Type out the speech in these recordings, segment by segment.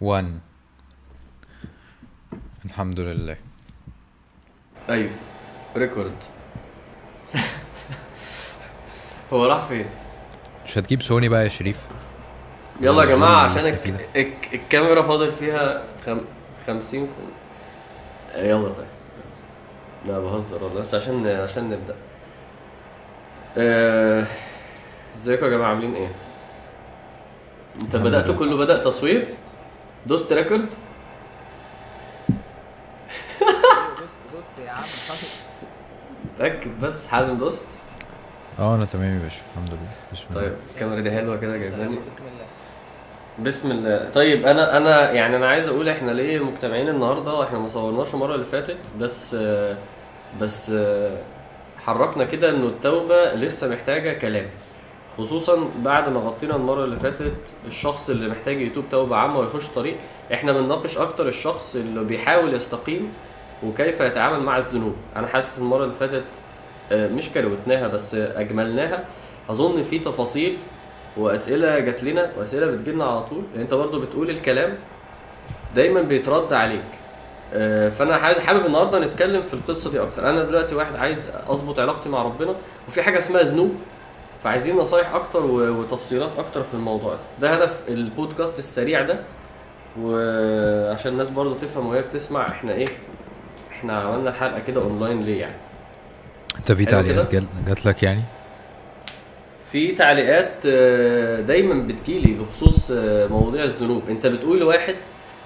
1 الحمد لله أيوه ريكورد هو راح فين؟ مش هتجيب سوني بقى يا شريف؟ يلا يا الزوم عشان الك... الك... الكاميرا فاضل فيها خم... خمسين في... يلا طيب. لا بهزر والله. بس عشان عشان نبدأ. آه، ازيكم يا جماعة؟ عاملين إيه؟ انت لله. كله بدأ تصوير؟ دوست record؟ دوست دوست يا عم بس حازم دوست؟ آه أنا تمام يا باشا الحمد لله. بسم الله. طيب الكاميرا دي حلوة كده جايباني. بسم الله. بسم الله. طيب أنا أنا يعني أنا عايز أقول إحنا ليه مجتمعين النهارده إحنا ما صورناش المرة اللي فاتت بس بس حركنا كده إنه التوبة لسه محتاجة كلام. خصوصا بعد ما غطينا المره اللي فاتت الشخص اللي محتاج يتوب توبة عامة ويخش طريق إحنا بنناقش أكتر الشخص اللي بيحاول يستقيم وكيف يتعامل مع الذنوب. أنا حاسس المرة اللي فاتت آه، مش كروتناها بس أجملناها. أظن في تفاصيل وأسئلة جات لنا وأسئلة بتجيلنا على طول. يعني أنت برضو بتقول الكلام دايما بيترد عليك. آه، فأنا عايز حابب النهارده نتكلم في القصة دي أكتر. أنا دلوقتي واحد عايز أظبط علاقتي مع ربنا وفي حاجة اسمها ذنوب. فعايزين نصايح أكتر وتفصيلات أكتر في الموضوع ده. ده هدف البودكاست السريع ده. وعشان الناس برضو تفهم وهي بتسمع إحنا إيه؟ إحنا عملنا الحلقة كده أونلاين ليه يعني؟ انت في تعليقات جات لك يعني؟ في تعليقات آه، دايما بتجيلي بخصوص آه، مواضيع الذنوب. أنت بتقول لواحد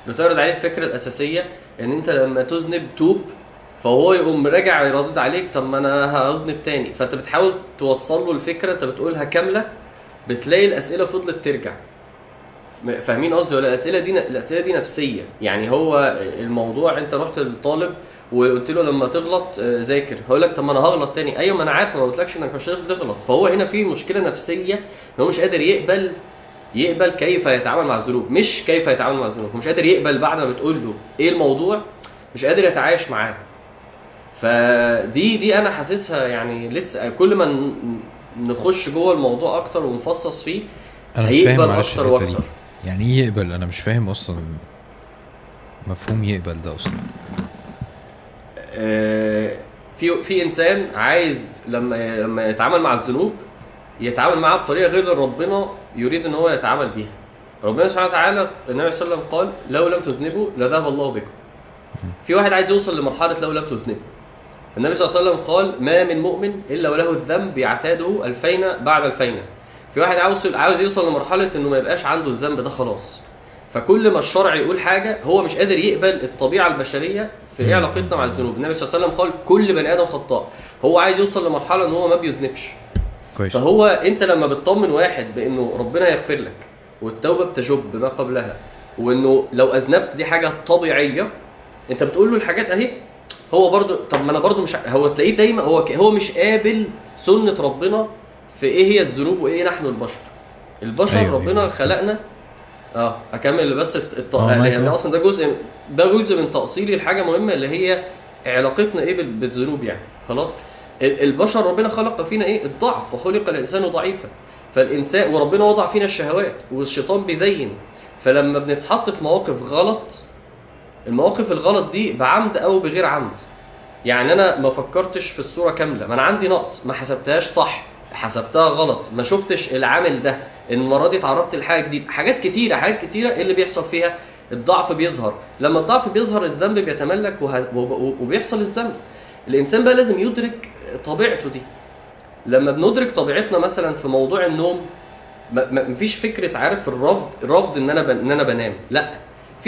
بتعرض عليه الفكرة الاساسيه إن أنت لما تذنب توب فهو يقوم راجع يردد عليك طب ما أنا هذنب تاني فأنت بتحاول توصل له الفكرة أنت بتقولها كاملة بتلاقي الأسئلة فضلت ترجع. فاهمين قصدي؟ ولا الأسئلة دي الأسئلة دي نفسية. يعني هو الموضوع أنت رحت للطالب وقلت له لما تغلط آه، ذاكر. هقول لك طب ما أنا هغلط تاني. أيوه ما أنا عارف ما قلتلكش إنك مش هتغلط. تغلط. فهو هنا في مشكلة نفسية هو مش قادر يقبل يقبل كيف يتعامل مع الذنوب. مش كيف يتعامل مع الذنوب. مش قادر يقبل بعد ما بتقول له إيه الموضوع مش قادر يتعايش معاه. فدي دي أنا حاسسها يعني لسه كل ما نخش جوه الموضوع أكتر ونفصص فيه أنا مش فاهم معلش أكتر وأكتر. يعني إيه يقبل؟ أنا مش فاهم أصلا مفهوم يقبل ده أصلا. آه، في في إنسان عايز لما لما يتعامل مع الذنوب يتعامل معاها بطريقة غير اللي ربنا يريد إن هو يتعامل بيها. ربنا سبحانه وتعالى النبي صلى الله عليه وسلم قال لو لم تذنبوا لذهب الله بكم. في واحد عايز يوصل لمرحلة لو لم تذنبوا. النبي صلى الله عليه وسلم قال ما من مؤمن إلا وله الذنب يعتاده الفين بعد الفين في واحد عاوز عاوز يوصل لمرحلة إنه ما يبقاش عنده الذنب ده خلاص. فكل ما الشرع يقول حاجة هو مش قادر يقبل الطبيعة البشرية في إيه. علاقتنا مع الذنوب. النبي صلى الله عليه وسلم قال كل بني آدم خطاء. هو عايز يوصل لمرحلة إن هو ما بيذنبش. كويس. فهو أنت لما بتطمن واحد بإنه ربنا يغفر لك والتوبة بتجب ما قبلها وإنه لو أذنبت دي حاجة طبيعية أنت بتقول له الحاجات أهي هو برضو طب ما أنا برضو مش هو تلاقيه دايما هو ك- هو مش قابل سنة ربنا في إيه هي الذنوب وإيه نحن البشر. البشر أيوة، ربنا أيوة. خلقنا. آه اكمل بس الت... آه، يعني. أصلا ده جزء ده جزء من تأصيلي لحاجة مهمة اللي هي علاقتنا إيه بال- بالذنوب يعني. خلاص؟ ال- البشر ربنا خلق فينا إيه؟ الضعف وخلق الإنسان ضعيفا. فالانسان وربنا وضع فينا الشهوات والشيطان بيزين. فلما بنتحط في مواقف غلط المواقف الغلط دي بعمد أو بغير عمد. يعني أنا ما فكرتش في الصورة كاملة. ما أنا عندي نقص. ما حسبتهاش صح. حسبتها غلط. ما شفتش العامل ده. المرة دي اتعرضت لحاجة جديدة. حاجات كتيرة حاجات كتيرة إيه اللي بيحصل فيها؟ الضعف بيظهر. لما الضعف بيظهر الذنب بيتملك وه... وب- وبيحصل الذنب. الإنسان بقى لازم يدرك طبيعته دي. لما بندرك طبيعتنا مثلا في موضوع النوم مفيش فكرة عارف الرفض الرفض إن أنا ب... إن أنا بنام. لأ.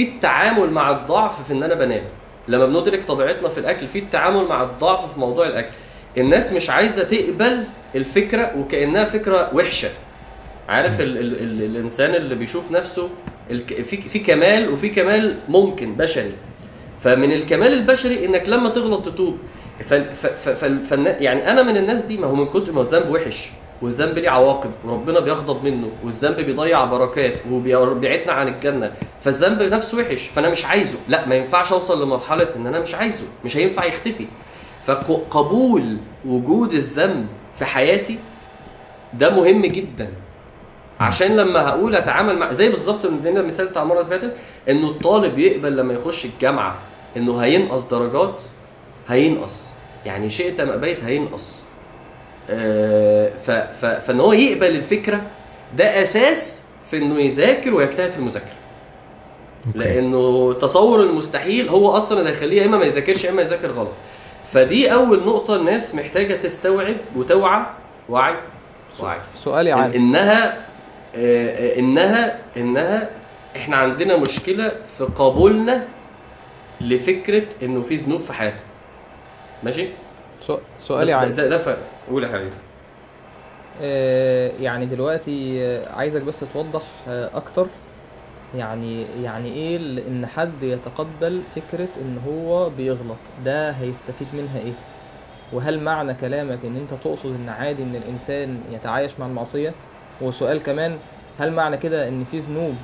في التعامل مع الضعف في إن أنا بنام. لما بندرك طبيعتنا في الأكل في التعامل مع الضعف في موضوع الأكل. الناس مش عايزة تقبل الفكرة وكأنها فكرة وحشة. عارف ال ال ال الإنسان اللي بيشوف نفسه في في كمال وفي كمال ممكن بشري. فمن الكمال البشري إنك لما تغلط تتوب. ف ف يعني أنا من الناس دي ما هو من كتر ما الذنب وحش. والذنب ليه عواقب وربنا بيغضب منه والذنب بيضيع بركات وبيبعدنا عن الجنة. فالذنب نفسه وحش فأنا مش عايزه. لا ما ينفعش أوصل لمرحلة إن أنا مش عايزه مش هينفع يختفي. فقبول وجود الذنب في حياتي ده مهم جدا. عشان لما هقول أتعامل مع زي بالظبط من المثال بتاع المرة اللي فاتت إنه الطالب يقبل لما يخش الجامعة إنه هينقص درجات هينقص. يعني شئت أم أبيت هينقص. فإن هو يقبل الفكرة ده أساس في إنه يذاكر ويجتهد في المذاكرة. أوكي. لأنه تصور المستحيل هو أصلا اللي هيخليه يا إما ما يذاكرش يا إما يذاكر غلط. فدي أول نقطة الناس محتاجة تستوعب وتوعى. وعي. وعي. سؤالي عام إنها آه، آه، إنها إنها إحنا عندنا مشكلة في قبولنا لفكرة إنه في ذنوب في حياتنا. ماشي؟ سؤالي عام ده, ده فرق. قول يا حبيبي. آه، يعني دلوقتي آه، عايزك بس توضح آه، أكتر. يعني يعني إيه إن حد يتقبل فكرة إن هو بيغلط ده هيستفيد منها إيه؟ وهل معنى كلامك إن أنت تقصد إن عادي إن الإنسان يتعايش مع المعصية؟ وسؤال كمان هل معنى كده إن في ذنوب؟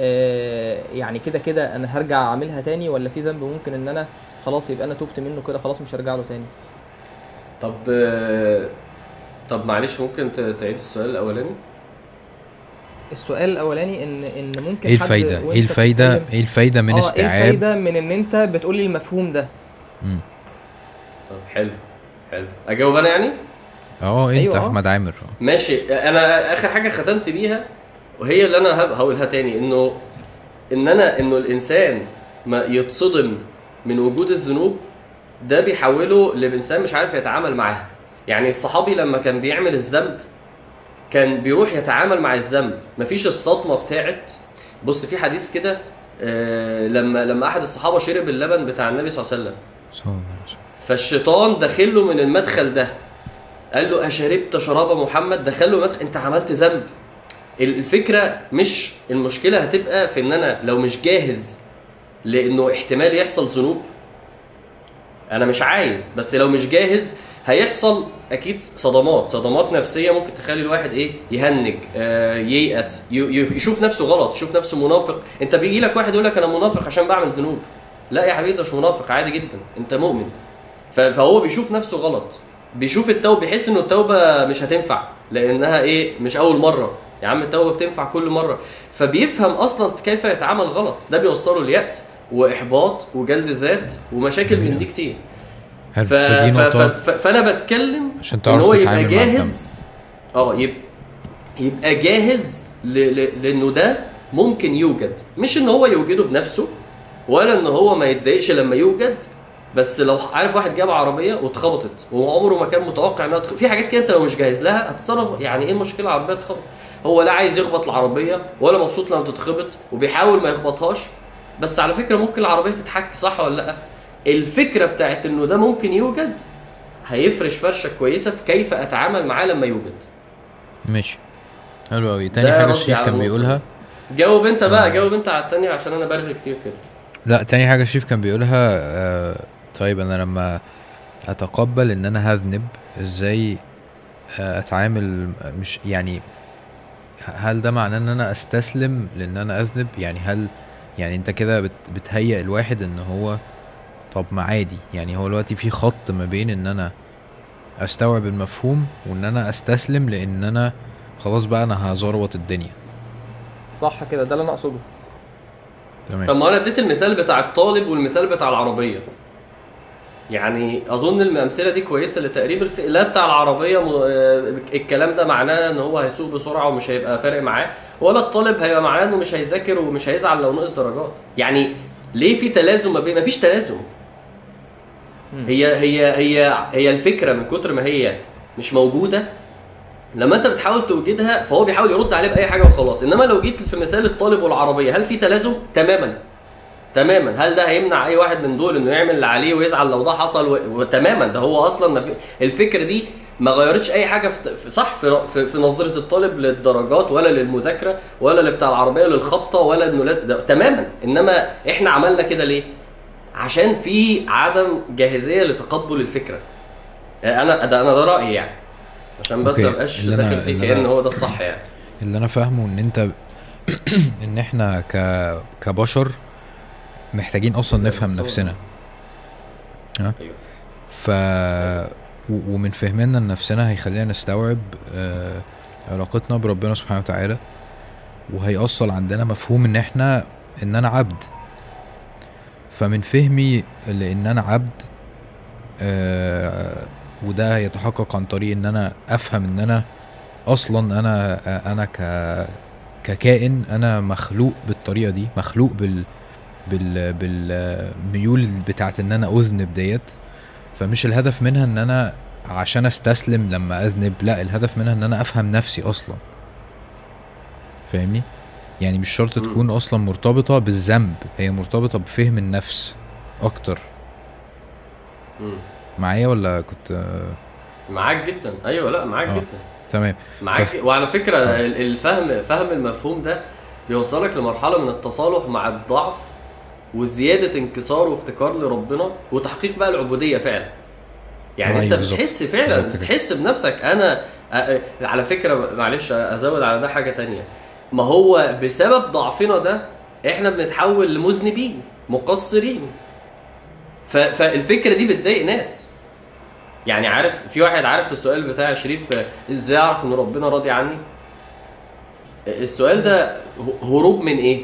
آه، يعني كده كده أنا هرجع أعملها تاني ولا في ذنب ممكن إن أنا خلاص يبقى أنا تبت منه كده خلاص مش هرجع له تاني؟ طب آه، طب معلش ممكن تعيد السؤال الأولاني؟ السؤال الأولاني إن إن ممكن إيه الفايدة؟ إيه الفايدة؟ إيه الفايدة من آه إيه استيعاب؟ الفايدة من إن أنت بتقول لي المفهوم ده؟ مم. طب حلو حلو. أجاوب أنا يعني؟ آه أنت أيوة، آه. أحمد عامر. آه. ماشي. أنا آخر حاجة ختمت بيها وهي اللي أنا هب- هقولها تاني إنه إن أنا إنه الإنسان ما يتصدم من وجود الذنوب ده بيحوله لانسان مش عارف يتعامل معاها. يعني الصحابي لما كان بيعمل الذنب كان بيروح يتعامل مع الذنب. مفيش الصدمة بتاعت بص في حديث كده آه، لما لما أحد الصحابة شرب اللبن بتاع النبي صلى الله عليه وسلم. فالشيطان داخله من المدخل ده. قال له أشربت شراب محمد؟ دخله مدخل. أنت عملت ذنب. الفكرة مش المشكلة هتبقى في إن أنا لو مش جاهز لإنه احتمال يحصل ذنوب. أنا مش عايز بس لو مش جاهز هيحصل أكيد صدمات صدمات نفسية ممكن تخلي الواحد إيه يهنج آه ييأس يشوف نفسه غلط يشوف نفسه منافق. انت بيجي لك واحد يقول لك أنا منافق عشان بعمل ذنوب. لا يا حبيبي مش منافق عادي جدا انت مؤمن. فهو بيشوف نفسه غلط بيشوف التوبة بيحس إنه التوبة مش هتنفع لأنها إيه مش أول مرة. يا عم التوبة بتنفع كل مرة. فبيفهم أصلا كيف يتعامل غلط ده بيوصله ليأس. وإحباط وجلد ذات ومشاكل من دي كتير. ف... ف... ف... فأنا بتكلم عشان إن تعرف هو يبقى جاهز آه يبقى يبقى جاهز ل... ل... لأنه ده ممكن يوجد. مش إن هو يوجده بنفسه ولا إن هو ما يتضايقش لما يوجد بس لو عارف واحد جاب عربية واتخبطت وعمره ما كان متوقع إنها تخ... في حاجات كده أنت لو مش جاهز لها هتتصرف يعني إيه المشكلة؟ العربية تخبط. هو لا عايز يخبط العربية ولا مبسوط لما تتخبط وبيحاول ما يخبطهاش بس على فكرة ممكن العربية تتحك صح ولا لأ؟ الفكرة بتاعت إنه ده ممكن يوجد هيفرش فرشة كويسة في كيف أتعامل معاه لما يوجد. ماشي. حلو قوي تاني حاجة على كان بيقولها؟ جاوب أنت بقى آه. جاوب أنت على التانية عشان أنا برغي كتير كده. لا تاني حاجة الشريف كان بيقولها آه طيب أنا لما أتقبل إن أنا هذنب إزاي آه أتعامل مش يعني هل ده معناه إن أنا أستسلم لإن أنا أذنب يعني هل يعني أنت كده بت بتهيئ الواحد إن هو طب ما عادي. يعني هو دلوقتي في خط ما بين إن أنا أستوعب المفهوم وإن أنا أستسلم لإن أنا خلاص بقى أنا هزروط الدنيا. صح كده ده اللي أنا اقصده. تمام. طب ما أنا اديت المثال بتاع الطالب والمثال بتاع العربية. يعني اظن الامثله دي كويسة لتقريب الف... لا بتاع العربية م... آه، الكلام ده معناه ان هو هيسوق بسرعة ومش هيبقى فارق معاه. ولا الطالب هيبقى معناه إنه مش هيذاكر ومش هيزعل لو نقص درجات. يعني ليه في تلازم ما بين مفيش تلازم. هي هي هي هي الفكرة من كتر ما هي مش موجودة لما أنت بتحاول توجدها فهو بيحاول يرد عليه بأي حاجة وخلاص. إنما لو جيت في مثال الطالب والعربية هل في تلازم؟ تماما. تماما. هل ده هيمنع أي واحد من دول إنه يعمل اللي عليه ويزعل لو ده حصل؟ و... وتماما. ده هو أصلا ما في... الفكرة دي ما غيرتش أي حاجة في, في صح في... في في نظرة الطالب للدرجات ولا للمذاكرة ولا اللي بتاع العربية للخبطة ولا إنه. تماما. إنما إحنا عملنا كده ليه؟ عشان في عدم جاهزية لتقبل الفكرة. أنا ده أنا ده رأيي يعني. عشان بس. ما ابقاش داخل فيه كأن هو ده الصح يعني. اللي أنا فاهمه إن أنت إن إحنا ك كبشر محتاجين أصلا نفهم. نفسنا. ها؟ أيوه. ف ومن فهمنا لنفسنا هيخلينا نستوعب آه، علاقتنا بربنا سبحانه وتعالى وهيأصل عندنا مفهوم إن إحنا إن أنا عبد. فمن فهمي لأن أنا عبد آه وده هيتحقق عن طريق إن أنا أفهم إن أنا أصلا أنا أنا ك ككائن أنا مخلوق بالطريقة دي مخلوق بال بال بالميول بتاعت إن أنا اذنب ديت فمش الهدف منها إن أنا عشان أستسلم لما أذنب لا الهدف منها إن أنا أفهم نفسي أصلا فاهمني يعني مش شرط. تكون أصلا مرتبطة بالذنب هي مرتبطة بفهم النفس أكتر. معايا ولا كنت معاك جدا أيوه لا معاك آه. جدا تمام معاك فف- وعلى فكرة. ال- الفهم فهم المفهوم ده بيوصلك لمرحلة من التصالح مع الضعف وزيادة انكسار وافتكار لربنا وتحقيق بقى العبودية فعلا يعني أيوة أنت. بتحس فعلا. بتحس بنفسك أنا على فكرة معلش أزود على ده حاجة تانية ما هو بسبب ضعفنا ده إحنا بنتحول لمذنبين مقصرين. فالفكرة دي بتضايق ناس يعني عارف في واحد عارف السؤال بتاع شريف إزاي أعرف إن ربنا راضي عني السؤال ده هروب من إيه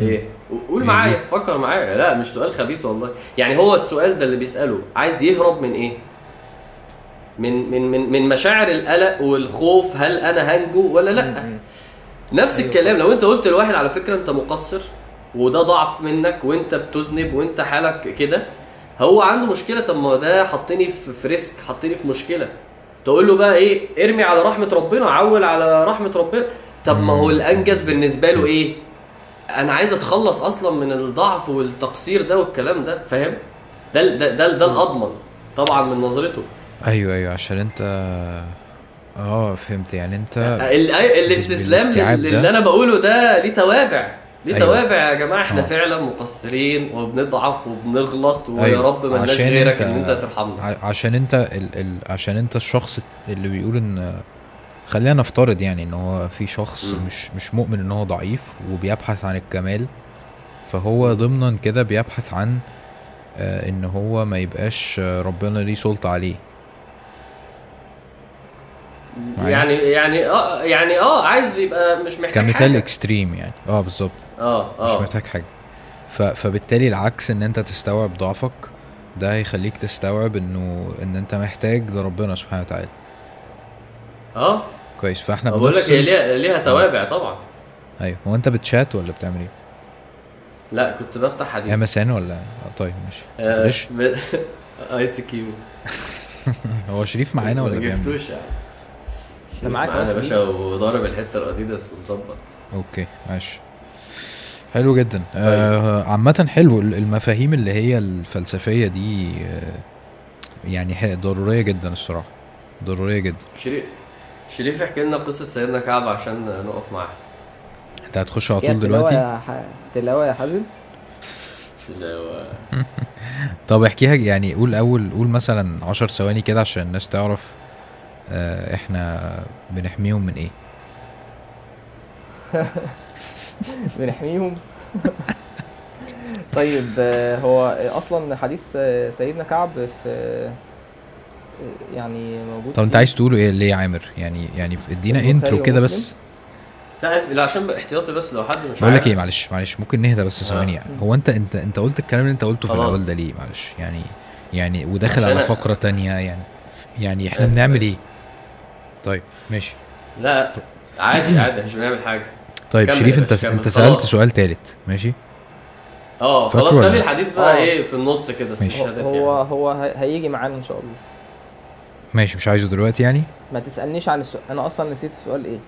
إيه. قول معايا؟ فكر معايا. لا مش سؤال خبيث والله. يعني هو السؤال ده اللي بيسأله عايز يهرب من إيه؟ من من من من مشاعر القلق والخوف هل أنا هنجو ولا لأ. نفس أيوة. الكلام. لو أنت قلت لواحد على فكرة أنت مقصر وده ضعف منك وأنت بتذنب وأنت حالك كده هو عنده مشكلة. طب ما ده حطني في ريسك حطني في مشكلة. تقول له بقى إيه؟ ارمي على رحمة ربنا عول على رحمة ربنا. طب ما هو. الأنجز بالنسبة له إيه؟ أنا عايز أتخلص أصلا من الضعف والتقصير ده والكلام ده فاهم ده ده ده, ده الأضمن طبعا من نظرته أيوه أيوه عشان أنت آه فهمت يعني أنت ال- أي- الاستسلام. اللي أنا بقوله ده ليه توابع ليه أيوة. توابع يا جماعة إحنا آه. فعلا مقصرين وبنضعف وبنغلط ويا أيوة. رب ملناش عشان غيرك انت- إن أنت ترحمنا عشان أنت ال ال عشان أنت الشخص اللي بيقول إن خلينا نفترض يعني ان هو في شخص مم. مش مش مؤمن إن هو ضعيف وبيبحث عن الكمال فهو ضمنا كده بيبحث عن آه إن هو ما يبقاش آه، ربنا ليه سلطة عليه؟ يعني يعني آه يعني آه عايز يبقى مش محتاج كمثال حاجة. extreme يعني. آه بالظبط. آه مش آه محتاج حاجة. ف فبالتالي العكس إن أنت تستوعب ضعفك ده هيخليك تستوعب انه إن أنت محتاج لربنا سبحانه وتعالى. آه. كويس. فاحنا بقول لك هي ليها ليها توابع طبعا. أيوه. هو أنت بتشات ولا بتعمل إيه؟ لا كنت بفتح حديث MSN ولا؟ آه طيب ماشي. آه، ICQ هو شريف معانا ولا ما بيعمل إيه؟ جبتوش يعني. شريف معاك معانا يا. باشا وضارب الحتة الأديداس ومظبط أوكي ماشي. حلو جدا. آه عامة حلو. ال- المفاهيم اللي هي الفلسفية دي آه يعني ح- ضرورية جدا الصراحة. ضرورية جدا. شريف شريف احكي لنا قصة سيدنا كعب عشان نقف معاه. انت هتخش على طول دلوقتي. تلاوة يا حازم؟ هو طب احكيها يعني قول أول قول مثلا عشر ثواني كده عشان الناس تعرف آه إحنا بنحميهم من إيه. بنحميهم؟ طيب آه، هو أصلا حديث سيدنا كعب في يعني موجود طب انت. عايز تقوله إيه ليه يا عامر يعني يعني ادينا انترو كده؟ بس لا لا عشان احتياطي بس لو حد مش بقول لك. إيه معلش معلش ممكن نهدى بس آه. ثواني يعني هو انت انت انت قلت الكلام اللي انت قلته في. الأول ده ليه معلش يعني يعني وداخل على فقرة تانية يعني يعني إحنا بس- بنعمل بس. إيه طيب ماشي لا عادي عادي مش بنعمل حاجة طيب شريف انت كمل. انت سألت خلاص. سؤال تالت ماشي آه خلاص خلي؟ الحديث بقى آه. إيه في النص كده. استشهادات هو يعني هو هي- هيجي معانا إن شاء الله ماشي مش عايزه دلوقتي يعني؟ ما تسألنيش عن السؤال أنا أصلا نسيت السؤال إيه.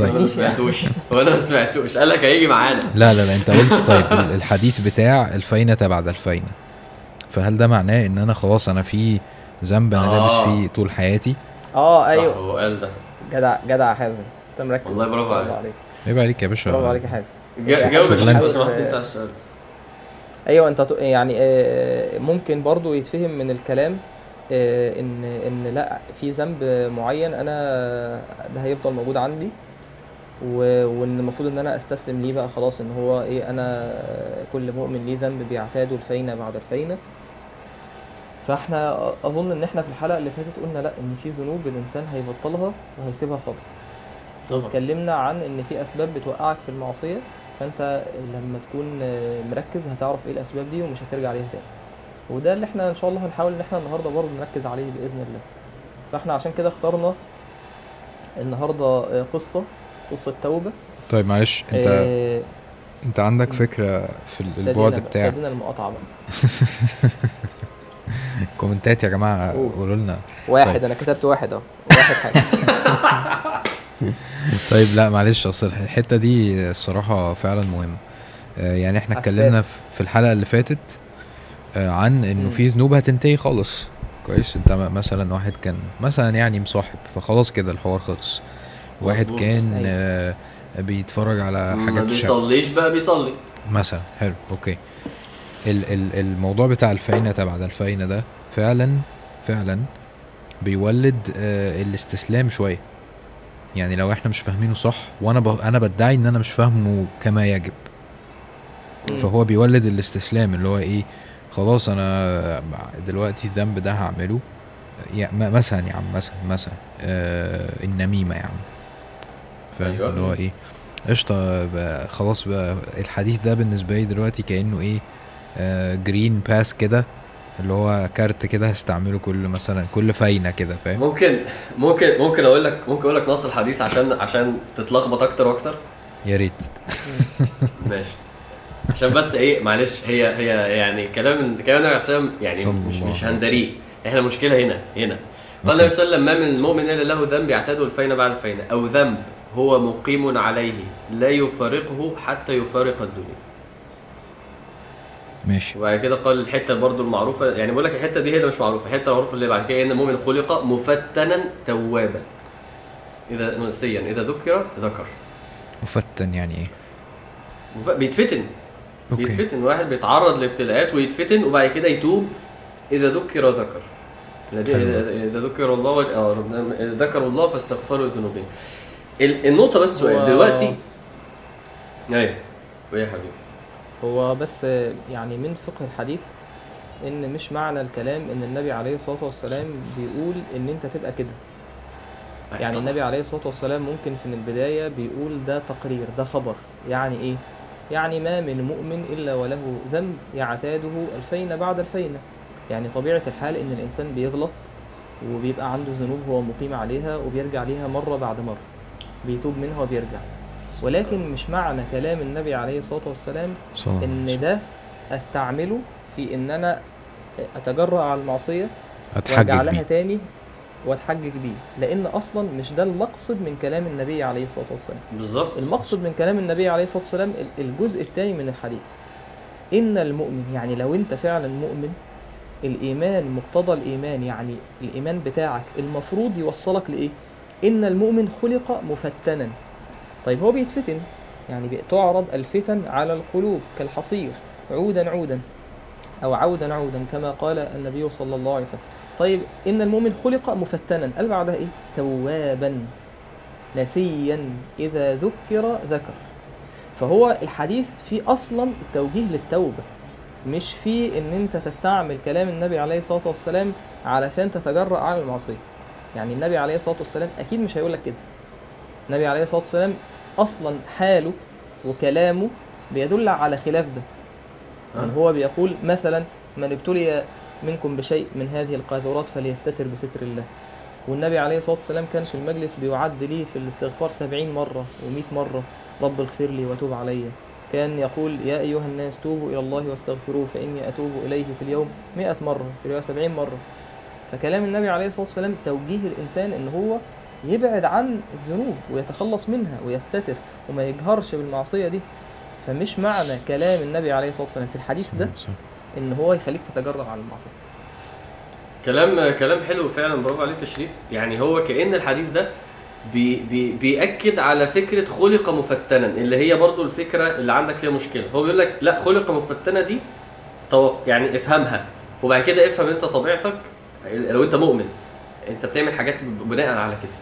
أنا ما يعني. سمعتوش. وأنا ما سمعتوش. قال لك هيجي معانا. لا لا لا أنت قلت طيب. ال- الحديث بتاع الفاينة بعد الفاينة. فهل ده معناه إن أنا خلاص أنا في ذنب أنا لابس آه. فيه طول حياتي؟ آه أيوه. هو قال ده. جدع جدع يا حازم. أنت مركز. والله برافو عليك. عليك. عيب عليك يا باشا. برافو عليك يا حازم. جا- جاوب لو سمحت أنت على السؤال. أيوه أنت ت- يعني آه، ممكن برضو يتفهم من الكلام إن إن لأ في ذنب معين أنا ده هيفضل موجود عندي. وإن المفروض إن أنا أستسلم ليه بقى خلاص إن هو إيه أنا كل مؤمن ليه ذنب بيعتاده الفينة بعد الفينة. فإحنا أظن إن إحنا في الحلقة اللي فاتت قلنا لأ إن في ذنوب الإنسان هيبطلها وهيسيبها خالص. طبعا. اتكلمنا عن إن في أسباب بتوقعك في المعصية فأنت لما تكون آه، مركز هتعرف إيه الأسباب دي ومش هترجع عليها تاني. وده اللي إحنا إن شاء الله هنحاول إن إحنا النهارده برضه نركز عليه بإذن الله. فإحنا عشان كده اخترنا النهارده قصة قصة توبة. طيب معلش أنت آه، أنت عندك فكرة في ال- البعد بتاع؟ ابتدينا المقاطعة بقى. كومنتات يا جماعة قول. قولوا لنا. واحد أنا كتبت واحد أهو. واحد حاجة. طيب لا معلش أصل الحتة دي الصراحة فعلا مهمة. آه، يعني إحنا. اتكلمنا في الحلقة اللي فاتت عن إنه. في ذنوب هتنتهي خالص. كويس. انت مثلا واحد كان مثلا يعني مصاحب فخلاص كده الحوار خلص. واحد. كان. آه، بيتفرج على ما حاجات شا- بيصليش بقى بيصلي. مثلا. حلو. أوكي. ال ال الموضوع بتاع الفاينة بعد الفاينة ده فعلا فعلا بيولد آه الاستسلام شوية. يعني لو إحنا مش فاهمينه صح وأنا ب... أنا بدعي إن أنا مش فاهمه كما يجب. فهو بيولد الاستسلام اللي هو إيه خلاص أنا دلوقتي الذنب ده هعمله. م- مثلا يا عم مثلا مثلا آه النميمة يا عم. فاهم؟ أيوة. اللي هو إيه؟ بقى خلاص بقى الحديث ده بالنسبة لي دلوقتي كأنه إيه؟ آه green pass كده. اللي هو كارت كده هستعمله كل مثلا كل فاينة كده فاهم؟ ممكن ممكن ممكن أقول لك ممكن أقول لك نص الحديث عشان عشان تتلخبط أكتر وأكتر. يا ريت. ماشي. عشان بس إيه معلش هي هي يعني كلام كلام النبي عليه يعني مش مش هندريه. إحنا المشكلة هنا هنا. قال. النبي صلى الله عليه وسلم ما من المؤمن إلا له ذنب يعتاده الفين بعد الفين أو ذنب هو مقيم عليه لا يفارقه حتى يفارق الدنيا. ماشي. وبعد كده قال الحتة برضو المعروفة يعني بقول لك الحتة دي هي اللي مش معروفة. الحتة المعروفة اللي بعد كده إن المؤمن خلق مفتنا توابا. إذا نسيا إذا ذكر ذكر. مفتن يعني إيه؟ مف- بيتفتن. أوكي. بيتفتن واحد بيتعرض لابتلاءات ويتفتن وبعد كده يتوب إذا ذكر ذكر. اذا إذا ذكر الله وج... آه، إذا ذكروا الله فاستغفروا ذنوبهم. ال- النقطة بس سؤال. هو- دلوقتي أيوه. إيه يا حبيبي. هو بس يعني من فقه الحديث إن مش معنى الكلام إن النبي عليه الصلاة والسلام بيقول إن أنت تبقى كده. يعني طبعاً. النبي عليه الصلاة والسلام ممكن في البداية بيقول ده تقرير ده خبر. يعني إيه؟ يعني ما من مؤمن إلا وله ذنب يعتاده الفين بعد الفين. يعني طبيعة الحال إن الإنسان بيغلط وبيبقى عنده ذنوب هو مقيم عليها وبيرجع ليها مرة بعد مرة. بيتوب منها وبيرجع. ولكن مش معنى كلام النبي عليه الصلاة والسلام صلى الله عليه إن وسلم. ده أستعمله في إن أنا أتجرأ على المعصية هتحجج وأرجع لها بيه تاني واتحجج بيه لأن أصلا مش ده المقصد من كلام النبي عليه الصلاة والسلام. بالظبط. المقصد من كلام النبي عليه الصلاة والسلام ال- الجزء الثاني من الحديث. إن المؤمن يعني لو أنت فعلا مؤمن الإيمان مقتضى الإيمان يعني الإيمان بتاعك المفروض يوصلك لإيه؟ إن المؤمن خلق مفتنا. طيب هو بيتفتن يعني تعرض الفتن على القلوب كالحصير عودا عودا أو عودا عودا كما قال النبي صلى الله عليه وسلم. طيب إن المؤمن خلق مفتنا. قال بعدها إيه؟ توابا نسيا إذا ذكر ذكر. فهو الحديث فيه أصلا التوجيه للتوبة مش في إن أنت تستعمل كلام النبي عليه الصلاة والسلام علشان تتجرأ على المعصية. يعني النبي عليه الصلاة والسلام أكيد مش هيقول لك كده. النبي عليه الصلاة والسلام أصلا حاله وكلامه بيدل على خلاف ده. يعني هو بيقول مثلا من ابتلي منكم بشيء من هذه القاذورات فليستتر بستر الله. والنبي عليه الصلاة والسلام كان في المجلس بيعد لي في الاستغفار سبعين مرة ومئة مرة رب اغفر لي وتوب علي. كان يقول يا أيها الناس توبوا إلى الله واستغفروه فإني أتوب إليه في اليوم مئة مرة في رواية سبعين مرة. فكلام النبي عليه الصلاة والسلام توجيه الإنسان إن هو يبعد عن الذنوب ويتخلص منها ويستتر وما يجهرش بالمعصية دي. فمش معنى كلام النبي عليه الصلاة والسلام في الحديث ده إن هو يخليك تتجرأ على المعصية. كلام كلام حلو فعلا برافو عليك يا شريف. يعني هو كأن الحديث ده بي بي بيأكد على فكرة خلق مفتنا اللي هي برضو الفكرة اللي عندك فيها مشكلة. هو بيقول لك لا خلق مفتنة دي يعني افهمها وبعد كده افهم انت طبيعتك لو انت مؤمن. انت بتعمل حاجات بناء على كده.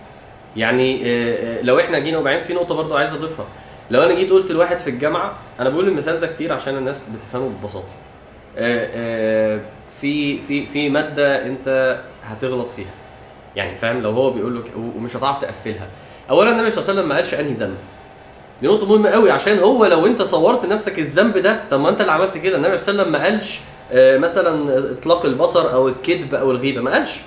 يعني آه، آه، لو إحنا جينا وبعدين في نقطة برضو عايز أضيفها. لو أنا جيت قلت لواحد في الجامعة أنا بقول المثال ده كتير عشان الناس بتفهمه ببساطة. في في في مادة انت هتغلط فيها. يعني فاهم؟ لو هو بيقول لك ومش هتعرف تقفلها. اولا النبي صلى الله عليه وسلم ما قالش أنهي ذنب. دي نقطة مهمة قوي عشان هو لو انت صورت نفسك الذنب ده طب ما انت اللي عملت كده. النبي صلى الله عليه وسلم ما قالش آه، مثلا إطلاق البصر أو الكذب أو الغيبة ما قالش.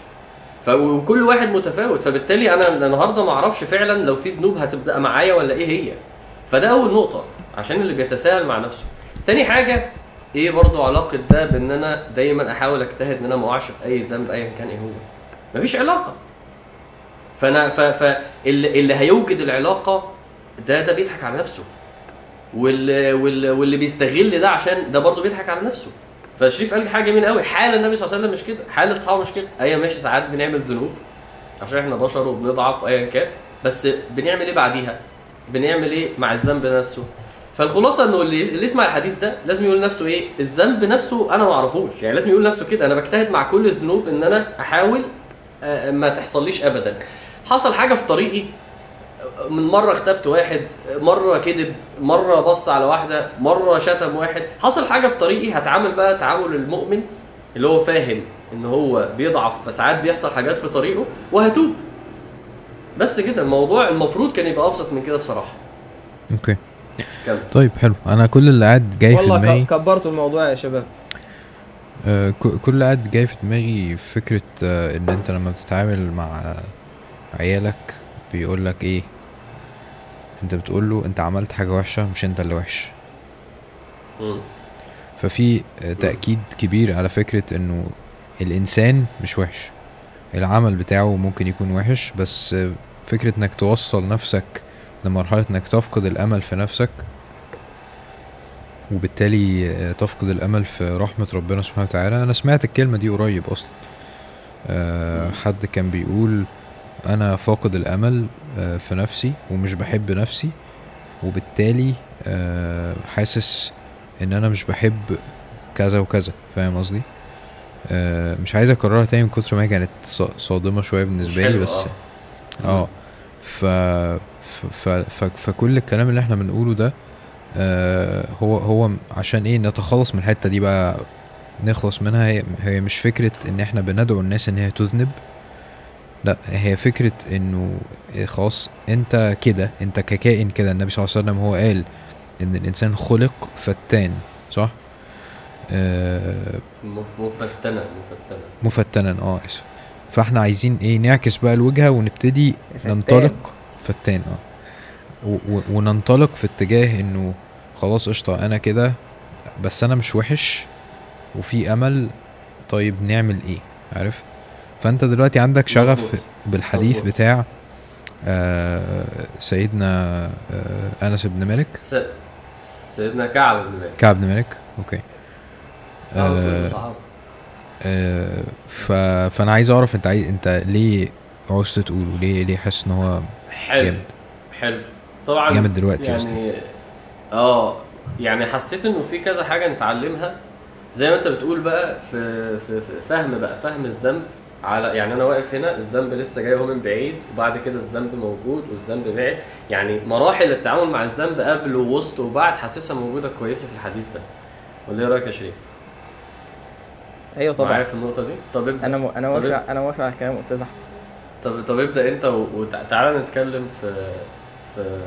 ف- وكل واحد متفاوت. فبالتالي أنا النهارده ما أعرفش فعلا لو في ذنوب هتبدأ معايا ولا إيه هي. فده أول نقطة عشان اللي بيتساهل مع نفسه. تاني حاجة إيه برضو علاقة ده بان أنا دايما احاول اجتهد إن أنا ما أقعش في أي ذنب ايا كان إيه هو؟ مفيش علاقة. فأنا ف فاللي اللي هيوجد العلاقة ده ده بيضحك على نفسه. واللي واللي, واللي بيستغل ده عشان ده برضه بيضحك على نفسه. فالشريف قال حاجة جميلة قوي حال النبي صلى الله عليه وسلم مش كده؟ حال الصحابة مش كده؟ أيوه ماشي ساعات بنعمل ذنوب عشان إحنا بشر وبنضعف ايا كان. بس بنعمل إيه بعديها؟ بنعمل إيه مع الذنب نفسه؟ فالخلاصة إنه اللي يسمع الحديث ده لازم يقول لنفسه إيه؟ الذنب نفسه أنا ما أعرفوش. يعني لازم يقول لنفسه كده أنا بجتهد مع كل الذنوب إن أنا أحاول آه، ما تحصليش ابدا. حصل حاجة في طريقي من مرة اغتبت واحد مرة كذب مرة بص على واحدة مرة شتم واحد. حصل حاجة في طريقي هتعامل بقى تعامل المؤمن اللي هو فاهم إن هو بيضعف فساعات بيحصل حاجات في طريقه وهتوب. بس كده الموضوع المفروض كان يبقى أبسط من كده بصراحة. أوكي. كمل. طيب حلو. أنا كل اللي قاعد جاي في والله دماغي ك- كبرتوا الموضوع يا شباب. آه، كل اللي قاعد جاي في دماغي فكرة آه، إن أنت لما بتتعامل مع عيالك بيقول لك إيه؟ أنت بتقول له أنت عملت حاجة وحشة مش أنت اللي وحش. ففي آه، تأكيد كبير على فكرة إنه الإنسان مش وحش. العمل بتاعه ممكن يكون وحش بس فكرة إنك توصل نفسك لمرحلة إنك تفقد الأمل في نفسك وبالتالي آه، تفقد الأمل في رحمة ربنا سبحانه وتعالى. أنا سمعت الكلمة دي قريب أصلا. آه، حد كان بيقول أنا فاقد الأمل آه، في نفسي ومش بحب نفسي وبالتالي حاسس إن أنا مش بحب كذا وكذا. فاهم قصدي؟ مش عايز أكررها تاني من كتر ما هي كانت ص- صادمة شوية مش بالنسبة لي بس. آه. ف... ف... ف... فكل الكلام اللي إحنا بنقوله ده آه هو هو عشان إيه نتخلص من الحتة دي بقى نخلص منها هي, هي مش فكرة ان إحنا بندعو الناس ان هي تذنب لا هي فكرة انه إيه خلاص انت كده انت ككائن كده النبي صلى الله عليه وسلم هو قال ان الانسان خلق فتان صح؟ آه مف- مفتنة مفتنة. مفتنا آه آسف. فاحنا عايزين إيه نعكس بقى الوجهة ونبتدي فتان. ننطلق فتان آه. وننطلق في اتجاه إنه خلاص قشطة أنا كده بس أنا مش وحش وفي أمل طيب نعمل إيه؟ عارف؟ فأنت دلوقتي عندك شغف مظبوط. بالحديث مظبوط. بتاع آه سيدنا آه أنس بن مالك. س... سيدنا كعب بن مالك. كعب بن مالك. أوكي. آه. آه. آه، ف... فأنا عايز أعرف أنت عايز أنت ليه عوزت تقول وليه ليه حاسس إن هو حلو. جامد؟ حلو. طبعا جامد دلوقتي يعني آه يعني حسيت إنه في كذا حاجة نتعلمها. زي ما أنت بتقول بقى في في, في فهم بقى فهم الذنب على يعني أنا واقف هنا الذنب لسه جاي هو من بعيد وبعد كده الذنب موجود والذنب بعيد. يعني مراحل التعامل مع الذنب قبل ووسط وبعد حاسسها موجودة كويسة في الحديث ده. ولا إيه رأيك يا شريف؟ أيوه طبعا. في النقطة دي؟ طب ابدأ. أنا م... أنا موافق أنا موافق على الكلام أستاذ أحمد. طب طب ابدأ أنت وتعالى نتكلم في في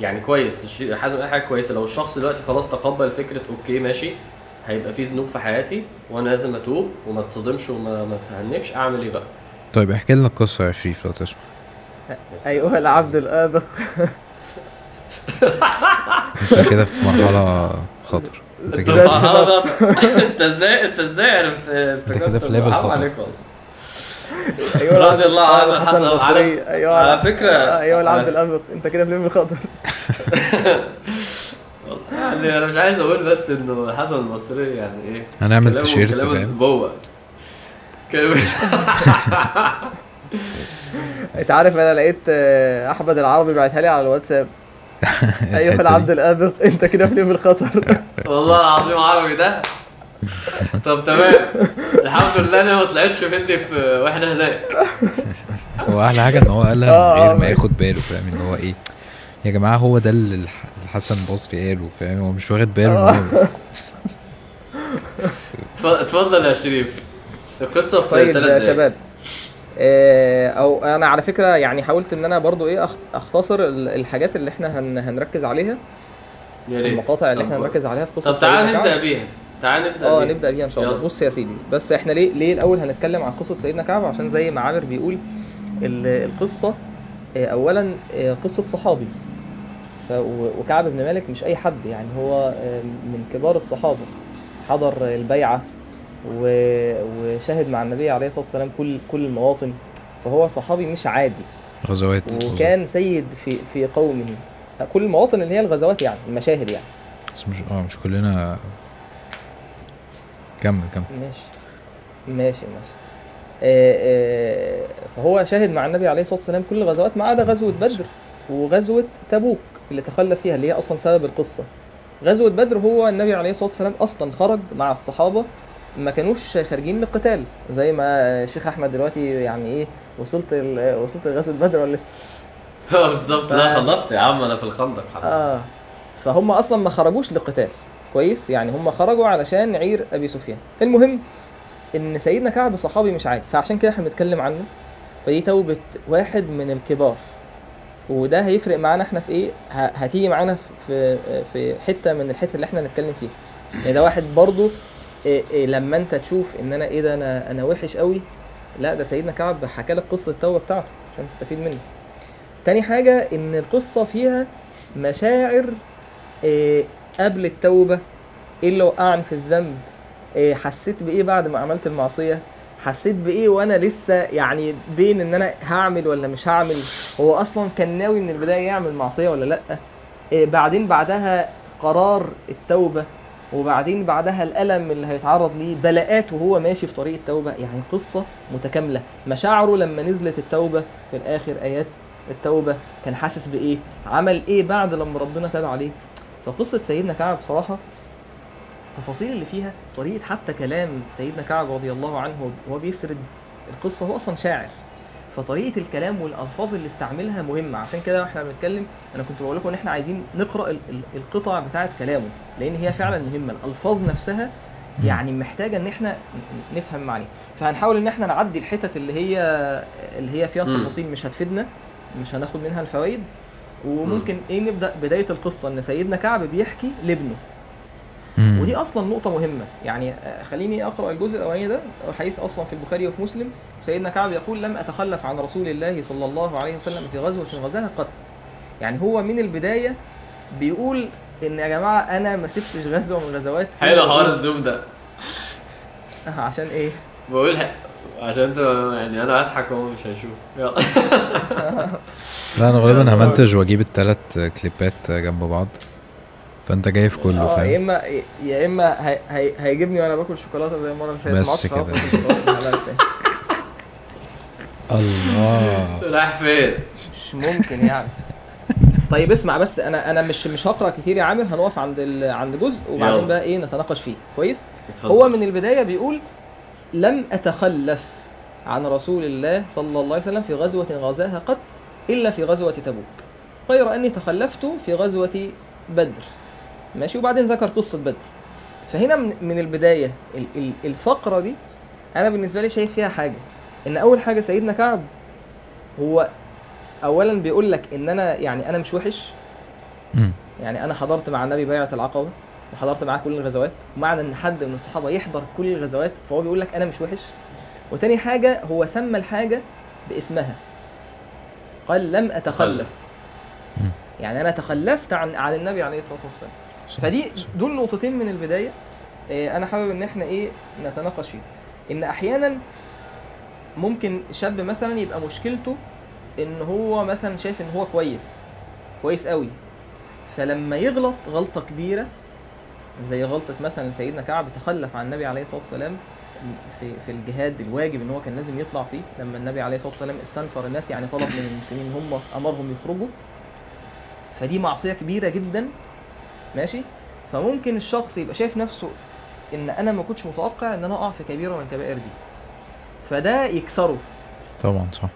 يعني كويس الشيء- حازم اي حاجة كويسة. لو الشخص دلوقتي خلاص تقبل فكرة أوكي ماشي هيبقى في ذنوب في حياتي وأنا لازم أتوب وما تصدمش وما ما تهنكش أعمل إيه بقى؟ طيب احكي لنا القصة يا شريف لو تسمع. ايها العبد الآبق. أنت كده في مرحلة خطر. أنت كده أنت إزاي أنت إزاي عرفت أنت كده في level خطر. العبد رضي الله عنه الحسن حسن البصري. على, ايها على العبد- فكرة. ايها العبد الابق أنت كده في level خطر. يعني أنا مش عايز أقول بس إنه حسن البصري يعني إيه هنعمل تيشيرت فاهم؟ جوه أنت عارف أنا لقيت آه، أحمد العربي بعتها لي على الواتساب. الحتة العبد. الابق أنت كده في ليفل خطر. والله العظيم عربي ده. طب تمام. الحمد لله أنا ما طلعتش مني في وإحنا هناك. هو أحلى حاجة إن هو قالها آه، من غير آه، ما ماشي. ياخد باله فاهم؟ إن هو إيه يا جماعة هو ده اللي الح- الحسن البصري قاله فاهم؟ هو مش واخد باله اتفضل يا شريف. القصة في طيب يا شباب آه، أو أنا على فكرة يعني حاولت إن أنا برضو إيه أختصر ال- الحاجات اللي إحنا هن هنركز عليها يا ريت. المقاطع اللي إحنا هنركز عليها في قصة طب تعال سيدنا كعب. نبدا بيها. تعال نبدأ آه نبدأ بيها إن شاء الله. بص يا سيدي بس إحنا ليه ليه الأول هنتكلم عن قصة سيدنا كعب؟ عشان زي ما عامر بيقول ال- القصة آه، اولا آه، قصة صحابي. وكعب بن مالك مش أي حد يعني هو من كبار الصحابة. حضر البيعة و- وشهد مع النبي عليه الصلاة والسلام كل كل المواطن. فهو صحابي مش عادي. غزوات وكان سيد في في قومه. كل المواطن اللي هي الغزوات يعني المشاهد يعني. بس مش آه مش كلنا كمل كمل. ماشي. ماشي ماشي. آه آه فهو شاهد مع النبي عليه الصلاة والسلام كل الغزوات ما عدا غزوة بدر وغزوة تبوك اللي تخلف فيها اللي هي أصلا سبب القصة. غزوة بدر هو النبي عليه الصلاة والسلام أصلا خرج مع الصحابة ما كانوش خارجين للقتال زي ما الشيخ أحمد دلوقتي يعني إيه وصلت ال- وصلت لغزوة بدر ولا لسه. آه بالظبط. لا ف- خلصت يا عم أنا في الخندق. آه فهم أصلا ما خرجوش للقتال. كويس يعني هم خرجوا علشان عير أبي سفيان. المهم إن سيدنا كعب صحابي مش عادي فعشان كده إحنا بنتكلم عنه. فدي توبة واحد من الكبار. وده هيفرق معانا إحنا في إيه؟ هتيجي معانا في في حتة من الحتة اللي إحنا هنتكلم فيها. يعني ده واحد برضو إيه إيه لما أنت تشوف إن أنا إيه ده أنا أنا وحش قوي لا ده سيدنا كعب حكى لك قصة التوبة بتاعته عشان تستفيد منه. تاني حاجة إن القصة فيها مشاعر إيه قبل التوبة إيه اللي وقعني في الذنب؟ إيه حسيت بإيه بعد ما عملت المعصية؟ حسيت بإيه وأنا لسه يعني بين إن أنا هعمل ولا مش هعمل؟ هو أصلا كان ناوي من البداية يعمل معصية ولا لأ؟ إيه بعدين بعدها قرار التوبة وبعدين بعدها الألم اللي هيتعرض ليه بلاءات وهو ماشي في طريق التوبة يعني قصة متكاملة. مشاعره لما نزلت التوبة في الآخر آيات التوبة كان حاسس بإيه؟ عمل إيه بعد لما ربنا تاب عليه؟ فقصة سيدنا كعب بصراحة التفاصيل اللي فيها طريقة حتى كلام سيدنا كعب رضي الله عنه وهو بيسرد القصة هو أصلا شاعر. فطريقة الكلام والألفاظ اللي استعملها مهمة. عشان كده إحنا بنتكلم أنا كنت بقول لكم إن إحنا عايزين نقرأ ال- ال- القطع بتاعة كلامه لأن هي فعلا مهمة. الألفاظ نفسها يعني محتاجة إن إحنا نفهم معانيها فهنحاول إن إحنا نعدي الحتت اللي هي اللي هي فيها. التفاصيل مش هتفيدنا مش هناخد منها الفوائد. وممكن إيه نبدأ بداية القصة إن سيدنا كعب بيحكي لابنه. ودي أصلا نقطة مهمة. يعني آه، خليني أقرأ الجزء الأولاني ده حديث أصلا في البخاري وفي مسلم سيدنا كعب يقول لم أتخلف عن رسول الله صلى الله عليه وسلم في غزوة غزاها قط. يعني هو من البداية بيقول إن يا جماعة أنا ما سبتش غزوة من غزوات. حلو حوار الزوم ده. عشان إيه؟ بقول عشان انت يعني أنا هضحك وهو مش هيشوف يلا لا أنا غالبا. همنتج وأجيب التلات كليبات جنب بعض فأنت جاي في كله يا فاهم اما يا إما هي- هي- هيجيبني وأنا باكل شوكولاتة زي المرة اللي فاتت بس كده. الله رايح فين؟ مش ممكن يعني طيب اسمع بس أنا أنا مش مش هقرأ كتير يا عامر هنقف عند ال... عند جزء وبعدين. بقى إيه نتناقش فيه كويس اتفضل. هو من البداية بيقول لم أتخلف عن رسول الله صلى الله عليه وسلم في غزوة غزاها قط إلا في غزوة تبوك. غير أني تخلفت في غزوة بدر. ماشي؟ وبعدين ذكر قصة بدر. فهنا من, من البداية ال- ال- الفقرة دي أنا بالنسبة لي شايف فيها حاجة. إن أول حاجة سيدنا كعب هو اولا بيقول لك إن أنا يعني أنا مش وحش. يعني أنا حضرت مع النبي بيعة العقبة. وحضرت معاه كل الغزوات ومعنى إن حد من الصحابة يحضر كل الغزوات فهو بيقول لك أنا مش وحش. وتاني حاجة هو سمى الحاجة باسمها. قال لم أتخلف. يعني أنا تخلفت عن عن النبي عليه الصلاة والسلام. فدي دول نقطتين من البداية. إيه، أنا حابب إن إحنا إيه نتناقش فيه إن أحيانا ممكن شاب مثلا يبقى مشكلته إن هو مثلا شايف إن هو كويس كويس قوي فلما يغلط غلطة كبيرة زي غلطة مثلا سيدنا كعب تخلف عن النبي عليه الصلاة والسلام في في الجهاد الواجب إن هو كان لازم يطلع فيه لما النبي عليه الصلاة والسلام استنفر الناس يعني طلب من المسلمين إن هم أمرهم يخرجوا. فدي معصية كبيرة جدا. ماشي؟ فممكن الشخص يبقى شايف نفسه إن أنا ما كنتش متوقع إن أنا أقع في كبيرة من الكبائر دي. فده يكسره. طبعا صح.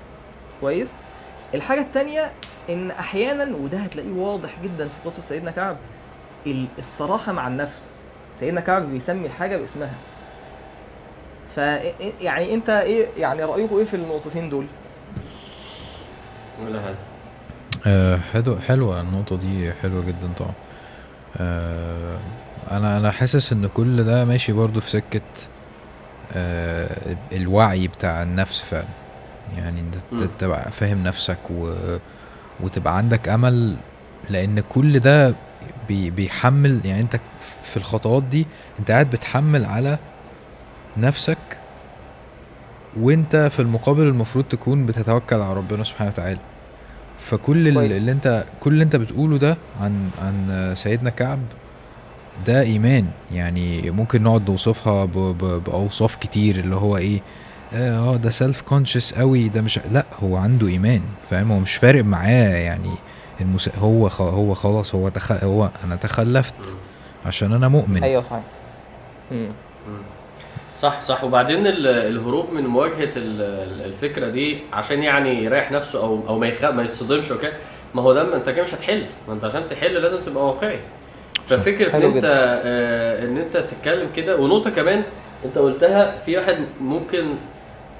كويس؟ الحاجة التانية إن أحيانا وده هتلاقيه واضح جدا في قصة سيدنا كعب ال- الصراحة مع النفس. سيدنا كعب بيسمي الحاجة باسمها. ف يعني أنت إيه يعني رايكم إيه في النقطتين دول؟ ولا هذا آه، حلو حلوة النقطة دي حلوة جدا طبعا. آه، أنا أنا حاسس إن كل ده ماشي برضو في سكة آه، الوعي بتاع النفس فعلا. يعني أنت تبقى فاهم نفسك و... وتبقى عندك أمل لأن كل ده بي... بيحمل يعني انت في الخطوات دي انت قاعد بتحمل على نفسك وانت في المقابل المفروض تكون بتتوكل على ربنا سبحانه وتعالى. فكل ال- كويس. اللي انت كل اللي انت بتقوله ده عن عن سيدنا كعب ده إيمان. يعني ممكن نقعد نوصفها بأوصاف كتير اللي هو إيه آه ده self conscious قوي ده مش لأ هو عنده إيمان فاهم؟ هو مش فارق معاه يعني المس... هو خ... هو خلاص هو تخ... هو أنا تخلفت. عشان أنا مؤمن. أيوه صحيح. صح صح. وبعدين ال- الهروب من مواجهة ال- ال- الفكرة دي عشان يعني يريح نفسه أو أو ما يخ... ما يتصدمش أوكي؟ ما هو ده ما أنت كده مش هتحل. ما أنت عشان تحل لازم تبقى واقعي. ففكرة إن أنت. آه إن أنت تتكلم كده ونقطة كمان أنت قلتها في واحد ممكن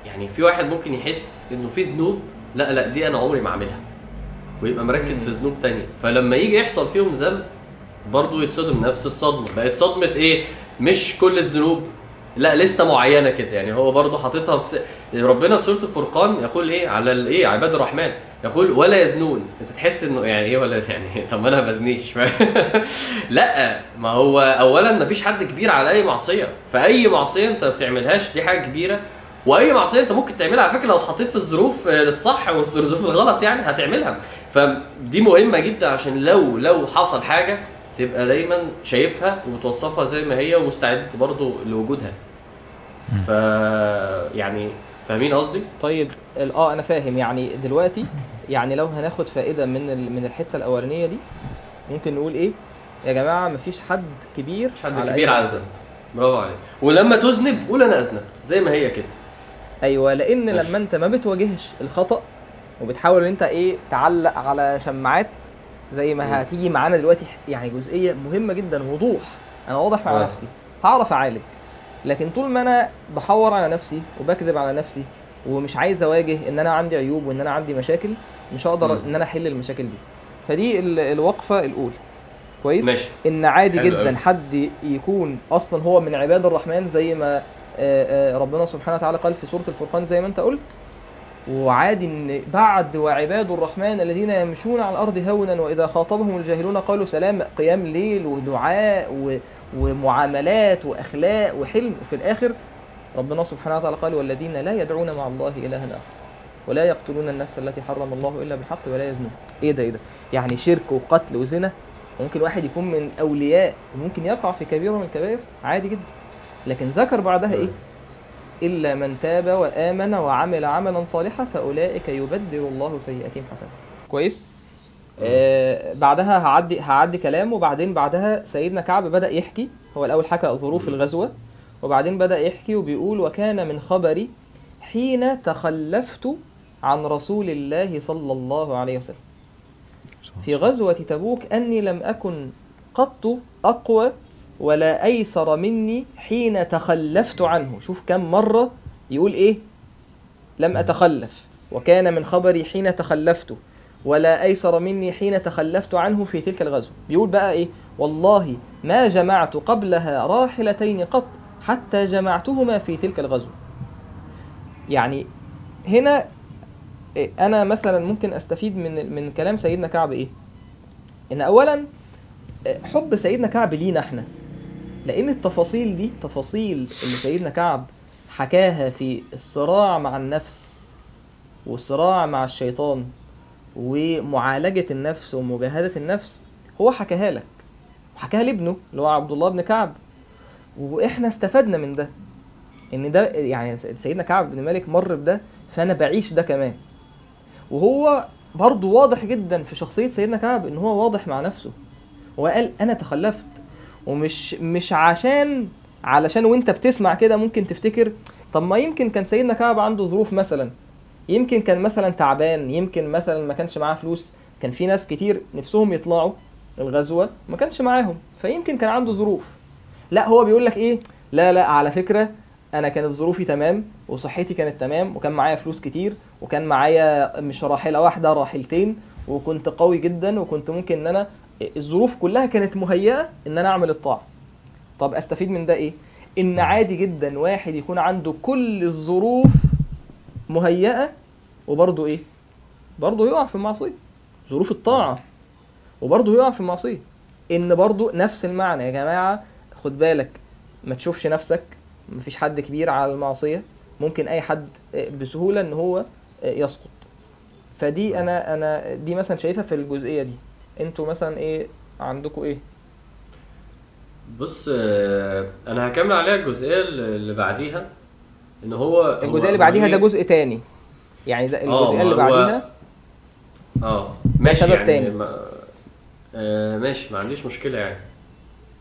يعني في واحد ممكن يحس إنه في ذنوب لا لا دي أنا عمري ما أعملها. ويبقى مركز في ذنوب تانية. فلما يجي يحصل فيهم ذنب برضه يتصدم نفس الصدمة. بقت صدمة إيه؟ مش كل الذنوب. لا لستة معينة كده. يعني هو برضه حاططها في س... ربنا في سورة الفرقان يقول إيه؟ على الايه عباد الرحمن. يقول ولا يزنون. أنت تحس إنه يعني إيه ولا يعني طب ما أنا ما بزنيش. لا ما هو اولا ما فيش حد كبير على أي معصية. فأي معصية أنت ما بتعملهاش دي حاجة كبيرة. واي معصية انت ممكن تعملها على فكرة لو اتحطيت في الظروف آه، الصح وفي الظروف الغلط يعني هتعملها. فدي مهمة جدا عشان لو لو حصل حاجة تبقى دايما شايفها وبتوصفها زي ما هي ومستعد برضو لوجودها. ف يعني فاهمين قصدي؟ طيب آه أنا فاهم. يعني دلوقتي يعني لو هناخد فائدة من ال- من الحتة الأولانية دي ممكن نقول إيه؟ يا جماعة مفيش حد كبير مش حد على كبير على. الذنب برافو عليك. ولما تذنب قول أنا أذنبت زي ما هي كده. أيوه لأن ماشي. لما أنت ما بتواجهش الخطأ وبتحاول إن أنت إيه تعلق على شماعات زي. ما هتيجي معانا دلوقتي يعني جزئية مهمة جدا وضوح أنا واضح مع آه. نفسي هعرف أعالج لكن طول ما أنا بحور على نفسي وبكذب على نفسي ومش عايز أواجه إن أنا عندي عيوب وإن أنا عندي مشاكل مش هقدر. إن أنا أحل المشاكل دي فدي ال- الوقفة الأولى كويس ماشي إن عادي جدا أوي. حد يكون أصلا هو من عباد الرحمن زي ما ربنا سبحانه وتعالى قال في سورة الفرقان زي ما انت قلت وعادي إن بعد وعباد الرحمن الذين يمشون على الأرض هونا وإذا خاطبهم الجاهلون قالوا سلام قيام ليل ودعاء ومعاملات وأخلاق وحلم. وفي الآخر ربنا سبحانه وتعالى قال والذين لا يدعون مع الله الها اخر ولا يقتلون النفس التي حرم الله إلا بالحق ولا يزنون. إيه ده إيه ده؟ يعني شرك وقتل وزنا ممكن واحد يكون من أولياء وممكن يقع في كبيره من الكبائر عادي جدا. لكن ذكر بعدها إيه؟ إلا من تاب وآمن وعمل عملا صالحا فأولئك يبدل الله سيئاتهم حسنات كويس؟ آه بعدها هعدي هعدي كلام وبعدين بعدها سيدنا كعب بدأ يحكي. هو الأول حكى ظروف مم. الغزوة وبعدين بدأ يحكي وبيقول وكان من خبري حين تخلفت عن رسول الله صلى الله عليه وسلم. في غزوة تبوك أني لم أكن قط أقوى ولا أيسر مني حين تخلفت عنه. شوف كم مرة يقول إيه؟ لم أتخلف. وكان من خبري حين تخلفت. ولا أيسر مني حين تخلفت عنه في تلك الغزوة. بيقول بقى إيه؟ والله ما جمعت قبلها راحلتين قط حتى جمعتهما في تلك الغزوة. يعني هنا إيه، أنا مثلا ممكن أستفيد من من كلام سيدنا كعب إيه؟ إن اولا إيه، حب سيدنا كعب لينا إحنا. لأن التفاصيل دي تفاصيل اللي سيدنا كعب حكاها في الصراع مع النفس والصراع مع الشيطان ومعالجة النفس ومجاهدة النفس هو حكاها لك. وحكاها لابنه اللي هو عبد الله بن كعب. وإحنا استفدنا من ده. إن ده يعني سيدنا كعب بن مالك مر بده فأنا بعيش ده كمان. وهو برضه واضح جدا في شخصية سيدنا كعب إن هو واضح مع نفسه. هو قال أنا تخلفت. ومش مش عشان علشان وانت بتسمع كده ممكن تفتكر طب ما يمكن كان سيدنا كعب عنده ظروف مثلا. يمكن كان مثلا تعبان يمكن مثلا ما كانش معاه فلوس. كان في ناس كتير نفسهم يطلعوا الغزوة ما كانش معاهم. فيمكن كان عنده ظروف. لا هو بيقول لك إيه؟ لا لا على فكرة أنا كانت ظروفي تمام وصحتي كانت تمام وكان معايا فلوس كتير وكان معايا مش راحلة واحدة راحلتين وكنت قوي جدا وكنت ممكن إن أنا الظروف كلها كانت مهيئة إن أنا أعمل الطاعة. طب أستفيد من ده إيه؟ إن عادي جدا واحد يكون عنده كل الظروف مهيئة وبرضه إيه؟ برضه يقع في المعصية. ظروف الطاعة. وبرضه يقع في المعصية. إن برضه نفس المعنى يا جماعة خد بالك ما تشوفش نفسك مفيش حد كبير على المعصية. ممكن أي حد بسهولة إن هو يسقط. فدي أنا أنا دي مثلا شايفها في الجزئية دي. أنتوا مثلا إيه عندكم إيه؟ بص آه، أنا هكمل عليها الجزئية اللي بعديها إن هو الجزئية اللي بعديها ده جزء تاني. يعني ده آه، الجزئية اللي بعديها؟ آه ماشي سبب يعني تاني. ما آه ماشي ما عنديش مشكلة يعني.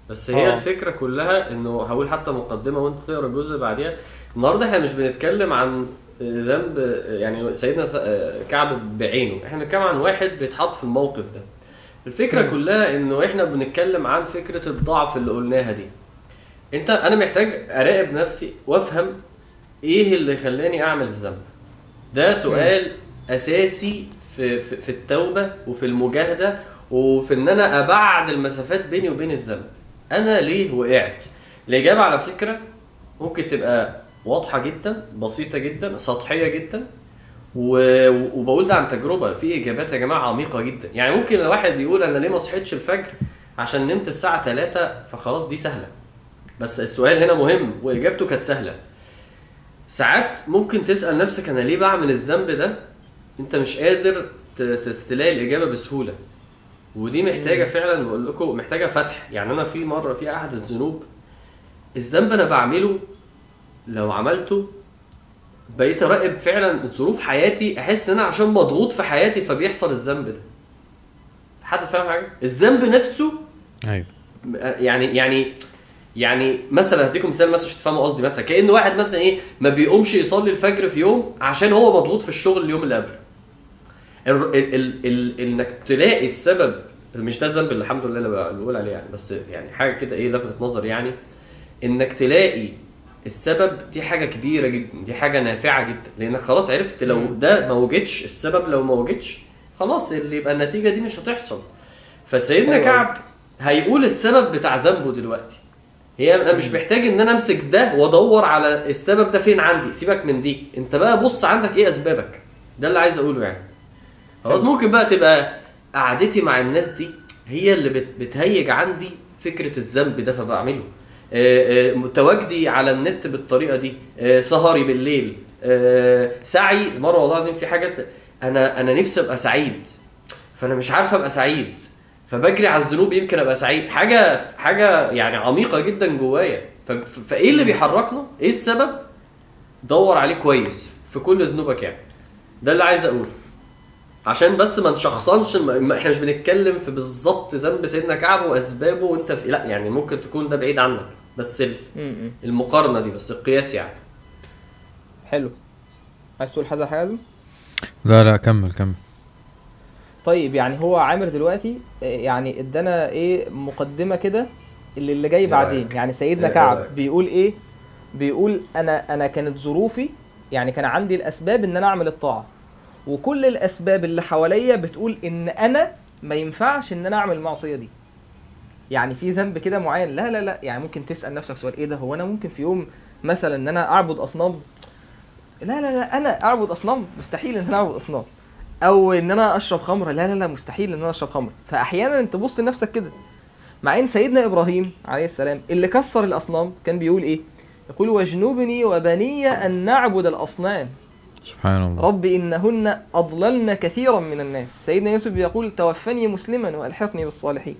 بس هي آه. الفكرة كلها إنه هقول حتى مقدمة وأنت تقرأ الجزء اللي بعديها. النهارده إحنا مش بنتكلم عن ذنب يعني سيدنا آه، كعب بعينه. إحنا بنتكلم عن واحد بيتحط في الموقف ده. الفكرة. كلها إنه إحنا بنتكلم عن فكرة الضعف اللي قلناها دي. أنت أنا محتاج أراقب نفسي وأفهم إيه اللي خلاني أعمل الذنب. ده سؤال أساسي في, في في التوبة وفي المجاهدة وفي إن أنا أبعد المسافات بيني وبين الذنب. أنا ليه وقعت؟ الإجابة على فكرة ممكن تبقى واضحة جدا بسيطة جدا سطحية جدا وبقول ده عن تجربة. في إجابات يا جماعة عميقة جدا. يعني ممكن الواحد يقول أنا ليه ما صحيتش الفجر عشان نمت الساعة 3 فخلاص دي سهلة. بس السؤال هنا مهم وإجابته كانت سهلة. ساعات ممكن تسأل نفسك أنا ليه بعمل الذنب ده؟ أنت مش قادر تلاقي الإجابة بسهولة. ودي محتاجة فعلا بقول لكم محتاجة فتح. يعني أنا في مرة في أحد الذنوب الذنب أنا بعمله لو عملته بقيت أراقب فعلا ظروف حياتي أحس إن أنا عشان مضغوط في حياتي فبيحصل الذنب ده. حد فاهم حاجة؟ الذنب نفسه أيوه. يعني يعني يعني مثلا هديكم مثال مثلا عشان تفهموا قصدي مثلا. كأن واحد مثلا إيه ما بيقومش يصلي الفجر في يوم عشان هو مضغوط في الشغل اليوم اللي قبله. إنك تلاقي السبب مش ده الذنب الحمد لله اللي بقول عليه يعني بس يعني حاجة كده إيه لفتت نظر يعني إنك تلاقي السبب دي حاجة كبيرة جدا دي حاجة نافعة جدا لانك خلاص عرفت لو ده ما وجدش السبب لو ما وجدش خلاص اللي يبقى النتيجة دي مش هتحصل. فسيدنا أيوة. كعب هيقول السبب بتاع ذنبه دلوقتي. هي أنا مش محتاج إن أنا أمسك ده وأدور على السبب ده فين عندي سيبك من دي. أنت بقى بص عندك إيه أسبابك؟ ده اللي عايز أقوله يعني. خلاص ممكن بقى تبقى قعدتي مع الناس دي هي اللي بت- بتهيج عندي فكرة الذنب ده فبعمله. تواجدي على النت بالطريقة دي. آه، سهري بالليل. آه، سعي مرة والله العظيم في حاجات أنا أنا نفسي أبقى سعيد. فأنا مش عارف أبقى سعيد. فبجري على الذنوب يمكن أبقى سعيد. حاجة حاجة يعني عميقة جدا جوايا. فإيه اللي بيحركنا؟ إيه السبب؟ دور عليه كويس في كل ذنوبك يعني. ده اللي عايز أقوله. عشان بس ما نشخصنش الم- ما إحنا مش بنتكلم في بالظبط ذنب سيدنا كعب وأسبابه وأنت في لا يعني ممكن تكون ده بعيد عنك. بس. المقارنة دي بس القياس يعني. حلو. عايز تقول حاجة يا حازم؟ لا لا كمل كمل. طيب يعني هو عامر دلوقتي آه، يعني ادانا إيه مقدمة كده اللي اللي جاي إيه بعدين؟ يعني سيدنا إيه كعب رأيك؟ بيقول إيه؟ بيقول أنا أنا كانت ظروفي يعني كان عندي الأسباب إن أنا أعمل الطاعة. وكل الأسباب اللي حواليا بتقول إن أنا ما ينفعش إن أنا أعمل المعصية دي. يعني في ذنب كده معين. لا لا لا يعني ممكن تسأل نفسك سؤال إيه ده؟ هو أنا ممكن في يوم مثلا إن أنا أعبد أصنام؟ لا لا لا أنا أعبد أصنام مستحيل إن أنا أعبد أصنام. أو إن أنا أشرب خمر؟ لا لا لا مستحيل إن أنا أشرب خمر. فاحيانا أنت تبص لنفسك كده. مع إن سيدنا إبراهيم عليه السلام اللي كسر الأصنام كان بيقول إيه؟ يقول واجنبني وبني أن نعبد الأصنام. سبحان الله. رب إنهن أضللن كثيرا من الناس. سيدنا يوسف بيقول توفني مسلما وألحقني بالصالحين.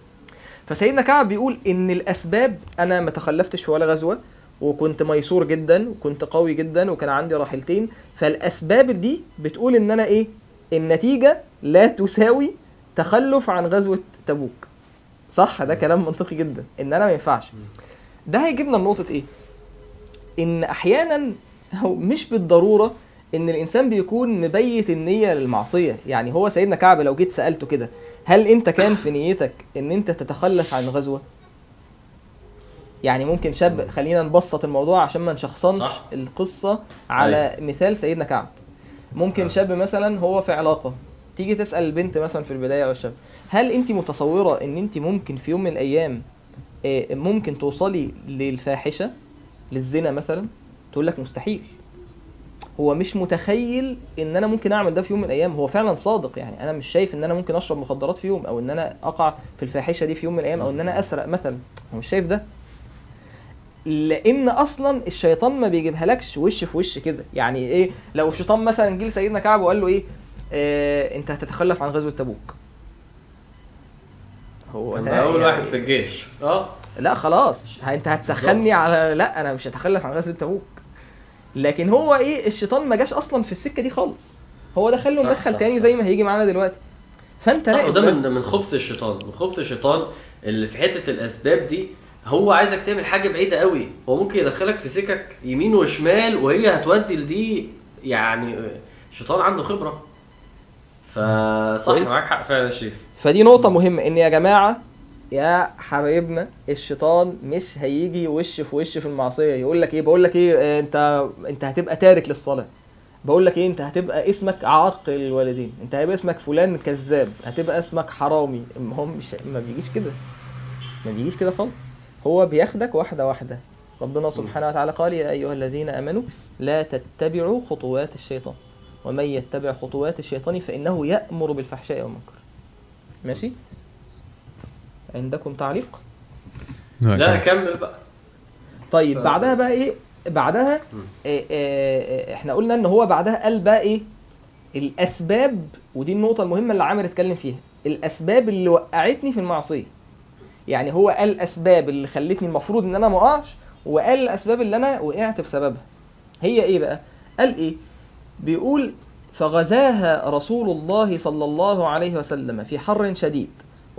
فسيدنا كعب بيقول إن الأسباب أنا ما تخلفتش في ولا غزوة وكنت ميسور جدا وكنت قوي جدا وكان عندي راحلتين. فالأسباب دي بتقول إن أنا إيه؟ النتيجة لا تساوي تخلف عن غزوة تبوك. صح؟ ده كلام منطقي جدا. إن أنا ما ينفعش. ده هيجيبنا لنقطة إيه؟ إن أحيانا هو مش بالضرورة إن الإنسان بيكون مبيت النية للمعصية يعني هو سيدنا كعب لو جيت سألته كده هل أنت كان في نيتك إن أنت تتخلف عن غزوه يعني ممكن شاب. خلينا نبسط الموضوع عشان ما نشخصنش صح. القصة على مثال سيدنا كعب ممكن آه. شاب مثلا هو في علاقة تيجي تسأل البنت مثلا في البداية أو الشاب هل أنت متصورة إن أنت ممكن في يوم من الأيام آه، ممكن توصلي للفاحشة للزنا مثلا تقول لك مستحيل هو مش متخيل إن أنا ممكن أعمل ده في يوم من الأيام. هو فعلا صادق. يعني أنا مش شايف إن أنا ممكن أشرب مخدرات في يوم أو إن أنا أقع في الفاحشة دي في يوم من الأيام أو إن أنا أسرق مثلا. هو مش شايف ده. لأن أصلا الشيطان ما بيجيبها لكش وش في وش كده. يعني إيه؟ لو الشيطان مثلا جه لسيدنا كعب وقال له إيه؟ آه أنت هتتخلف عن غزوة تبوك. هو أول يعني- واحد في الجيش. آه لا خلاص. أنت هتسخني على لا أنا مش هتخلف عن غزوة تبوك. لكن هو إيه الشيطان ما جاش أصلا في السكة دي خالص هو دخل له مدخل تاني صح. زي ما هيجي معانا دلوقتي فأنت وده ده. من من خبث الشيطان من خبث الشيطان اللي في حتة الأسباب دي هو عايزك تعمل حاجة بعيدة قوي هو ممكن يدخلك في سكك يمين وشمال وهي هتودي لدي يعني الشيطان عنده خبرة فصح. معاك حق فعلا يا شريف فدي نقطة مهمة إن يا جماعة يا حبايبنا الشيطان مش هيجي وش في وش في المعصية. يقول لك إيه؟ بقول لك إيه؟ آه، أنت أنت هتبقى تارك للصلاة. بقول لك إيه؟ أنت هتبقى اسمك عاق الوالدين. أنت هيبقى اسمك فلان كذاب. هتبقى اسمك حرامي. هم مش ما بيجيش كده. ما بيجيش كده خالص. هو بياخدك واحدة واحدة. ربنا سبحانه وتعالى قال يا أيها الذين آمنوا لا تتبعوا خطوات الشيطان. ومن يتبع خطوات الشيطان فإنه يأمر بالفحشاء والمنكر. ماشي؟ عندكم تعليق؟ لا كمل. بقى. طيب ف- بعدها بقى إيه؟ بعدها. إيه إيه إحنا قلنا إن هو بعدها قال بقى إيه؟ الأسباب ودي النقطة المهمة اللي عامر اتكلم فيها. الأسباب اللي وقعتني في المعصية. يعني هو قال الاسباب اللي خلتني المفروض إن أنا ما أقعش وقال الأسباب اللي أنا وقعت بسببها. هي إيه بقى؟ قال إيه؟ بيقول فغزاها رسول الله صلى الله عليه وسلم في حر شديد.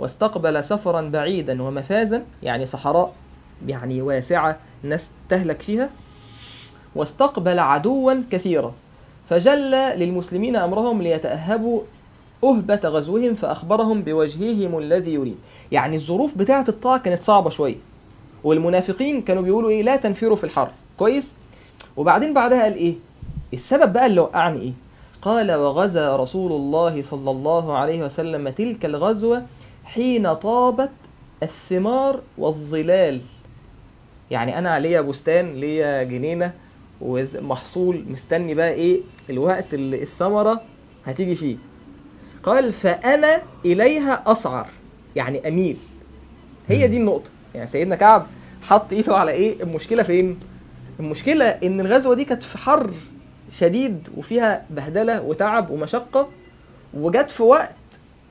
واستقبل سفرا بعيدا ومفازا يعني صحراء يعني واسعة ناس تهلك فيها واستقبل عدوا كثيرا. فجل للمسلمين أمرهم ليتأهبوا أهبة غزوهم فأخبرهم بوجههم الذي يريد. يعني الظروف بتاعة الطاعة كانت صعبة شوية والمنافقين كانوا بيقولوا إيه؟ لا تنفروا في الحر. كويس؟ وبعدين بعدها قال إيه؟ السبب بقى اللي وقعني إيه؟ قال وغزا رسول الله صلى الله عليه وسلم تلك الغزوة حين طابت الثمار والظلال. يعني أنا ليا بستان ليا جنينة ومحصول مستني بقى إيه؟ الوقت اللي الثمرة هتيجي فيه. قال فأنا إليها أسعر. يعني أميل. هي دي النقطة. يعني سيدنا كعب حط إيده على إيه؟ المشكلة فين؟ المشكلة إن الغزوة دي كانت في حر شديد وفيها بهدلة وتعب ومشقة وجت في وقت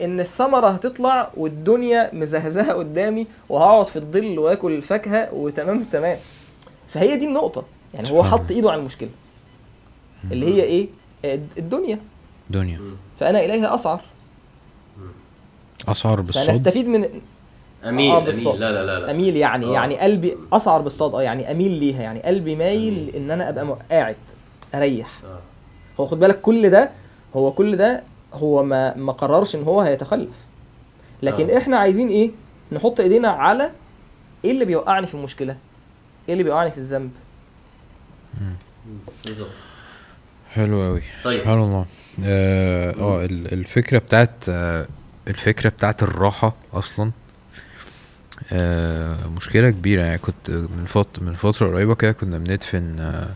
إن الثمرة هتطلع والدنيا مزهزهة قدامي وهقعد في الظل وآكل الفاكهة وتمام تمام. فهي دي النقطة. يعني هو حط. إيده على المشكلة. اللي هي إيه؟ الدنيا. دنيا. فأنا إليها أسعر. اسعار فانا بالصوت استفيد من أميل آه، أميل. بالظبط. لا لا لا لا. أميل يعني آه. يعني قلبي أسعر بالصاد. آه يعني أميل ليها. يعني قلبي مايل إن أنا أبقى قاعد أريح. آه. هو خد بالك كل ده هو كل ده هو ما ما قررش إن هو هيتخلف. لكن آه. إحنا عايزين إيه؟ نحط إيدينا على إيه اللي بيوقعني في المشكلة؟ إيه اللي بيوقعني في الذنب؟ بالظبط. حلو قوي طيب. سبحان الله. آه آه، ال- الفكرة بتاعت آه، الفكرة بتاعت الراحة أصلا آه، مشكلة كبيرة. يعني كنت من فتره من فترة قريبة كده كنا بندفن آه،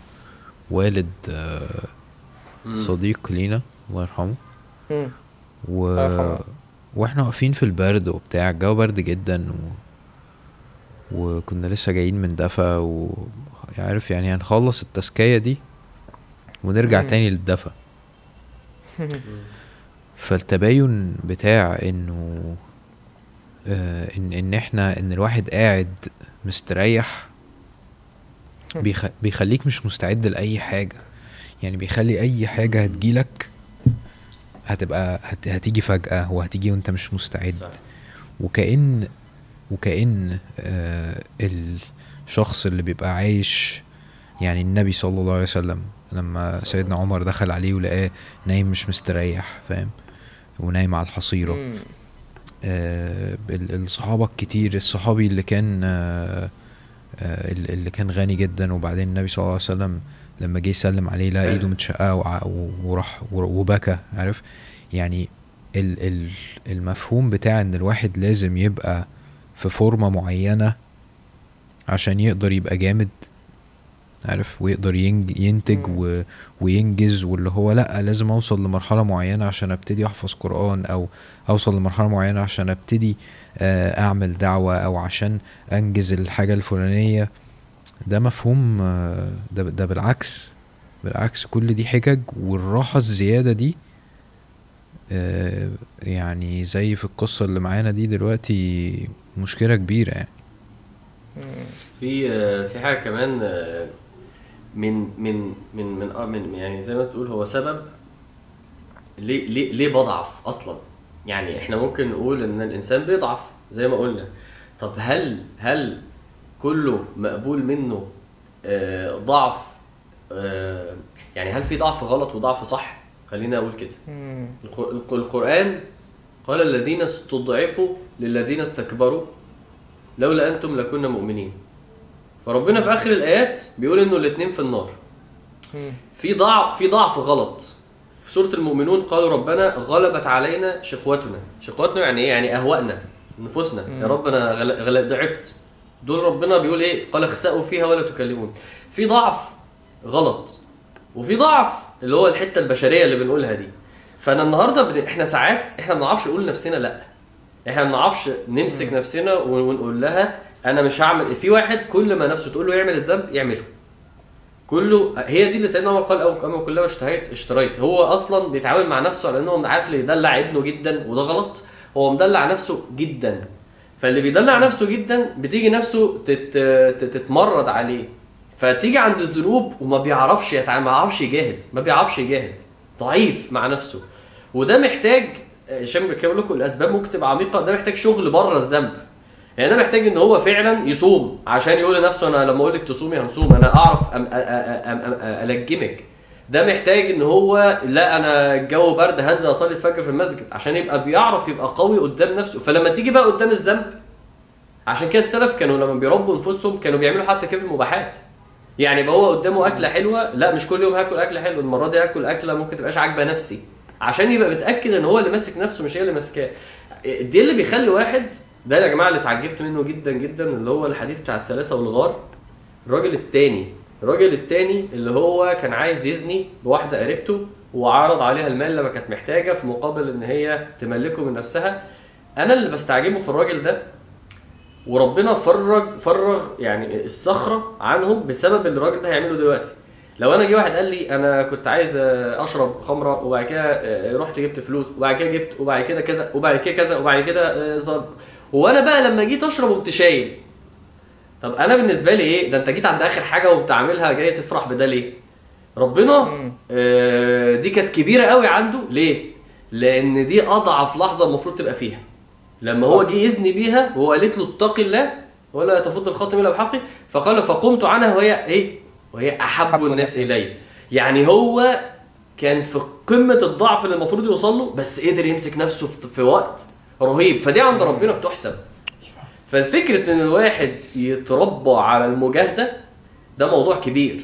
والد آه،. صديق لينا الله يرحمه. و... يرحمه. وإحنا واقفين في البرد وبتاع الجو برد جدا و... وكنا لسه جايين من دفا وعارف يعني هنخلص التزكية دي ونرجع مم. تاني للدفا. فالتباين بتاع إنه آه إن إن إحنا إن الواحد قاعد مستريح بيخ... بيخليك مش مستعد لأي حاجة. يعني بيخلي أي حاجة هتجيلك هتبقى هت... هتيجي فجأة وهتيجي وانت مش مستعد صح. وكأن وكأن آه الشخص اللي بيبقى عايش يعني النبي صلى الله عليه وسلم لما سيدنا عمر دخل عليه ولقاه نايم مش مستريح فاهم ونايم على الحصيرة مم. آه ال- الصحابة الكتير الصحابي اللي كان آه آه، ال- اللي كان غني جدا وبعدين النبي صلى الله عليه وسلم لما جه يسلم عليه لقى إيده متشققة وراح ور- وبكى عارف؟ يعني ال ال المفهوم بتاع إن الواحد لازم يبقى في فورمة معينة عشان يقدر يبقى جامد عارف؟ ويقدر ينتج. و وينجز واللي هو لأ لازم أوصل لمرحلة معينة عشان أبتدي أحفظ قرآن أو أوصل لمرحلة معينة عشان أبتدي آه، أعمل دعوة أو عشان أنجز الحاجة الفلانية. ده مفهوم ده ده بالعكس بالعكس كل دي حجج والراحة الزيادة دي آه، يعني زي في القصة اللي معانا دي دلوقتي مشكلة كبيرة يعني. في آه، في حاجة كمان آه، من من من من من يعني زي ما تقول هو سبب ليه ليه ليه بضعف أصلا؟ يعني إحنا ممكن نقول إن الإنسان بيضعف زي ما قلنا. طب هل هل كله مقبول منه آه، ضعف آه، يعني هل في ضعف غلط وضعف صح؟ خلينا أقول كده. مم. الق- الق- القرآن قال الذين استضعفوا للذين استكبروا لولا أنتم لكنا مؤمنين. فربنا في آخر الآيات بيقول إنه الاتنين في النار. في ضعف في ضعف غلط. في سورة المؤمنون قالوا ربنا غلبت علينا شقوتنا. شقوتنا يعني إيه؟ يعني اهوائنا نفوسنا. يا رب أنا غل... غل... ضعفت. دول ربنا بيقول إيه؟ قال اخسأوا فيها ولا تكلمون. في ضعف غلط وفي ضعف اللي هو الحتة البشرية اللي بنقولها دي. فأنا النهارده بن... إحنا ساعات إحنا ما بنعرفش نقول لنفسنا لأ. إحنا ما بنعرفش نمسك نفسنا ون- ونقول لها أنا مش هعمل في واحد كل ما نفسه تقول له يعمل الذنب يعمله. كله هي دي اللي سيدنا عمر قال أو اما كلما اشتهيت اشتريت. هو أصلا بيتعامل مع نفسه على انه هو عارف اللي يدلع ابنه جدا وده غلط. هو مدلع نفسه جدا. فاللي بيدلع نفسه جدا بتيجي نفسه تت... تت- تتمرد عليه. فتيجي عند الذنوب وما بيعرفش يتعامل ما بيعرفش يجاهد ما بيعرفش يجاهد. ضعيف مع نفسه. وده محتاج عشان بقول لكم الأسباب ممكن تبقى عميقة. ده محتاج شغل بره الذنب. يعني ده محتاج إن هو فعلا يصوم عشان يقول لنفسه أنا لما أقول لك تصومي هنصوم أنا أعرف أم أ- أ- أم أم ألجمك. ده محتاج إن هو لا أنا الجو برد هنزل أصلي الفجر في المسجد عشان يبقى بيعرف يبقى قوي قدام نفسه. فلما تيجي بقى قدام الذنب عشان كده السلف كانوا لما بيربوا نفوسهم كانوا بيعملوا حتى كيف المباحات. يعني يبقى هو قدامه أكلة حلوة لا مش كل يوم هاكل أكلة حلوة المرة دي هاكل أكلة ممكن تبقاش عاجبة نفسي. عشان يبقى متأكد إن هو اللي ماسك نفسه مش هي اللي ماسكاه. دي اللي بيخلي واحد ده يا جماعة اللي اتعجبت منه جدا جدا اللي هو الحديث بتاع الثلاثة والغار. الراجل التاني الراجل التاني اللي هو كان عايز يزني بواحدة قريبته وعرض عليها المال لما كانت محتاجة في مقابل إن هي تملكه من نفسها. أنا اللي بستعجبه في الراجل ده وربنا فرج فرغ يعني الصخرة عنهم بسبب اللي الراجل ده هيعمله دلوقتي. لو أنا جه واحد قال لي أنا كنت عايز أشرب خمرة وبعد كده آه، رحت جبت فلوس وبعد كده جبت وبعد كده كذا وبعد كده كذا وبعد كده آه، ظبط. وأنا بقى لما جيت أشرب قمت شايل طب أنا بالنسبة لي إيه؟ ده أنت جيت عند آخر حاجة وقمت عاملها جاي تفرح بده ليه؟ ربنا. آه، دي كانت كبيرة قوي عنده. ليه؟ لأن دي أضعف لحظة المفروض تبقى فيها. لما هو جه يزني بيها وهو قالت له اتق الله ولا تفض الخاتم الا بحقه فقال فقمت عنها وهي إيه؟ وهي أحب أحب الناس إلي. يعني هو كان في قمة الضعف اللي المفروض يوصل له بس قدر يمسك نفسه في وقت رهيب. فدي عند ربنا بتحسب. فالفكرة إن الواحد يتربى على المجاهدة ده موضوع كبير.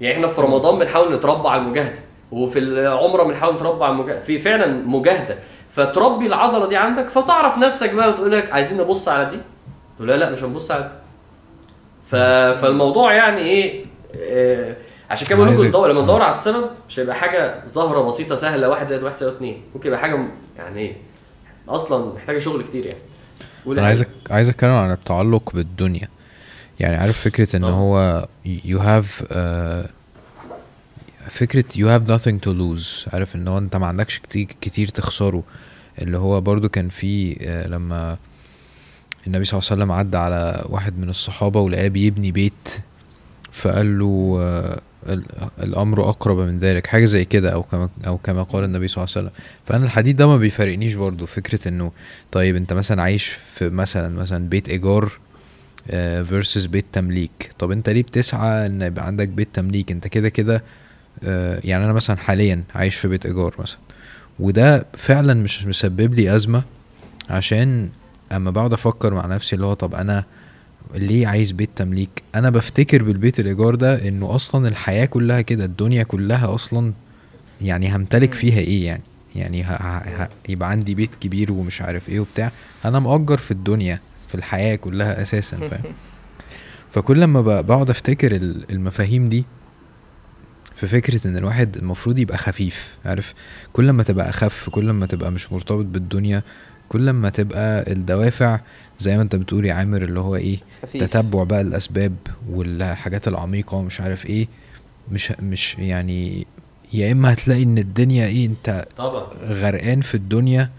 يعني إحنا في رمضان بنحاول نتربى على المجاهدة وفي العمرة بنحاول نتربى على المجاهدة. في فعلا مجاهدة. فتربي العضلة دي عندك فتعرف نفسك بقى وتقول لك عايزين نبص على دي؟ تقول لا لا مش هنبص على دي. ف... فالموضوع يعني إيه؟ آه، عشان كده بقول لكم لما ندور على السبب مش هيبقى حاجة ظاهرة بسيطة سهلة واحد زائد واحد يساوي اتنين. ممكن يبقى حاجة م- يعني إيه؟ أصلا محتاجة شغل كتير يعني. أنا عايز عايز أتكلم عن التعلق بالدنيا. يعني عارف فكرة إن آه. هو you have uh, فكرة you have nothing to lose. عارف إن هو أنت ما عندكش كتير, كتير تخسره. اللي هو برضو كان في آه، لما النبي صلى الله عليه وسلم عدى على واحد من الصحابة ولقاه بيبني بيت فقال له ال- الأمر أقرب من ذلك حاجة زي كده أو كما أو كما قال النبي صلى الله عليه وسلم. فأنا الحديث ده ما بيفارقنيش برضو فكرة إنه طيب أنت مثلا عايش في مثلا مثلا بيت إيجار versus بيت تمليك. طب أنت ليه بتسعى إن يبقى عندك بيت تمليك؟ أنت كده كده آه، يعني أنا مثلا حاليا عايش في بيت إيجار مثلا. وده فعلا مش مسبب لي أزمة عشان أما بقعد أفكر مع نفسي اللي هو طب أنا ليه عايز بيت تمليك؟ أنا بفتكر بالبيت الإيجار ده إنه أصلا الحياة كلها كده الدنيا كلها أصلا يعني همتلك. فيها إيه يعني؟ يعني ه... ه... ه... يبقى عندي بيت كبير ومش عارف إيه وبتاع. أنا مأجر في الدنيا في الحياة كلها أساسا فاهم؟ فكل لما بقعد أفتكر ال- المفاهيم دي في فكرة إن الواحد المفروض يبقى خفيف عارف؟ كل ما تبقى أخف كل ما تبقى مش مرتبط بالدنيا كل ما تبقى الدوافع زي ما انت بتقول يا عامر اللي هو إيه خفيف. تتبع بقى الأسباب والحاجات العميقة ومش عارف إيه. مش مش يعني يا إما هتلاقي إن الدنيا إيه أنت طبعا. غرقان في الدنيا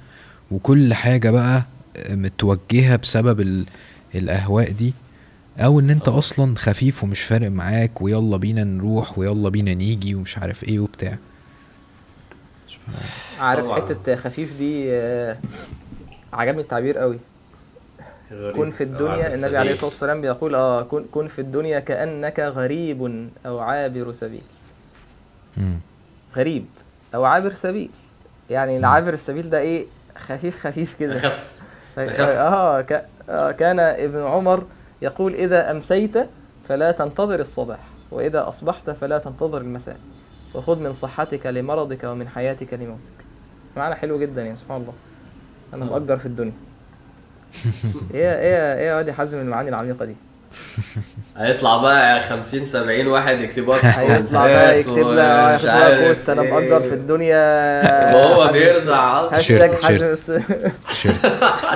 وكل حاجة بقى متوجهة بسبب ال... الأهواء دي أو إن أنت طبعا. أصلا خفيف ومش فارق معاك ويلا بينا نروح ويلا بينا نيجي ومش عارف إيه وبتاع. عارف طبعاً. حتة خفيف دي آه، عجبني التعبير قوي. غريب. كن في أو الدنيا النبي عليه. الصلاة والسلام بيقول آه كن كن في الدنيا كأنك غريب أو عابر سبيل مم. غريب أو عابر سبيل يعني العابر السبيل ده إيه خفيف خفيف كده اخف. آه ك- آه، كان ابن عمر يقول إذا أمسيت فلا تنتظر الصباح وإذا أصبحت فلا تنتظر المساء وخذ من صحتك لمرضك ومن حياتك لموتك معنى حلو جدا يا سبحان الله أنا آه. مؤجر في الدنيا إيه إيه إيه يا واد يا حازم المعاني العميقة دي؟ هيطلع بقى 50 70 واحد يكتبوها في هيطلع بقى يكتب لها عارف كوت. أنا إيه. مؤجر في الدنيا. وهو بيرزع أصلا. هاشتاج تيشيرت،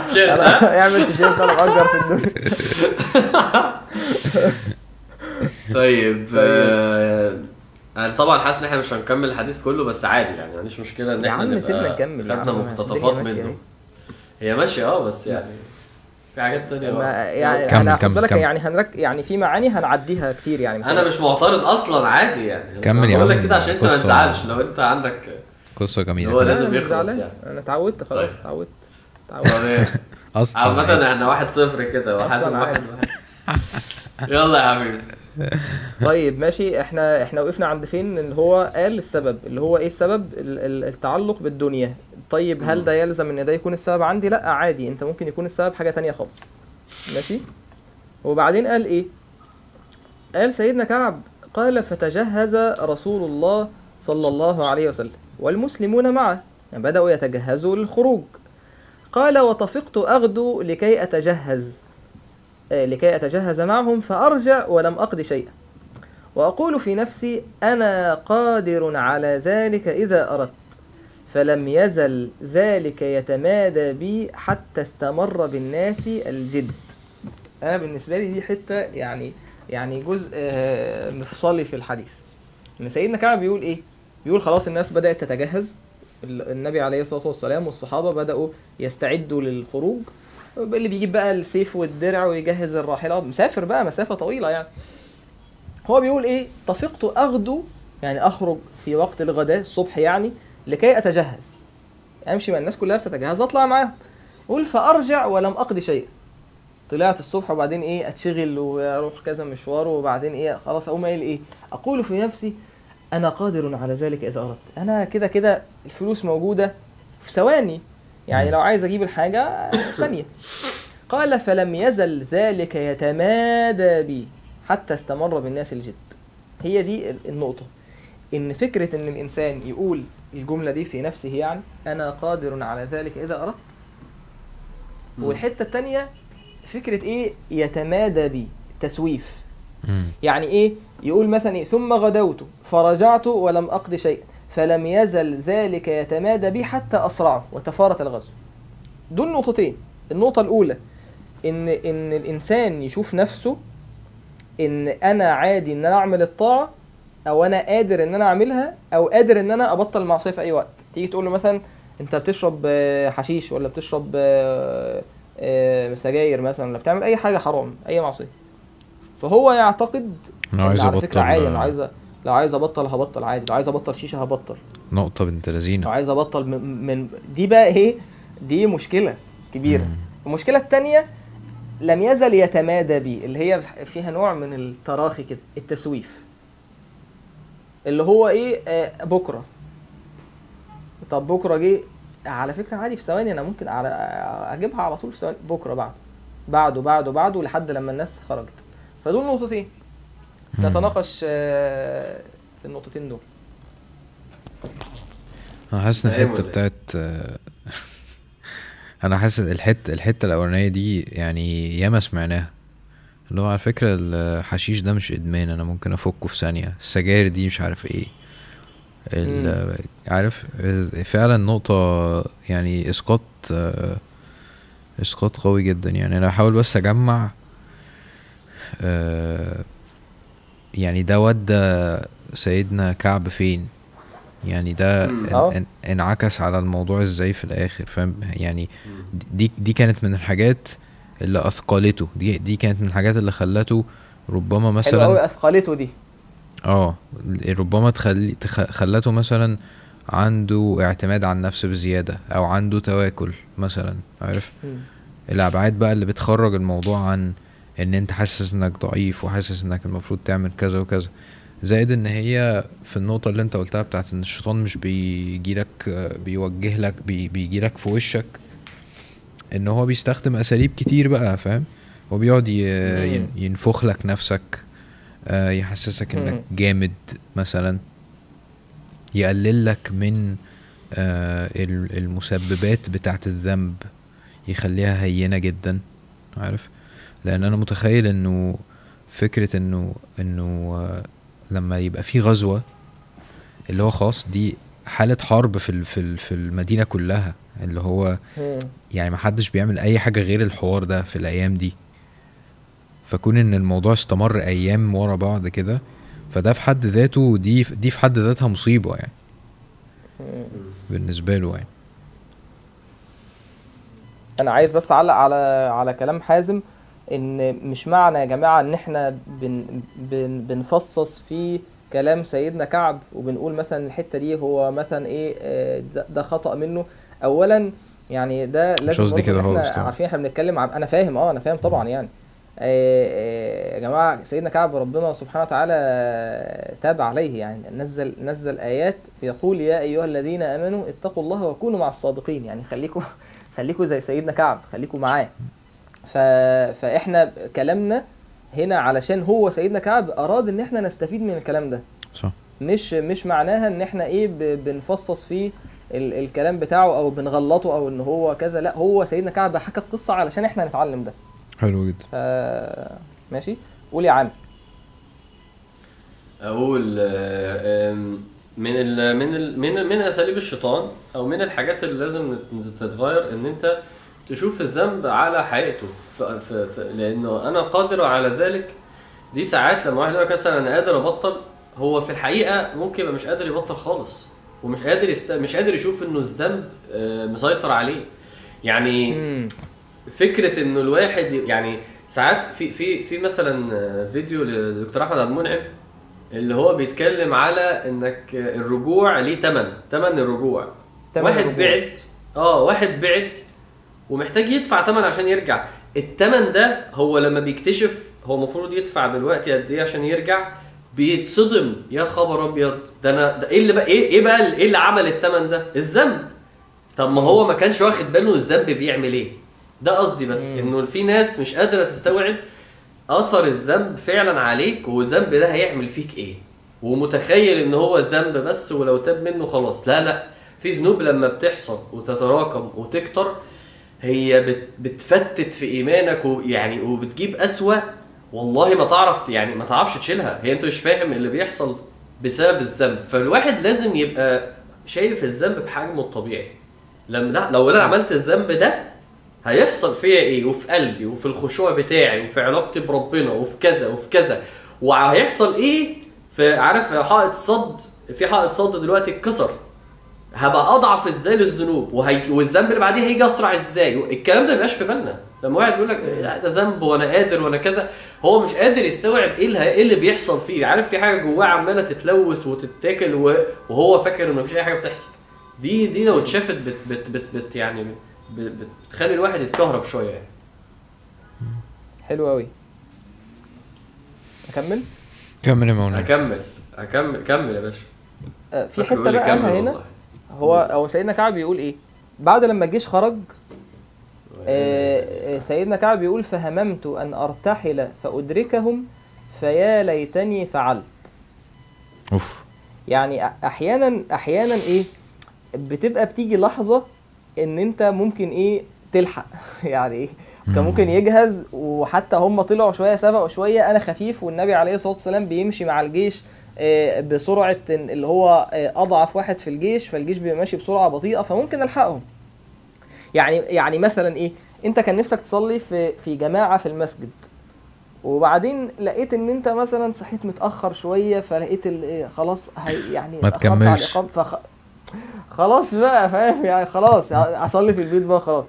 تيشيرت اعمل تيشيرت أنا مؤجر في الدنيا. طيب أنا طبعا حاسس إن إحنا مش هنكمل الحديث كله بس عادي يعني ما عنديش مشكلة إن إحنا نبقى خدنا مقتطفات منه. هي ماشية آه بس يعني في حاجات تانية ما. يعني كمل، أنا كمل، بالك كمل. يعني هنرك يعني في معاني هنعديها كتير يعني أنا مش معترض أصلا عادي يعني كمل يا بقول لك عم، كده عشان أنت ما. تزعلش لو أنت عندك قصة جميلة هو كده. لازم يخلص زعلان. يعني. أنا اتعودت خلاص طيب. اتعودت اتعودت إيه أصلا عامة يعني. إحنا واحد صفر كده وحازم واحد عادي. واحد. يلا يا حبيبي طيب ماشي إحنا إحنا وقفنا عند فين اللي هو قال السبب اللي هو إيه السبب ال- ال- التعلق بالدنيا طيب هل. ده يلزم إن ده يكون السبب عندي؟ لأ عادي. أنت ممكن يكون السبب حاجة تانية خالص. ماشي؟ وبعدين قال إيه؟ قال سيدنا كعب قال فتجهز رسول الله صلى الله عليه وسلم والمسلمون معه. يعني بدأوا يتجهزوا للخروج. قال وطفقت أغدو لكي أتجهز آه، لكي أتجهز معهم فأرجع ولم أقض شيئا. وأقول في نفسي أنا قادر على ذلك إذا أردت. فلم يزل ذلك يتمادى بي حتى استمر بالناس الجد. أنا بالنسبة لي دي حتة يعني يعني جزء آه، مفصلي في الحديث. إن سيدنا كعب بيقول إيه؟ بيقول خلاص الناس بدأت تتجهز. ال- النبي عليه الصلاة والسلام والصحابة بدأوا يستعدوا للخروج. اللي بيجيب بقى السيف والدرع ويجهز الراحلة. مسافر بقى مسافة طويلة يعني. هو بيقول إيه؟ طفقت أغدو يعني أخرج في وقت الغداء الصبح يعني لكي أتجهز. أمشي مع الناس كلها بتتجهز أطلع معاهم. يقول فأرجع ولم اقضي شيء. طلعت الصبح وبعدين إيه أتشغل وأروح كذا مشوار وبعدين إيه خلاص أقوم قايل إيه. أقول في نفسي أنا قادر على ذلك إذا أردت. أنا كده كده الفلوس موجودة في ثواني. يعني لو عايز أجيب الحاجة في ثانية. قال فلم يزل ذلك يتمادى بي حتى استمر بالناس الجد. هي دي ال- النقطة. إن فكرة إن الإنسان يقول الجملة دي في نفسه يعني أنا قادر على ذلك إذا أردت. والحتة التانية فكرة إيه؟ يتمادى بي تسويف. يعني إيه؟ يقول مثلا إيه؟ ثم غدوت فرجعت ولم أقض شيئا. فلم يزل ذلك يتمادى بي حتى أسرعه وتفارت الغزو. دول نقطتين. النقطة الأولى إن إن الإنسان يشوف نفسه إن أنا عادي إن أنا أعمل الطاعة أو أنا قادر إن أنا أعملها أو قادر إن أنا أبطل المعصية في أي وقت. تيجي تقول له مثلا أنت بتشرب آه، حشيش ولا بتشرب آه، آه، سجاير مثلا ولا بتعمل أي حاجة حرام أي معصية. فهو يعتقد إن عايز على فكرة عادي لو عايز لو عايز أبطل هبطل عادي لو عايز أبطل شيشة هبطل. نقطة بنت لو لذينة عايز أبطل من, من دي بقى إيه؟ دي مشكلة كبيرة. مم. المشكلة الثانية لم يزل يتمادى بي اللي هي فيها نوع من التراخي كده التسويف. اللي هو إيه؟ آه بكرة. طب بكرة جه على فكرة عادي في ثواني أنا ممكن على أجيبها على طول في ثواني. بكرة بعد. بعده بعده بعده لحد لما الناس خرجت. فدول نقطتين. نتناقش آه، في النقطتين دول. أنا حاسس إن فاهم الحتة إيه؟ بتاعت آه، أنا حاسس الحتة الحتة الأولانية دي يعني ياما سمعناها. اللي هو على فكرة الحشيش ده مش إدمان أنا ممكن أفكه في ثانية. السجاير دي مش عارف ال- عارف؟ فعلا نقطة يعني إسقاط آه، إسقاط قوي جدا. يعني أنا هحاول بس أجمع آه، يعني ده ودى سيدنا كعب فين؟ يعني ده. ان انعكس على الموضوع إزاي في الآخر فاهم؟ يعني دي دي كانت من الحاجات اللي أثقلته. دي دي كانت من الحاجات اللي خلته ربما حلو قوي مثلا أثقلته دي. آه ربما تخلي تخ- خلته مثلا عنده اعتماد على النفس بزيادة أو عنده تواكل مثلا عارف؟ مم. الأبعاد بقى اللي بتخرج الموضوع عن إن أنت حاسس إنك ضعيف وحاسس إنك المفروض تعمل كذا وكذا زائد إن هي في النقطة اللي أنت قلتها بتاعت إن الشيطان مش بيجيلك بيوجه لك بي بيجيلك في وشك إن هو بيستخدم أساليب كتير بقى فاهم؟ هو بيقعد ينفخ لك نفسك آه، يحسسك إنك. جامد مثلا. يقلل لك من آه، ال- المسببات بتاعت الذنب. يخليها هينة جدا عارف؟ لأن أنا متخيل إنه فكرة إنه إنه آه، لما يبقى في غزوة اللي هو خلاص دي حالة حرب في ال- في ال- في المدينة كلها اللي هو. يعني محدش بيعمل أي حاجة غير الحوار ده في الأيام دي فكون إن الموضوع استمر أيام ورا بعض كده فده في حد ذاته دي دي في حد ذاتها مصيبة يعني مم. بالنسبة له يعني أنا عايز بس أعلق على على كلام حازم إن مش معنى يا جماعة إن إحنا بن بن بنفصص في كلام سيدنا كعب وبنقول مثلا الحتة دي هو مثلا إيه آه، ده- خطأ منه. اولا يعني ده لازم قصدي برضه كده خالص. عارفين إحنا بنتكلم أنا فاهم آه أنا فاهم طبعا يعني. آه، آه، يا جماعة سيدنا كعب ربنا سبحانه وتعالى تاب عليه يعني. نزل نزل آيات بيقول يا أيها الذين آمنوا اتقوا الله وكونوا مع الصادقين. يعني خليكم خليكوا زي سيدنا كعب خليكوا معاه. ف... فإحنا كلامنا هنا علشان هو سيدنا كعب أراد إن إحنا نستفيد من الكلام ده. صح. مش مش معناها إن إحنا إيه. بنفصص فيه ال... الكلام بتاعه أو بنغلطه أو إن هو كذا. لأ هو سيدنا كعب حكى القصة علشان إحنا نتعلم ده. حلو جدا. ف... ماشي. قول يا عم. أقول آه، من ال من ال من من أساليب الشيطان أو من الحاجات اللي لازم تتغير إن أنت تشوف الذنب على حقيقته ف ف ف لأنه أنا قادر على ذلك دي ساعات لما واحد يقول لك مثلا أنا قادر أبطل هو في الحقيقة ممكن يبقى مش قادر يبطل خالص ومش قادر يست... مش قادر يشوف إنه الذنب آه، مسيطر عليه يعني. فكرة إنه الواحد يعني ساعات في في في مثلا فيديو لدكتور أحمد عبد المنعم اللي هو بيتكلم على إنك الرجوع ليه تمن تمن الرجوع تمن واحد الرجوع. بعد آه واحد بعد ومحتاج يدفع تمن عشان يرجع. التمن ده هو لما بيكتشف هو المفروض يدفع دلوقتي قد إيه عشان يرجع؟ بيتصدم. يا خبر أبيض ده أنا ده إيه اللي بقى إيه إيه بقى إيه اللي عمل التمن ده؟ الذنب. طب ما هو ما كانش واخد باله الذنب بيعمل إيه؟ ده قصدي بس إنه في ناس مش قادرة تستوعب أثر الذنب فعلا عليك والذنب ده هيعمل فيك إيه؟ ومتخيل إن هو ذنب بس ولو تاب منه خلاص. لا لا. في ذنوب لما بتحصل وتتراكم وتكتر هي بت بتفتت في إيمانك ويعني وبتجيب أسوأ. والله ما تعرف يعني ما تعرفش تشيلها. هي أنت مش فاهم اللي بيحصل بسبب الذنب. فالواحد لازم يبقى شايف الذنب بحجمه الطبيعي. لما لا لو أنا عملت الذنب ده هيحصل فيا إيه؟ وفي قلبي وفي الخشوع بتاعي وفي علاقتي بربنا وفي كذا وفي كذا. وهيحصل إيه؟ في عارف حائط صد في حائط صد دلوقتي اتكسر. هبقى أضعف إزاي للذنوب وهي... والذنب اللي بعديه هيجي أسرع إزاي؟ الكلام ده مبيبقاش في بالنا. لما واحد بيقول لك لا ده ذنب وأنا قادر وأنا كذا هو مش قادر يستوعب إيه اللي إيه اللي بيحصل فيه. عارف في حاجة جواه عمالة تتلوث وتتاكل و... وهو فاكر إنه مفيش أي حاجة بتحصل. دي دي لو اتشافت بت بت بت, بت يعني بت بتخلي الواحد يتكهرب شوية يعني. حلو قوي أكمل؟ كمل يا مولانا هكمل هكمل كمل يا باشا. آه، في حتة بقى هنا؟ والله. هو هو سيدنا كعب بيقول إيه؟ بعد لما الجيش خرج آه، آه، سيدنا كعب بيقول فهممت أن أرتحل فأدركهم فيا ليتني فعلت. أوف. يعني أحيانا أحيانا إيه؟ بتبقى بتيجي لحظة إن أنت ممكن إيه؟ تلحق. يعني إيه؟ كان ممكن يجهز وحتى هم طلعوا شوية سبقوا شوية أنا خفيف والنبي عليه الصلاة والسلام بيمشي مع الجيش آه، بسرعة اللي هو آه، أضعف واحد في الجيش فالجيش بيبقى ماشي بسرعة بطيئة فممكن ألحقهم. يعني يعني مثلا إيه؟ أنت كان نفسك تصلي في في جماعة في المسجد وبعدين لقيت إن أنت مثلا صحيت متأخر شوية فلقيت إيه خلاص هي يعني ما تكملش. فخ... خلاص بقى فاهم؟ يعني خلاص اصلي في البيت بقى خلاص.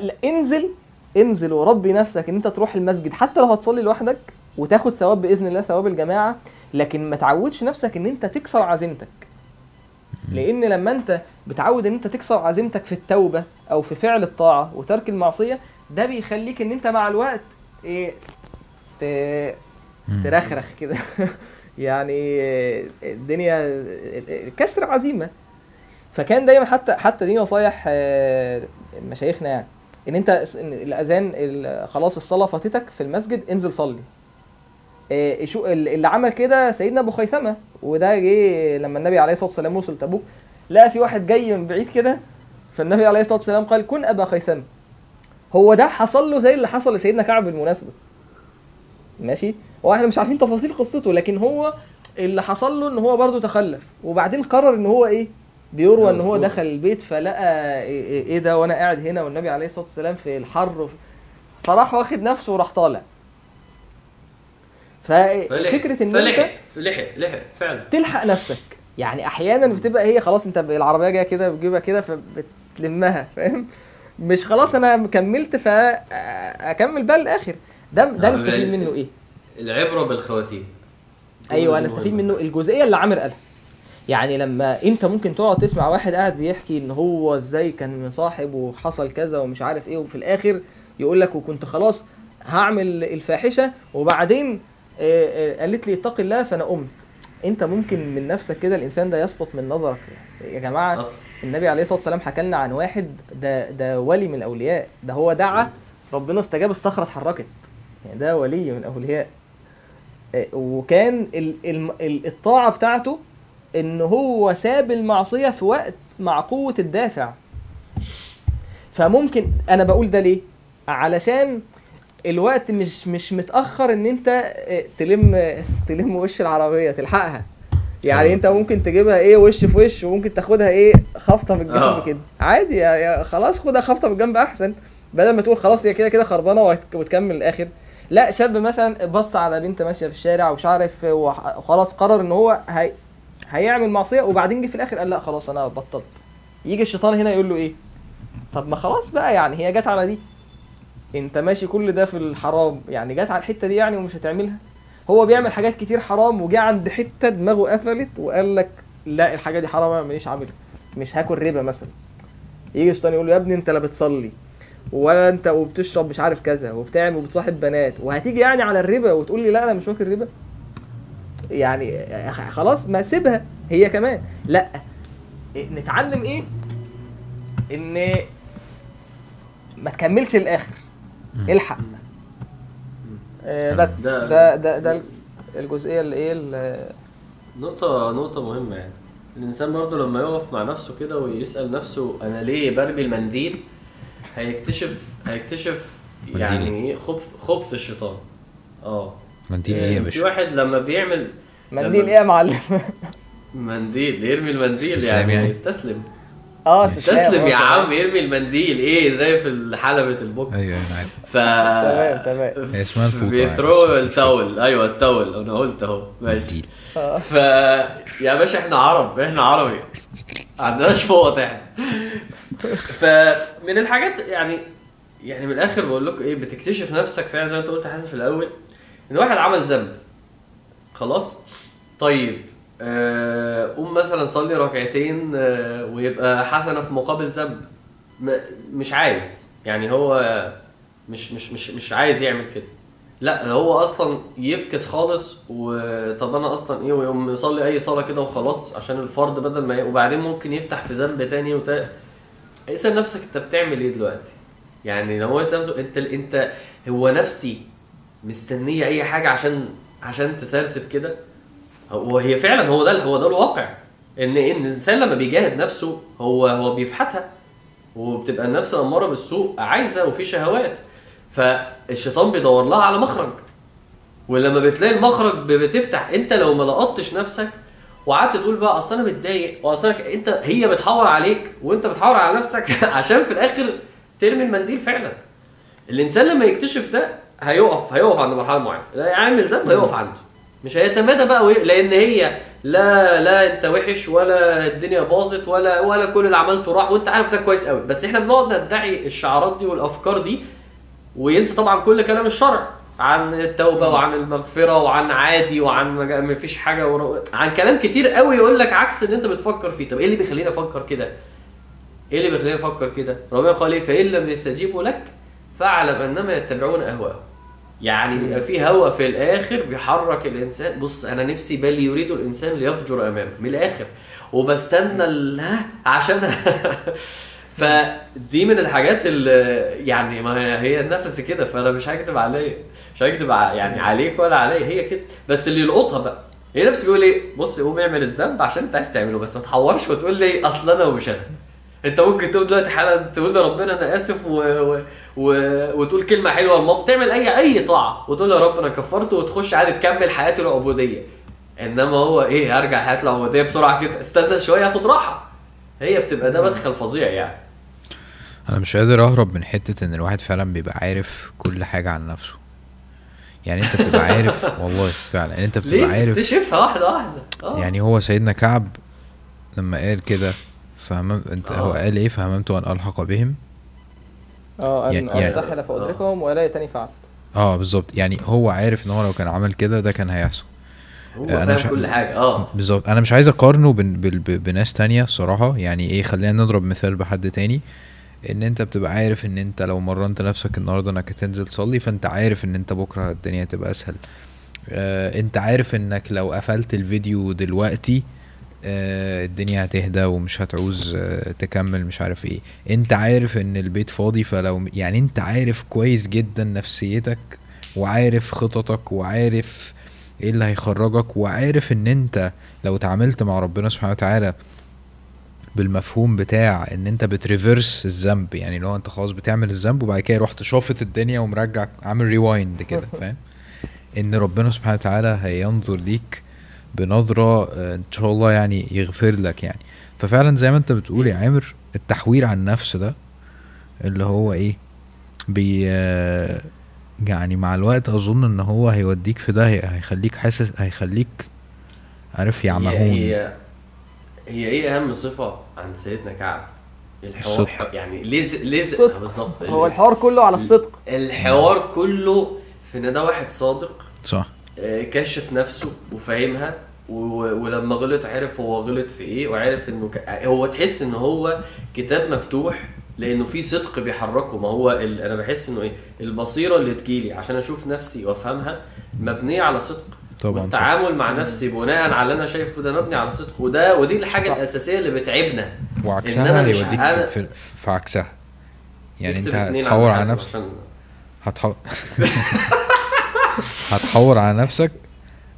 لا، انزل انزل وربي نفسك إن أنت تروح المسجد حتى لو هتصلي لوحدك وتاخد ثواب بإذن الله ثواب الجماعة لكن ما تعودش نفسك إن أنت تكسر عزيمتك. لأن لما أنت بتعود إن أنت تكسر عزيمتك في التوبة أو في فعل الطاعة وترك المعصية ده بيخليك إن أنت مع الوقت إيه. ترخرخ كده. يعني الدنيا كسر عزيمة. فكان دايما حتى حتى دي نصايح آه، مشايخنا يعني. إن أنت الأذان ال- خلاص الصلاة فاتتك في المسجد انزل صلي. شو ال- اللي عمل كده سيدنا أبو خيثمة. وده جه لما النبي عليه الصلاة والسلام وصل تبوك لقى في واحد جاي من بعيد كده فالنبي عليه الصلاة والسلام قال كن أبا خيثمة. هو ده حصل له زي اللي حصل لسيدنا كعب بالمناسبة. ماشي؟ هو إحنا مش عارفين تفاصيل قصته لكن هو اللي حصل له إن هو برضه تخلف. وبعدين قرر إن هو إيه؟ بيروى إن هو. دخل البيت فلقى إيه, إيه, إيه ده وأنا قاعد هنا والنبي عليه الصلاة والسلام في الحر. فراح واخد نفسه وراح طالع. ففكرة إن أنت فلحق لحق لحق فعلا. تلحق نفسك. يعني أحيانا بتبقى هي خلاص أنت العربية جاية كده بتجيبها كده فبتلمها فاهم؟ مش خلاص أنا كملت فاكمل بقى للآخر. ده ده نستفيد منه إيه؟ العبرة بالخواتيم. أيوه نستفيد مهمة. منه. الجزئية اللي عامر قالها. يعني لما أنت ممكن تقعد تسمع واحد قاعد بيحكي إن هو إزاي كان مصاحب وحصل كذا ومش عارف إيه وفي الآخر يقول لك وكنت خلاص هعمل الفاحشة وبعدين قالت لي اتق الله فانا قمت. انت ممكن من نفسك كده الانسان ده يسقط من نظرك. يا جماعة أصلا النبي عليه الصلاة والسلام حكى لنا عن واحد ده ده ولي من الأولياء. ده هو دعا ربنا استجاب الصخرة اتحركت. يعني ده ولي من الأولياء. آه، وكان ال- ال- الطاعة بتاعته إن هو ساب المعصية في وقت مع قوة الدافع. فممكن أنا بقول ده ليه؟ علشان الوقت مش مش متأخر إن أنت آه، تلم تلم وش العربية تلحقها. يعني آه. أنت ممكن تجيبها إيه وش في وش وممكن تاخدها إيه خبطه من الجنب آه. كده. عادي يا يا خلاص خدها خبطه من الجنب أحسن. بدل ما تقول خلاص هي كده كده خربانة وتكمل الآخر لا شاب مثلا بص على بنت ماشية في الشارع ومش عارف وخلاص قرر إن هو هي هيعمل معصية وبعدين جه في الآخر قال لا خلاص أنا بطلت. يجي الشيطان هنا يقول له إيه؟ طب ما خلاص بقى يعني هي جت على دي. انت ماشي كل ده في الحرام يعني جت على الحتة دي يعني ومش هتعملها؟ هو بيعمل حاجات كتير حرام وجه عند حتة دماغه قفلت وقال لك لا الحاجة دي حرام أنا ماليش عاملها مش هاكل ربا مثلا. يجي الشيطان يقول له يا ابني انت لا بتصلي ولا انت وبتشرب مش عارف كذا وبتعمل وبتصاحب بنات وهتيجي يعني على الربا وتقول لي لا أنا مش واكل ربا؟ يعني خلاص ما سيبها هي كمان. لا نتعلم إيه؟ ان ما تكملش الآخر الحق؟ آه، بس ده- ده ده الجزئية اللي إيه اللي- نقطة نقطة مهمة يعني. الإنسان برضه لما يقف مع نفسه كده ويسأل نفسه أنا ليه برمي المنديل؟ هيكتشف هيكتشف يعني منديل إيه؟ خبث خبث الشيطان. آه. منديل إيه يا في باشا؟ واحد لما بيعمل منديل لما- إيه يا معلم؟ منديل يرمي المنديل يعني, يعني. يستسلم. آه استسلم آه، يا. عم يرمي المنديل. إيه زي في حلبة البوكس؟ أيوه أنا عارف ف تمام تمام. اسمها الفوطة بيثرو يعني، ال towel. أيوه ال towel. أنا قلت أهو. ماشي. آه. ف يا باشا إحنا عرب إحنا عربي. ما عندناش فوط إحنا. فمن الحاجات يعني يعني من الآخر بقول لكم إيه بتكتشف نفسك فعلا زي ما أنت قلت حازم في الأول إن واحد عمل ذنب. خلاص؟ طيب. آه، قوم مثلا صلي ركعتين آه، ويبقى حسنة في مقابل ذنب مش عايز. يعني هو مش مش مش مش عايز يعمل كده. لا هو أصلا يفكس خالص وطب أنا أصلا إيه ويقوم يصلي أي صلاة كده وخلاص عشان الفرض بدل ما. وبعدين ممكن يفتح في ذنب تاني وتا... اسأل نفسك أنت بتعمل إيه دلوقتي؟ يعني لو هو نفسه أنت أنت هو نفسي مستنية أي حاجة عشان عشان تسرسب كده؟ وهي فعلا هو ده هو ده الواقع. ان إن الإنسان لما بيجاهد نفسه هو هو بيفحتها وبتبقى النفس الاماره بالسوء عايزة وفي شهوات. فالشيطان بيدور لها على مخرج. ولما بتلاقي المخرج بتفتح أنت لو ما لقطتش نفسك وقعدت تقول بقى أصل أنا متضايق وأصل انت هي بتحور عليك وأنت بتحور على نفسك عشان في الآخر ترمي المنديل فعلا. الإنسان لما يكتشف ده هيقف هيقف عند مرحلة معينة. لا يعمل ذنب هيقف عنده. مش هيتمادى بقى وي... لأن هي لا لا أنت وحش ولا الدنيا باظت ولا ولا كل اللي عملته راح وأنت عارف ده كويس قوي بس إحنا بنقعد ندعي الشعارات دي والأفكار دي وينسى طبعا كل كلام الشرع عن التوبة وعن المغفرة وعن عادي وعن ما فيش حاجة ورا... عن كلام كتير قوي يقول لك عكس اللي أنت بتفكر فيه. طب إيه اللي بيخليني أفكر كده؟ إيه اللي بيخليني أفكر كده؟ ربنا قال إيه؟ فإن لم يستجيبوا لك فاعلم أنما يتبعون أهواءهم. يعني بيبقى في هوى في الآخر بيحرك الإنسان. بص أنا نفسي بل يريد الإنسان ليفجر أمامه من الآخر وبستنى ها؟ عشان فدي من الحاجات اللي يعني ما هي النفس كده فأنا مش هكذب عليا مش هكذب ع- يعني عليك ولا عليا هي كده. بس اللي يلقطها بقى هي نفسه بيقول إيه؟ بص قوم اعمل الذنب عشان أنت عايز تعمله بس ما تحورش وتقول لي أصل أنا ومش أنا. انت ممكن تقول دلوقتي حالا تقول لربنا أنا اسف و... و... و... وتقول كلمة حلوة لماما. تعمل اي أي طاعة وتقول يا رب أنا كفرت وتخش عادي تكمل حياة العبودية. إنما هو إيه؟ هرجع حياة العبودية بسرعة كده. استنى شوية اخد راحة. هي بتبقى ده مدخل فظيع يعني. أنا مش قادر أهرب من حتة إن الواحد فعلا بيبقى عارف كل حاجة عن نفسه. يعني أنت بتبقى عارف والله فعلا. يعني أنت بتبقى ليه عارف تكتشفها واحدة واحدة؟ آه. يعني هو سيدنا كعب لما قال كده فهمم انت هو آه. قال إيه؟ فهممت ان ألحق بهم؟ آه أن يعني- يعني- ارتحل فأدركهم ولا يتني فعل. آه بالظبط. يعني هو عارف إن هو لو كان عمل كده ده كان هيحصل. هو أنا فاهم مش كل حاجة آه. بالظبط. أنا مش عايز أقارنه بن... بال- ب... بناس تانية صراحة يعني إيه خلينا نضرب مثال بحد تاني. إن أنت بتبقى عارف إن أنت لو مرنت نفسك النهارده إنك هتنزل تصلي فأنت عارف إن أنت بكرة الدنيا هتبقى أسهل. آه أنت عارف إنك لو قفلت الفيديو دلوقتي آه الدنيا هتهدى ومش هتعوز آه تكمل مش عارف إيه. انت عارف ان البيت فاضي فلو يعني انت عارف كويس جدا نفسيتك وعارف خططك وعارف إيه اللي هيخرجك وعارف ان انت لو اتعاملت مع ربنا سبحانه وتعالى بالمفهوم بتاع ان انت بت reverse الذنب يعني لو انت خلاص بتعمل الذنب وبعد كده رحت شافط الدنيا ومرجع عامل rewind كده فاهم؟ ان ربنا سبحانه وتعالى هينظر ليك بنظرة آه، إن شاء الله يعني يغفر لك يعني. ففعلا زي ما أنت بتقول يا عامر التحوير عن النفس ده اللي هو إيه بي آه، يعني مع الوقت أظن إن هو هيوديك في ده هيخليك حاسس هيخليك عارف هي يعمهون هي هي إيه أهم صفة عند سيدنا كعب؟ الحوار الصدق. يعني ليه ليه الصدق. بالظبط. هو الحوار كله على الصدق. الحوار كله في إن ده واحد صادق. صح. كشف نفسه وفاهمها ولما غلط عرف هو غلط في إيه وعرف إنه ك... هو تحس إن هو كتاب مفتوح لإنه في صدق بيحركه. ما هو ال... أنا بحس إنه إيه البصيرة اللي تجيلي عشان أشوف نفسي وأفهمها مبنية على صدق. طبعا صح. والتعامل مع نفسي بناء على اللي أنا شايفه ده مبني على صدق. وده ودي الحاجة صح. الأساسية اللي بتعبنا إن وعكسها أنا مش هيوديك ع- في, في, عكسها. يعني أنت هتحور على نفسك. عشان هتحور هتحور على نفسك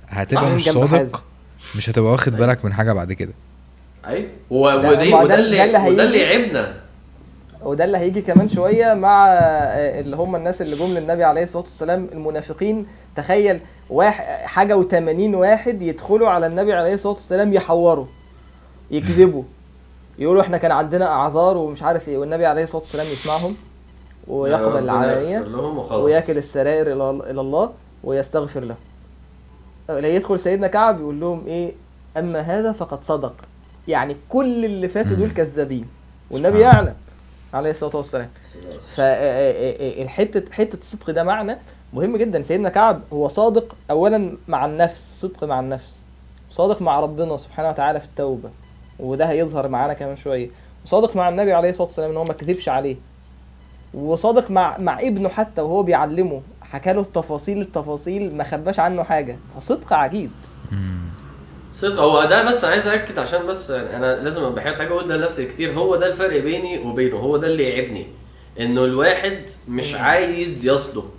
هتبقى. مش. صادق مش هتبقى واخد بالك من حاجة بعد كده أيوه وده ده اللي وده اللي هيجي. يعبنا وده اللي هيجي كمان شوية مع آه، اللي هم الناس اللي جم للنبي عليه الصلاة والسلام المنافقين تخيل واحد حاجة و80 واحد يدخلوا على النبي عليه الصلاة والسلام يحوروا يكذبوا يقولوا إحنا كان عندنا أعذار ومش عارف إيه والنبي عليه الصلاة والسلام يسمعهم ويقبل ربنا العلانيه وياكل السرائر إلى الله ويستغفر له. لا يدخل سيدنا كعب يقول لهم إيه؟ أما هذا فقد صدق. يعني كل اللي فاتوا دول. كذابين. والنبي يعلم عليه الصلاة والسلام. فالحته حتة الصدق ده معنى مهم جدا. سيدنا كعب هو صادق اولا مع النفس صدق مع النفس. صادق مع ربنا سبحانه وتعالى في التوبة. وده هيظهر معانا كمان شوية. وصادق مع النبي عليه الصلاة والسلام إن هو ما كذبش عليه. وصادق مع مع ابنه حتى وهو بيعلمه. حكى له التفاصيل التفاصيل ما خباش عنه حاجة. فصدق عجيب. صدق هو ده بس عايز اكد عشان بس يعني أنا لازم أبقى حاجة أقول لنفسي كتير. هو ده الفرق بيني وبينه هو ده اللي يعبني إنه الواحد مش عايز يصدق.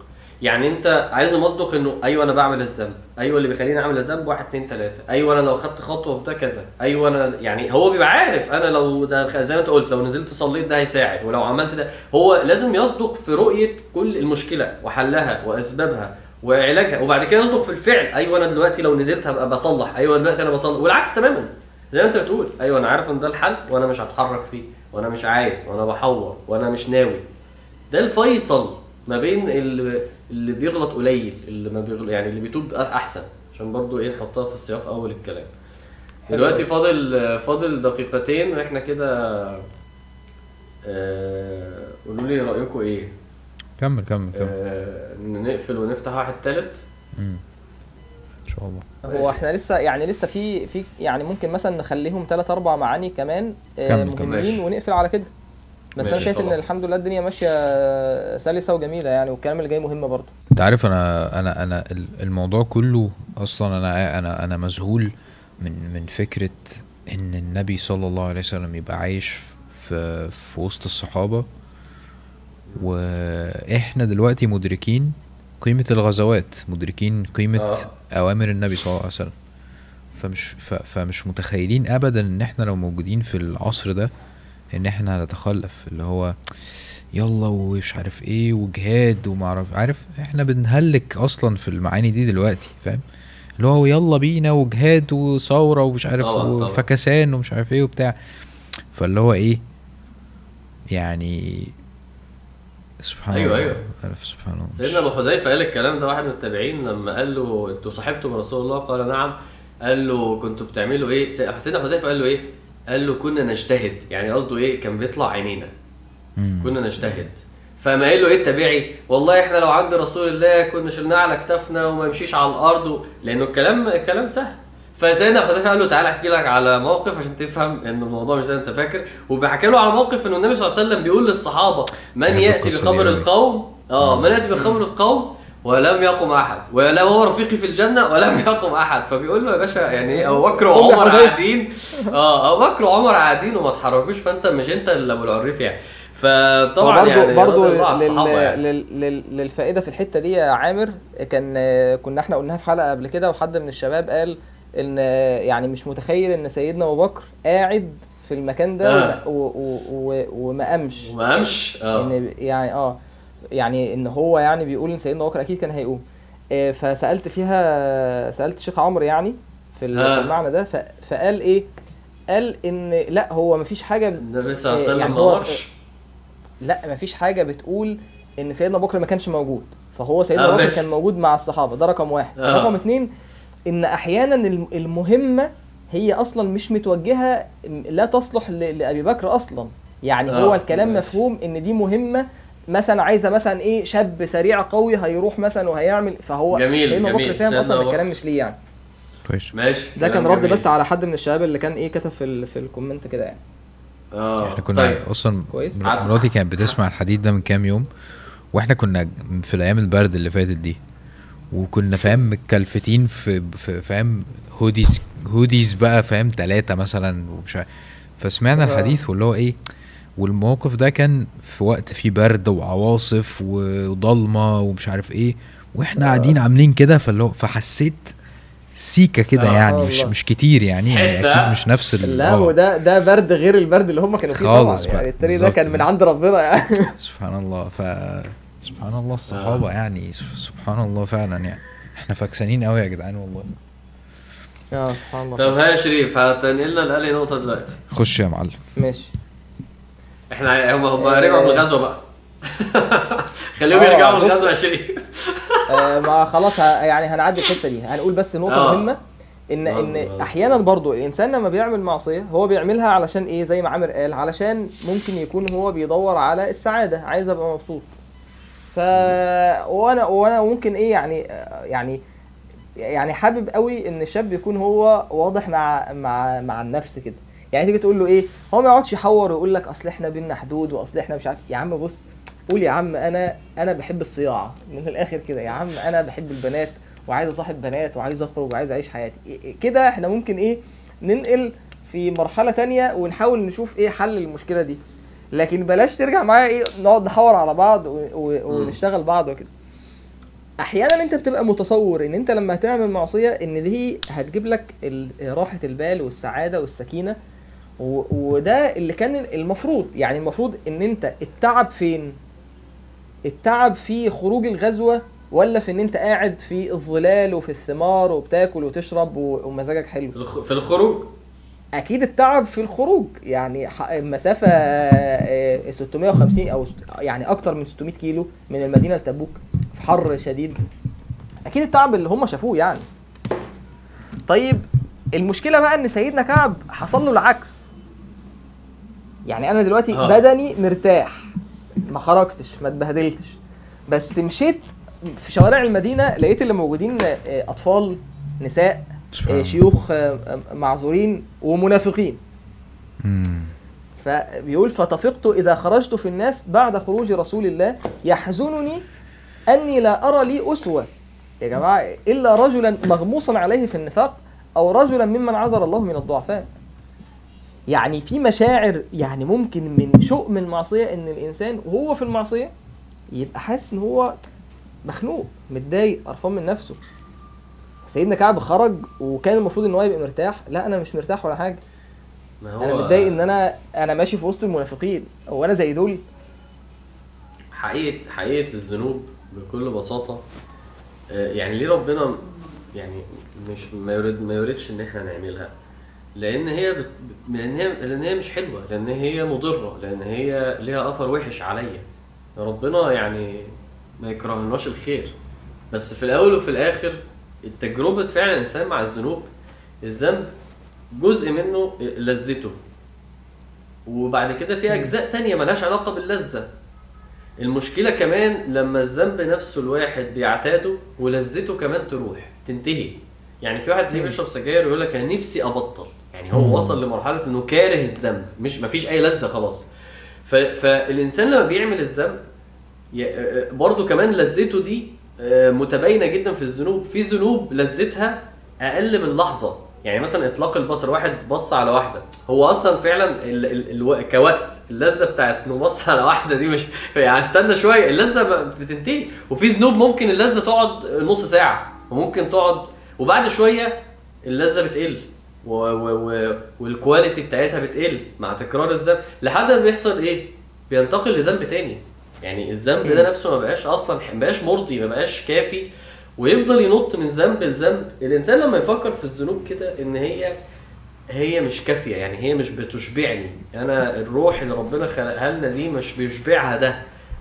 يعني انت عايز مصدق انه أيوه أنا بعمل الذنب أيوه اللي بيخليني اعمل الذنب واحد اتنين تلاتة. أيوه أنا لو خدت خطوة في ده كذا. أيوه أنا يعني هو بيبقى عارف أنا لو ده زي ما انت قلت لو نزلت صليت ده هيساعد ولو عملت ده هو لازم يصدق في رؤية كل المشكلة وحلها وأسبابها وعلاجها وبعد كده يصدق في الفعل. أيوه أنا دلوقتي لو نزلت هبقى بصلح أيوه دلوقتي أنا بصلح والعكس تماما. زي ما انت بتقول أيوه أنا عارف ان ده الحل وأنا مش هتحرك فيه وأنا مش عايز وأنا بحور وأنا مش ناوي. ده الفيصل. ما بين اللي, اللي بيغلط قليل اللي ما بيغلط يعني اللي بيتوب أحسن عشان برضو إيه نحطها في السياق أول الكلام. دلوقتي فاضل فاضل دقيقتين وإحنا كده آه، قولوا لي رأيكم إيه كمل كمل كمل آه، نقفل ونفتح واحد تالت مم. إن شاء الله هو إحنا لسه يعني لسه في في يعني ممكن مثلا نخليهم ثلاث أربع معاني كمان آه، كمل، كمل. مهمين. ونقفل على كده بس أنا شايف إن. الحمد لله الدنيا ماشية سلسة وجميلة يعني والكلام اللي جاي مهم برضه أنت عارف أنا أنا أنا ال- الموضوع كله أصلا أنا أنا أنا مذهول من من فكرة إن النبي صلى الله عليه وسلم يبقى عايش في في وسط الصحابة وإحنا دلوقتي مدركين قيمة الغزوات مدركين قيمة آه. أوامر النبي صلى الله عليه وسلم فمش ف فمش متخيلين ابدا إن إحنا لو موجودين في العصر ده إن إحنا هنتخلف اللي هو يلا ومش عارف إيه وجهاد وما أعرف عارف؟ إحنا بنهلك أصلا في المعاني دي دلوقتي فاهم؟ اللي هو يلا بينا وجهاد وثورة ومش عارف طبعاً، طبعاً. وفكسان ومش عارف إيه وبتاع. فاللي هو إيه؟ يعني سبحان أيوة، الله أيوة. عارف؟ سبحان الله. سيدنا أبو حذيفة قال الكلام ده واحد من التابعين لما قال له أنتوا صاحبتم رسول الله؟ قال نعم. قال له كنتوا بتعملوا إيه؟ سيدنا حذيفة قال له إيه؟ قال له كنا نجتهد. يعني قصده إيه؟ كان بيطلع عينينا. كنا نجتهد. فما قال له إيه التابعي والله إحنا لو عند رسول الله كنا شلناه على كتافنا وما يمشيش على الأرض و... لأنه الكلام الكلام سهل. فسيدنا حذيفه قال له تعالى أحكي لك على موقف عشان تفهم إن الموضوع مش زي ما أنت فاكر. وبيحكي له على موقف إنه النبي صلى الله عليه وسلم بيقول للصحابة من يأتي بخبر. القوم؟ آه من يأتي بخبر القوم؟ ولم يقم أحد. ولا هو رفيقي في الجنة ولم يقم أحد. فبيقول له يا باشا يعني إيه أبو بكر وعمر. قاعدين. آه أبو بكر وعمر قاعدين وما اتحركوش فأنت مش أنت اللي أبو العريف يعني. فطبعا برضه يعني الصحابه لل... يعني. لل... لل... للفائدة في الحتة دي يا عامر كان كنا إحنا قلناها في حلقة قبل كده وحد من الشباب قال إن يعني مش متخيل إن سيدنا أبو بكر قاعد في المكان ده آه. وما, و... و... و... وما قامش. وما قامش. آه. ان يعني آه. يعني إن هو يعني بيقول إن سيدنا بكر أكيد كان هيقوم آه، فسألت فيها سألت الشيخ عمرو يعني في آه. المعنى ده فقال إيه قال إن لأ هو مفيش حاجة النبي صلى الله عليه يعني وسلم ما هو- قامش لأ مفيش حاجة بتقول إن سيدنا بكر ما كانش موجود فهو سيدنا آه، بكر. كان موجود مع الصحابة ده رقم واحد آه. رقم اتنين إن أحيانا الم- المهمة هي أصلا مش متوجهة لا تصلح لأبي بكر أصلا يعني آه، هو الكلام ماشي. مفهوم إن دي مهمة مثلا عايزة مثلا إيه شاب سريع قوي هيروح مثلا وهيعمل فهو جميل، سيدنا بكر. فاهم أصلا الكلام. مش ليه يعني كويس ماشي ده كان رد. بس على حد من الشباب اللي كان إيه كتب في ال- في الكومنت كده يعني آه إحنا كنا طيب أصلا مراتي كانت بتسمع الحديث ده من كام يوم وإحنا كنا في الأيام البرد اللي فاتت دي وكنا فاهم متكلفتين في في- فاهم هوديز هوديز بقى فاهم ثلاثة مثلا ومش فسمعنا آه. الحديث واللي هو إيه والموقف ده كان في وقت فيه برد وعواصف وضلمة ومش عارف إيه وإحنا آه. قاعدين عاملين كده فاللي هو فحسيت سيكة كده آه. يعني آه مش. مش كتير يعني يعني. أكيد مش نفس ال- لا آه. وده ده برد غير البرد اللي هم كانوا فيه خالص يعني التاني ده. كان من عند ربنا يعني سبحان الله ف سبحان الله الصحابة آه. يعني سبحان الله فعلا يعني إحنا فاكسانين قوي يا جدعان والله آه سبحان الله طب ها يا شريف هتنقلنا لأي نقطة دلوقتي خش يا معلم ماشي إحنا هم هم. رجعوا من الغزوة بقى خليهم آه، يرجعوا من بص. الغزوة يا شريف آه ما خلاص يعني هنعدي الحتة دي هنقول بس نقطة آه. مهمة ان إن. أحيانا برضو الإنسان لما بيعمل معصية هو بيعملها علشان إيه زي ما عامر قال علشان ممكن يكون هو بيدور على السعادة عايز أبقى مبسوط ف وأنا وأنا ممكن إيه يعني يعني يعني حابب قوي إن الشاب يكون هو واضح مع مع مع النفس كده يعني تيجي تقول له إيه؟ هو ما يقعدش يحور ويقول لك أصل إحنا بينا حدود وأصل إحنا مش عارف يا عم بص قول يا عم أنا أنا بحب الصياعة. من الآخر كده يا عم أنا بحب البنات وعايز أصاحب بنات وعايز أخرج وعايز أعيش حياتي. إيه- إيه كده إحنا ممكن إيه؟ ننقل في مرحلة تانية ونحاول نشوف إيه حل المشكلة دي. لكن بلاش ترجع معايا إيه؟ نقعد نحور على بعض و... و... ونشتغل بعض وكده. أحيانا أنت بتبقى متصور إن أنت لما هتعمل معصية إن دي هتجيب لك راحة البال والسعادة والسكينة. وده اللي كان المفروض. يعني المفروض إن أنت التعب فين؟ التعب في خروج الغزوة ولا في إن أنت قاعد في الظلال وفي الثمار وبتاكل وتشرب. ومزاجك حلو؟ في الخ- في الخروج؟ أكيد التعب في الخروج. يعني مسافه آه، 650 أو يعني أكتر من 600 كيلو من المدينة لتبوك في حر شديد. أكيد التعب اللي هم شافوه يعني. طيب المشكلة بقى إن سيدنا كعب حصل له العكس. يعني أنا دلوقتي آه. بدني مرتاح ما خرجتش ما اتبهدلتش بس مشيت في شوارع المدينة لقيت اللي موجودين آه، أطفال نساء آه،. شيوخ آه، معذورين ومنافقين مم. فبيقول فتفقت إذا خرجت في الناس بعد خروج رسول الله يحزنني أني لا أرى لي أسوة يا جماعة إلا رجلا مغموصا عليه في النفاق أو رجلا ممن عذر الله من الضعفاء يعني في مشاعر يعني ممكن من شؤم المعصية إن الإنسان وهو في المعصية يبقى حاسس إن هو مخنوق متضايق قرفان من نفسه. سيدنا كعب خرج وكان المفروض إن هو يبقى مرتاح. لا أنا مش مرتاح ولا حاجة. ما هو أنا متضايق إن أنا أنا ماشي في وسط المنافقين هو أنا زي دول. حقيقة حقيقة الذنوب بكل بساطة. آه، يعني ليه ربنا يعني مش ما يريد ما يريدش إن إحنا نعملها؟ لأن هي بت... لأن هي لأن هي مش حلوة لأن هي مضرة لأن هي ليها أثر وحش عليا. ربنا يعني ما يكرهناش الخير. بس في الأول وفي الآخر التجربة فعلا الإنسان مع الذنوب الذنب جزء منه لذته. وبعد كده في أجزاء تانية ملهاش علاقة باللذة. المشكلة كمان لما الذنب نفسه الواحد بيعتاده ولذته كمان تروح تنتهي. يعني في واحد ليه بيشرب سجاير ويقول لك أنا نفسي أبطل. يعني هو وصل لمرحلة إنه كاره الذنب مش مفيش أي لذة خلاص. فالإنسان لما بيعمل الذنب برضه كمان لذته دي آه، متباينة جدا في الذنوب. في ذنوب لذتها أقل من لحظة. يعني مثلا إطلاق البصر واحد بص على واحدة. هو أصلا فعلا ال ال ألو... كوقت اللذة بتاعت إنه بص على واحدة دي مش يعني استنى شوية. اللذة بتنتهي. وفي ذنوب ممكن اللذة تقعد نص ساعة وممكن تقعد وبعد شوية اللذة بتقل. و... و... و... والكواليتي بتاعتها بتقل مع تكرار الذنب. لحد ما بيحصل إيه؟ بينتقل لذنب تاني. يعني الذنب ده نفسه ما بقاش أصلا ما بقاش مرضي ما بقاش كافي ويفضل ينط من ذنب لذنب. الإنسان لما يفكر في الذنوب كده إن هي هي مش كافية يعني هي مش بتشبعني. أنا الروح اللي ربنا خلقها لنا دي مش بيشبعها ده.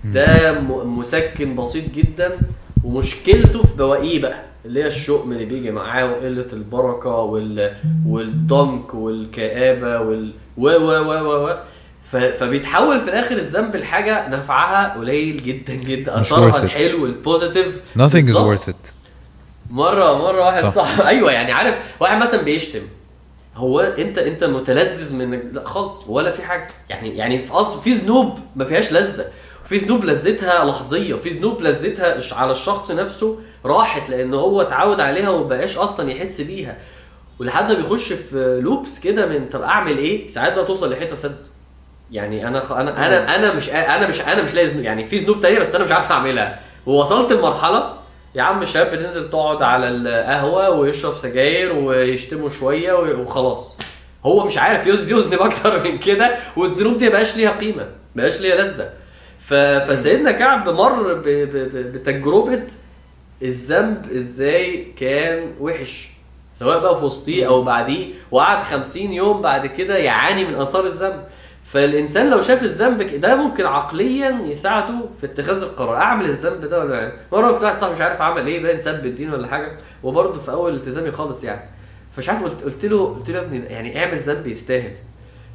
ده مسكن بسيط جدا. ومشكلته في بواقيه بقى اللي هي الشؤم اللي بيجي معاه وقلة البركة وال والضنك والكآبة وال و و و و و ف- فبيتحول في الآخر الذنب لحاجة نفعها قليل جدا جدا. أثرها. الحلو البوزيتيف nothing is worth it. مرة مرة واحد صح. صح أيوه يعني عارف واحد مثلا بيشتم هو أنت أنت متلذذ من لا خالص ولا في حاجة يعني يعني في أصل في ذنوب ما فيهاش لذة. وفي ذنوب لذتها لحظية وفي ذنوب لذتها على الشخص نفسه راحت لأن هو اتعود عليها ومبقاش أصلا يحس بيها. ولحد ما بيخش في لوبس كده من طب أعمل إيه؟ ساعات بقى توصل لحتة سد يعني أنا خ... أنا أنا أنا مش أنا مش أنا مش لاقي يعني في ذنوب تانية بس أنا مش عارف أعملها. ووصلت لمرحلة يا عم الشباب بتنزل تقعد على القهوة ويشرب سجاير ويشتموا شوية وخلاص. هو مش عارف يذ- يذنب أكتر من كده والذنوب دي مبقاش ليها قيمة مبقاش ليها لذة. فسيدنا كعب مر. بتجربة الذنب إزاي كان وحش سواء بقى في وسطيه أو بعديه وقعد 50 يوم بعد كده يعاني من آثار الذنب. فالإنسان لو شاف الذنب ده ممكن عقليا يساعده في اتخاذ القرار. أعمل الذنب ده ولا لا مرة كنت واحد صاحبي مش عارف عمل إيه باين سب الدين ولا حاجة وبرضه في أول التزامي خالص يعني. فمش عارف قلت, قلت له قلت له يا ابني يعني اعمل ذنب يستاهل.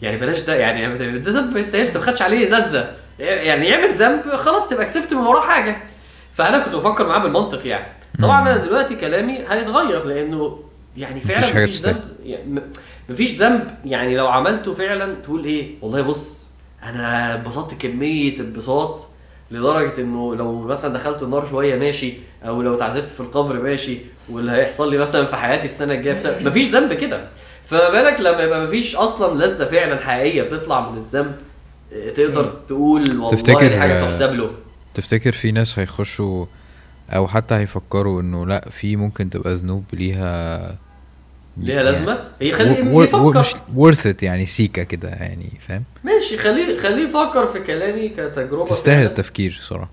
يعني بلاش ده يعني ده ذنب ما يستاهلش انت ما خدش عليه لذة. يعني يعمل ذنب خلاص تبقى كسبت من وراه حاجة. فأنا كنت بفكر معاه بالمنطق يعني. طبعا أنا دلوقتي كلامي هيتغير لأنه يعني فعلا مفيش مفيش. ذنب يعني مفيش ذنب يعني لو عملته فعلا تقول إيه والله بص أنا اتبسطت كمية انبساط لدرجة إنه لو مثلا دخلت النار شوية ماشي أو لو اتعذبت في القبر ماشي واللي هيحصل لي مثلا في حياتي السنة الجاية بسبب مفيش ذنب كده. فما بالك لما يبقى مفيش أصلا لذة فعلا حقيقية بتطلع من الذنب؟ تقدر تقول والله تفتكر- دي حاجة تحسب له. تفتكر في ناس هيخشوا أو حتى هيفكروا إنه لأ في ممكن تبقى ذنوب ليها ليها لازمة؟ هي خليه و- يفكر ومش worth it يعني سيكا كده يعني فاهم؟ ماشي خليه خليه يفكر في كلامي كتجربة تستاهل. التفكير صراحة.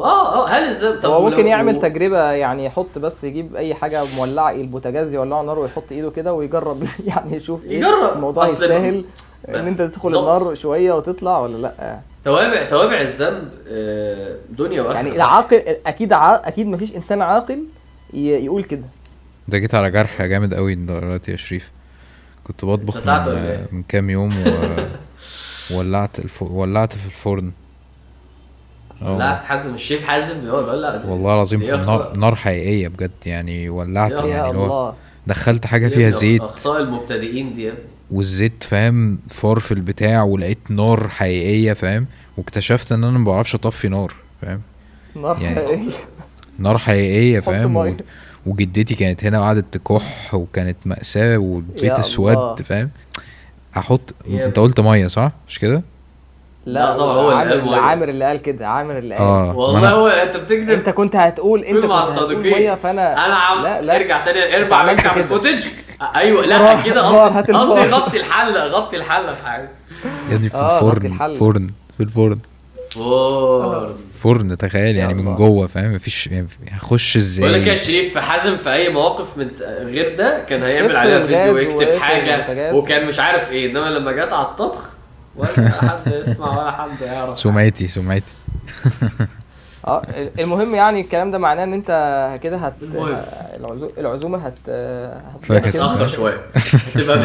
آه آه هل الذنب طب هو ممكن يعمل و- تجربة يعني يحط بس يجيب أي حاجة مولعة البوتاجاز يولعه نار ويحط إيده كده ويجرب يعني يشوف إيه يجرب. الموضوع يستاهل. إن أنت تدخل بالظبط. النار شوية وتطلع ولا لأ؟ توابع توابع الذنب آه، دنيا وآخرة. يعني؟ العاقل أكيد ع... أكيد مفيش إنسان عاقل ي... يقول كده. ده جيت على جرح جامد قوي دلوقتي يا شريف. كنت بطبخ من, إيه؟ من كام يوم و... ولعت الف... ولعت في الفرن. آه. لا حازم الشيف حازم هو بيقول لا والله العظيم نار, حقيقية بجد يعني ولعت يا يعني الله. دخلت حاجة يا فيها زيت. أخطاء المبتدئين دي يا ابني. والزيت فاهم فار في البتاع ولقيت نار حقيقية فاهم واكتشفت إن أنا ما بعرفش أطفي نار فاهم نار يعني حقيقية. نار حقيقية حط فاهم. وجدتي كانت هنا وقعدت تكح وكانت مأساة والبيت أسود. فاهم أحط أنت قلت مية صح مش كده لا لا طبعا هو اللي عامر قال مية. عامر اللي قال كده عامر اللي قال آه ما والله هو أنت بتكذب أنت كنت هتقول أنت مع كنت هتقول الصادقين. مية فانا أنا عم لا لا ارجع تاني ارجع عملت ارجع في. الفوتج أيوه لا كده قصدي قصدي. غطي الحلة غطي الحلة في حاجة يا ابني في آه، الفرن. فرن في الفرن فور فرن تخيل يعني من. جوه فاهم مفيش يعني هخش بقول لك يا إزاي شريف حازم في أي مواقف من غير ده كان هيعمل عليها فيديو ويكتب حاجة. وكان مش عارف إيه إنما لما جت على الطبخ ولا حد يسمع ولا حد يعرف سمعتي سمعتي آه المهم يعني الكلام ده معناه إن أنت كده هت العزومة هت هت فاكس. كده. أتأخر شوية تبقى ب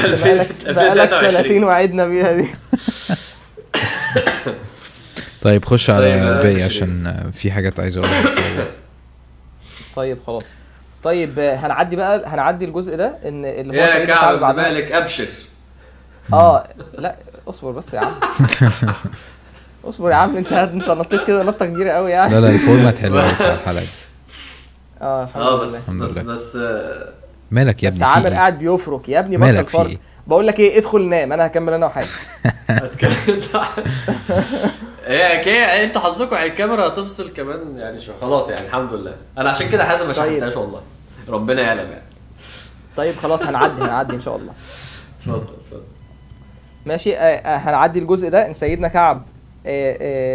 بقالك سنتين وعدنا بيها دي طيب خش على طيب، آه، الباقي شريف. عشان في حاجات عايز أقولها. طيب خلاص طيب آه، هنعدي بقى هنعدي الجزء ده إن اللي هو يا كعب مالك أبشر آه لا اصبر بس يا عم اصبر يا عم انت انت نطيت كده نطة كبيرة قوي يعني. لا لا الفورمات حلو قوي الحلقة دي. آه الحمد آه بس بس. بس مالك يا بس ابني في عامر إيه؟ قاعد بيفرك. يا ابني بطل مالك فرق إيه؟ بقول لك إيه ادخل نام. أنا هكمل أنا وحاجه هتكلم إيه كده أنتوا حظكم على الكاميرا هتفصل كمان يعني شو خلاص يعني الحمد لله. أنا عشان كده حازم ما طيب. شحنتهاش والله. ربنا يعلم يعني. طيب خلاص هنعدي هنعدي إن شاء الله. اتفضل اتفضل. ماشي. آه آه هنعدي الجزء ده. إن سيدنا كعب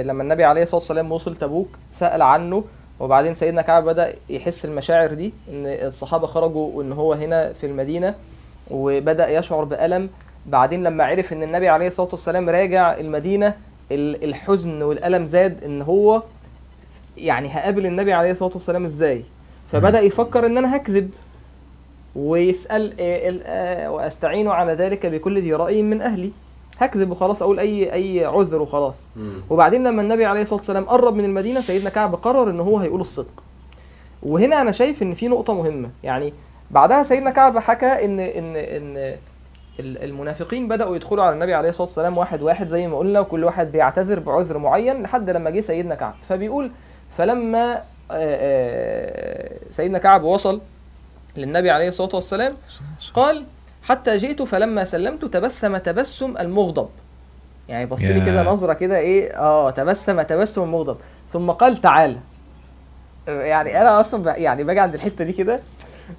لما النبي عليه الصلاة والسلام وصل تبوك سأل عنه وبعدين سيدنا كعب بدأ يحس المشاعر دي إن الصحابة خرجوا وإن هو هنا في المدينة وبدأ يشعر بألم. بعدين لما عرف إن النبي عليه الصلاة والسلام راجع المدينة ال- الحزن والألم زاد إن هو يعني هقابل النبي عليه الصلاة والسلام إزاي. فبدأ يفكر إن أنا هكذب ويسأل آه، ال- آه، وأستعين على ذلك بكل ذي رأي من أهلي. هكذب وخلاص أقول أي أي عذر وخلاص. وبعدين لما النبي عليه الصلاة والسلام قرب من المدينة سيدنا كعب قرر إن هو هيقول الصدق. وهنا أنا شايف إن في نقطة مهمة. يعني بعدها سيدنا كعب حكى إن إن إن ال- المنافقين بدأوا يدخلوا على النبي عليه الصلاة والسلام واحد واحد زي ما قلنا وكل واحد بيعتذر بعذر معين لحد لما جه سيدنا كعب. فبيقول فلما آه، آه، سيدنا كعب وصل للنبي عليه الصلاة والسلام قال حتى جئت فلما سلمت تبسم تبسم المغضب. يعني بص لي. كده نظرة كده إيه؟ آه تبسم تبسم المغضب. ثم قال تعالى يعني أنا أصلا يعني باجي عند الحتة دي كده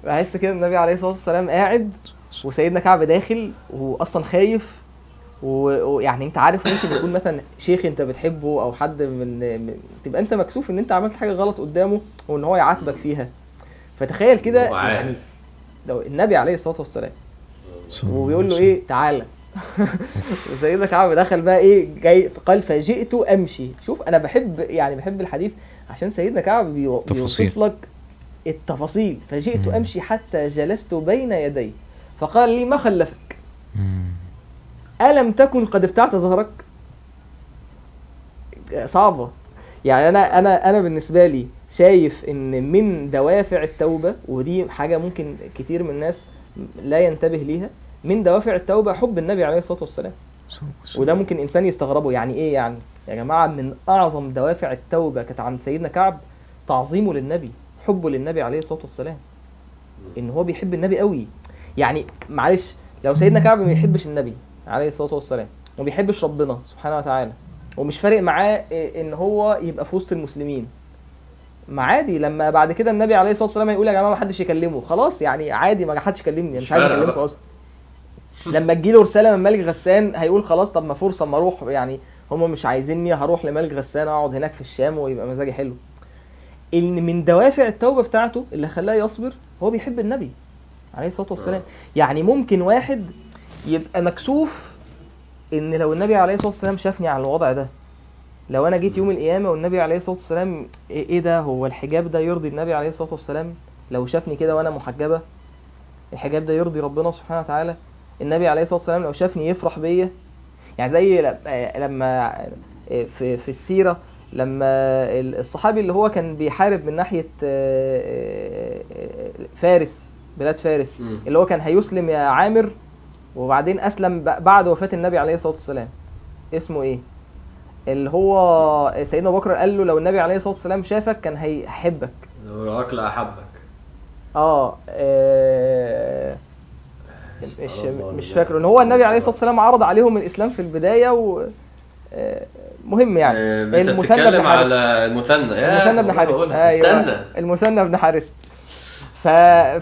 بحس كده النبي عليه الصلاة والسلام قاعد وسيدنا كعب داخل واصلا خايف ويعني أنت عارف ممكن يكون مثلا شيخ أنت بتحبه أو حد من, من تبقى أنت مكسوف إن أنت عملت حاجة غلط قدامه وإن هو يعاتبك فيها. فتخيل كده. يعني لو النبي عليه الصلاة والسلام وبيقول له إيه؟ تعالى وسيدنا كعب دخل بقى إيه؟ جاي قال فجئت أمشي. شوف أنا بحب يعني بحب الحديث عشان سيدنا كعب. بيوصف لك التفاصيل. فجئت مم. أمشي حتى جلست بين يديه فقال لي ما خلفك؟ مم. ألم تكن قد ابتعت ظهرك؟ صعبة. يعني أنا أنا أنا بالنسبة لي شايف إن من دوافع التوبة ودي حاجة ممكن كتير من الناس لا ينتبه ليها من دوافع التوبة حب النبي عليه الصلاة والسلام. وده ممكن إنسان يستغربه. يعني إيه يعني؟ يا جماعة من أعظم دوافع التوبة كانت عند سيدنا كعب تعظيمه للنبي حبه للنبي عليه الصلاة والسلام. إن هو بيحب النبي قوي. يعني معلش لو سيدنا كعب ما بيحبش النبي عليه الصلاة والسلام وما بيحبش ربنا سبحانه وتعالى ومش فارق معاه إن هو يبقى في وسط المسلمين. ما عادي لما بعد كده النبي عليه الصلاة والسلام يقول يا جماعة ما حدش يكلمه خلاص يعني عادي ما حدش يكلمني مش عايز أكلمكم. أصلا. لما تجيله رسالة من ملك غسان هيقول خلاص طب ما فرصة اما أروح. يعني هم مش عايزيني هروح لملك غسان أقعد هناك في الشام ويبقى مزاجي حلو. إن من دوافع التوبة بتاعته اللي خلاه يصبر هو بيحب النبي عليه الصلاة والسلام. يعني ممكن واحد يبقى مكسوف إن لو النبي عليه الصلاة والسلام شافني على الوضع ده. لو أنا جيت يوم القيامة والنبي عليه الصلاة والسلام إيه إيه ده؟ هو الحجاب ده يرضي النبي عليه الصلاة والسلام؟ لو شافني كده وأنا محجبة الحجاب ده يرضي ربنا سبحانه وتعالى؟ النبي عليه الصلاة والسلام لو شافني يفرح بيا. يعني زي لما في في السيرة لما ال- الصحابي اللي هو كان بيحارب من ناحية آه، آه، فارس بلاد فارس. اللي هو كان هيسلم يا عامر وبعدين أسلم بعد وفاة النبي عليه الصلاة والسلام. اسمه إيه؟ اللي هو سيدنا أبو بكر قال له لو النبي عليه الصلاة والسلام شافك كان هيحبك. لو رآك لأحبك آه آه، مش مش لا. فاكره إن هو النبي عليه الصلاة والسلام عرض عليهم الإسلام في البداية و آه، مهم يعني. آه، المثنى بن حارث. على المثنى. يا المثنى بن حارث. أيوه. استنى. المثنى بن حارث. ف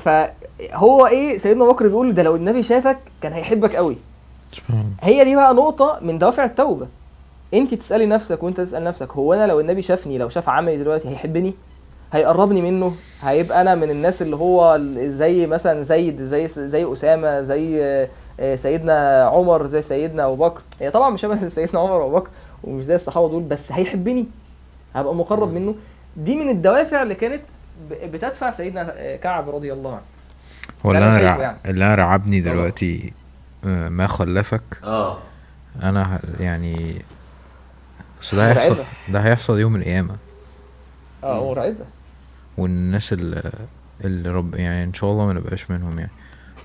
ف هو إيه سيدنا بكر بيقول ده لو النبي شافك كان هيحبك قوي. سبحان الله. هي دي بقى نقطة من دوافع التوبة. أنت تسألي نفسك وأنت تسأل نفسك هو أنا لو النبي شافني لو شاف عملي دلوقتي هيحبني؟ هيقربني منه هيبقى أنا من الناس اللي هو زي مثلا زيد زي زي أسامة زي آه، سيدنا عمر زي سيدنا أبو بكر. هي طبعا مش شبه سيدنا عمر وأبو بكر ومش زي الصحابة دول بس هيحبني هبقى مقرب منه. دي من الدوافع اللي كانت بتدفع سيدنا آه، كعب رضي الله عنه. هو اللي أنا أنا. يعني. اللي أنا رعبني دلوقتي آه، ما خلفك. آه. أنا يعني بس ده هيحصل. ده هيحصل يوم القيامة. آه مرعبة والناس اللي اللي رب يعني إن شاء الله ما نبقاش منهم يعني.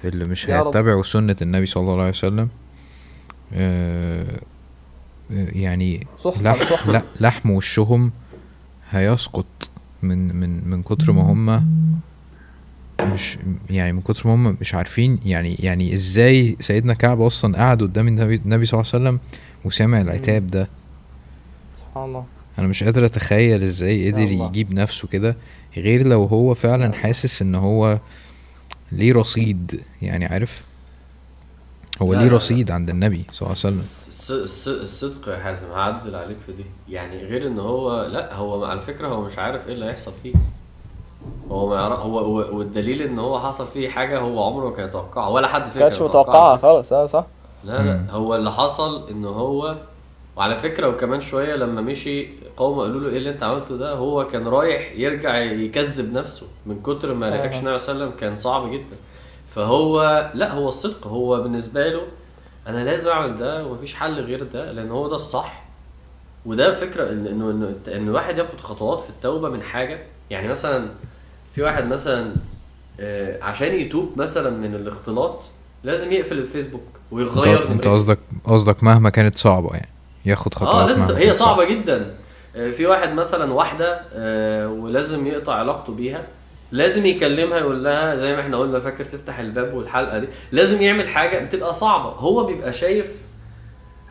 اللي مش. هيتبعوا سنة النبي صلى الله عليه وسلم آه، آه، يعني لح لا لحم وشهم هيسقط من من من كتر ما هم مش يعني من كتر ما هم مش عارفين يعني يعني إزاي سيدنا كعب أصلا قعد قدام النبي النبي صلى الله عليه وسلم وسمع العتاب ده. سبحان الله. أنا مش قادر أتخيل إزاي قدر الله. يجيب نفسه كده غير لو هو فعلا. حاسس إن هو ليه رصيد يعني عارف هو ليه. رصيد عند النبي صلى الله عليه وسلم الص- الص- الصدق يا حازم هعدل عليك في دي يعني غير إن هو لا هو على فكرة هو مش عارف إيه اللي هيحصل فيه هو ما يعرف هو والدليل إن هو حصل فيه حاجة هو عمره ما كان يتوقعها ولا حد فيكم كانتش متوقعة خالص آه صح لا لا. هو اللي حصل إن هو وعلى فكرة وكمان شوية لما مشي قوم قالوا له إيه اللي أنت عملته ده؟ هو كان رايح يرجع يكذب نفسه من كتر ما آه. رياكشن النبي صلى الله عليه وسلم كان صعب جدا. فهو لا هو الصدق. هو بالنسبة له أنا لازم أعمل ده ومفيش حل غير ده لأن هو ده الصح. وده فكرة إن إنه إنه إن الواحد ياخد خطوات في التوبة من حاجة. يعني مثلا في واحد مثلا آه، عشان يتوب مثلا من الاختلاط لازم يقفل الفيسبوك ويغير أنت. قصدك قصدك مهما كانت صعبة يعني. ياخد خطوات آه لازم هي صعبة جدا. آه، في واحد مثلا واحدة آه، ولازم يقطع علاقته بيها. لازم يكلمها يقول لها زي ما إحنا قلنا فاكر تفتح الباب والحلقة دي. لازم يعمل حاجة بتبقى صعبة. هو بيبقى شايف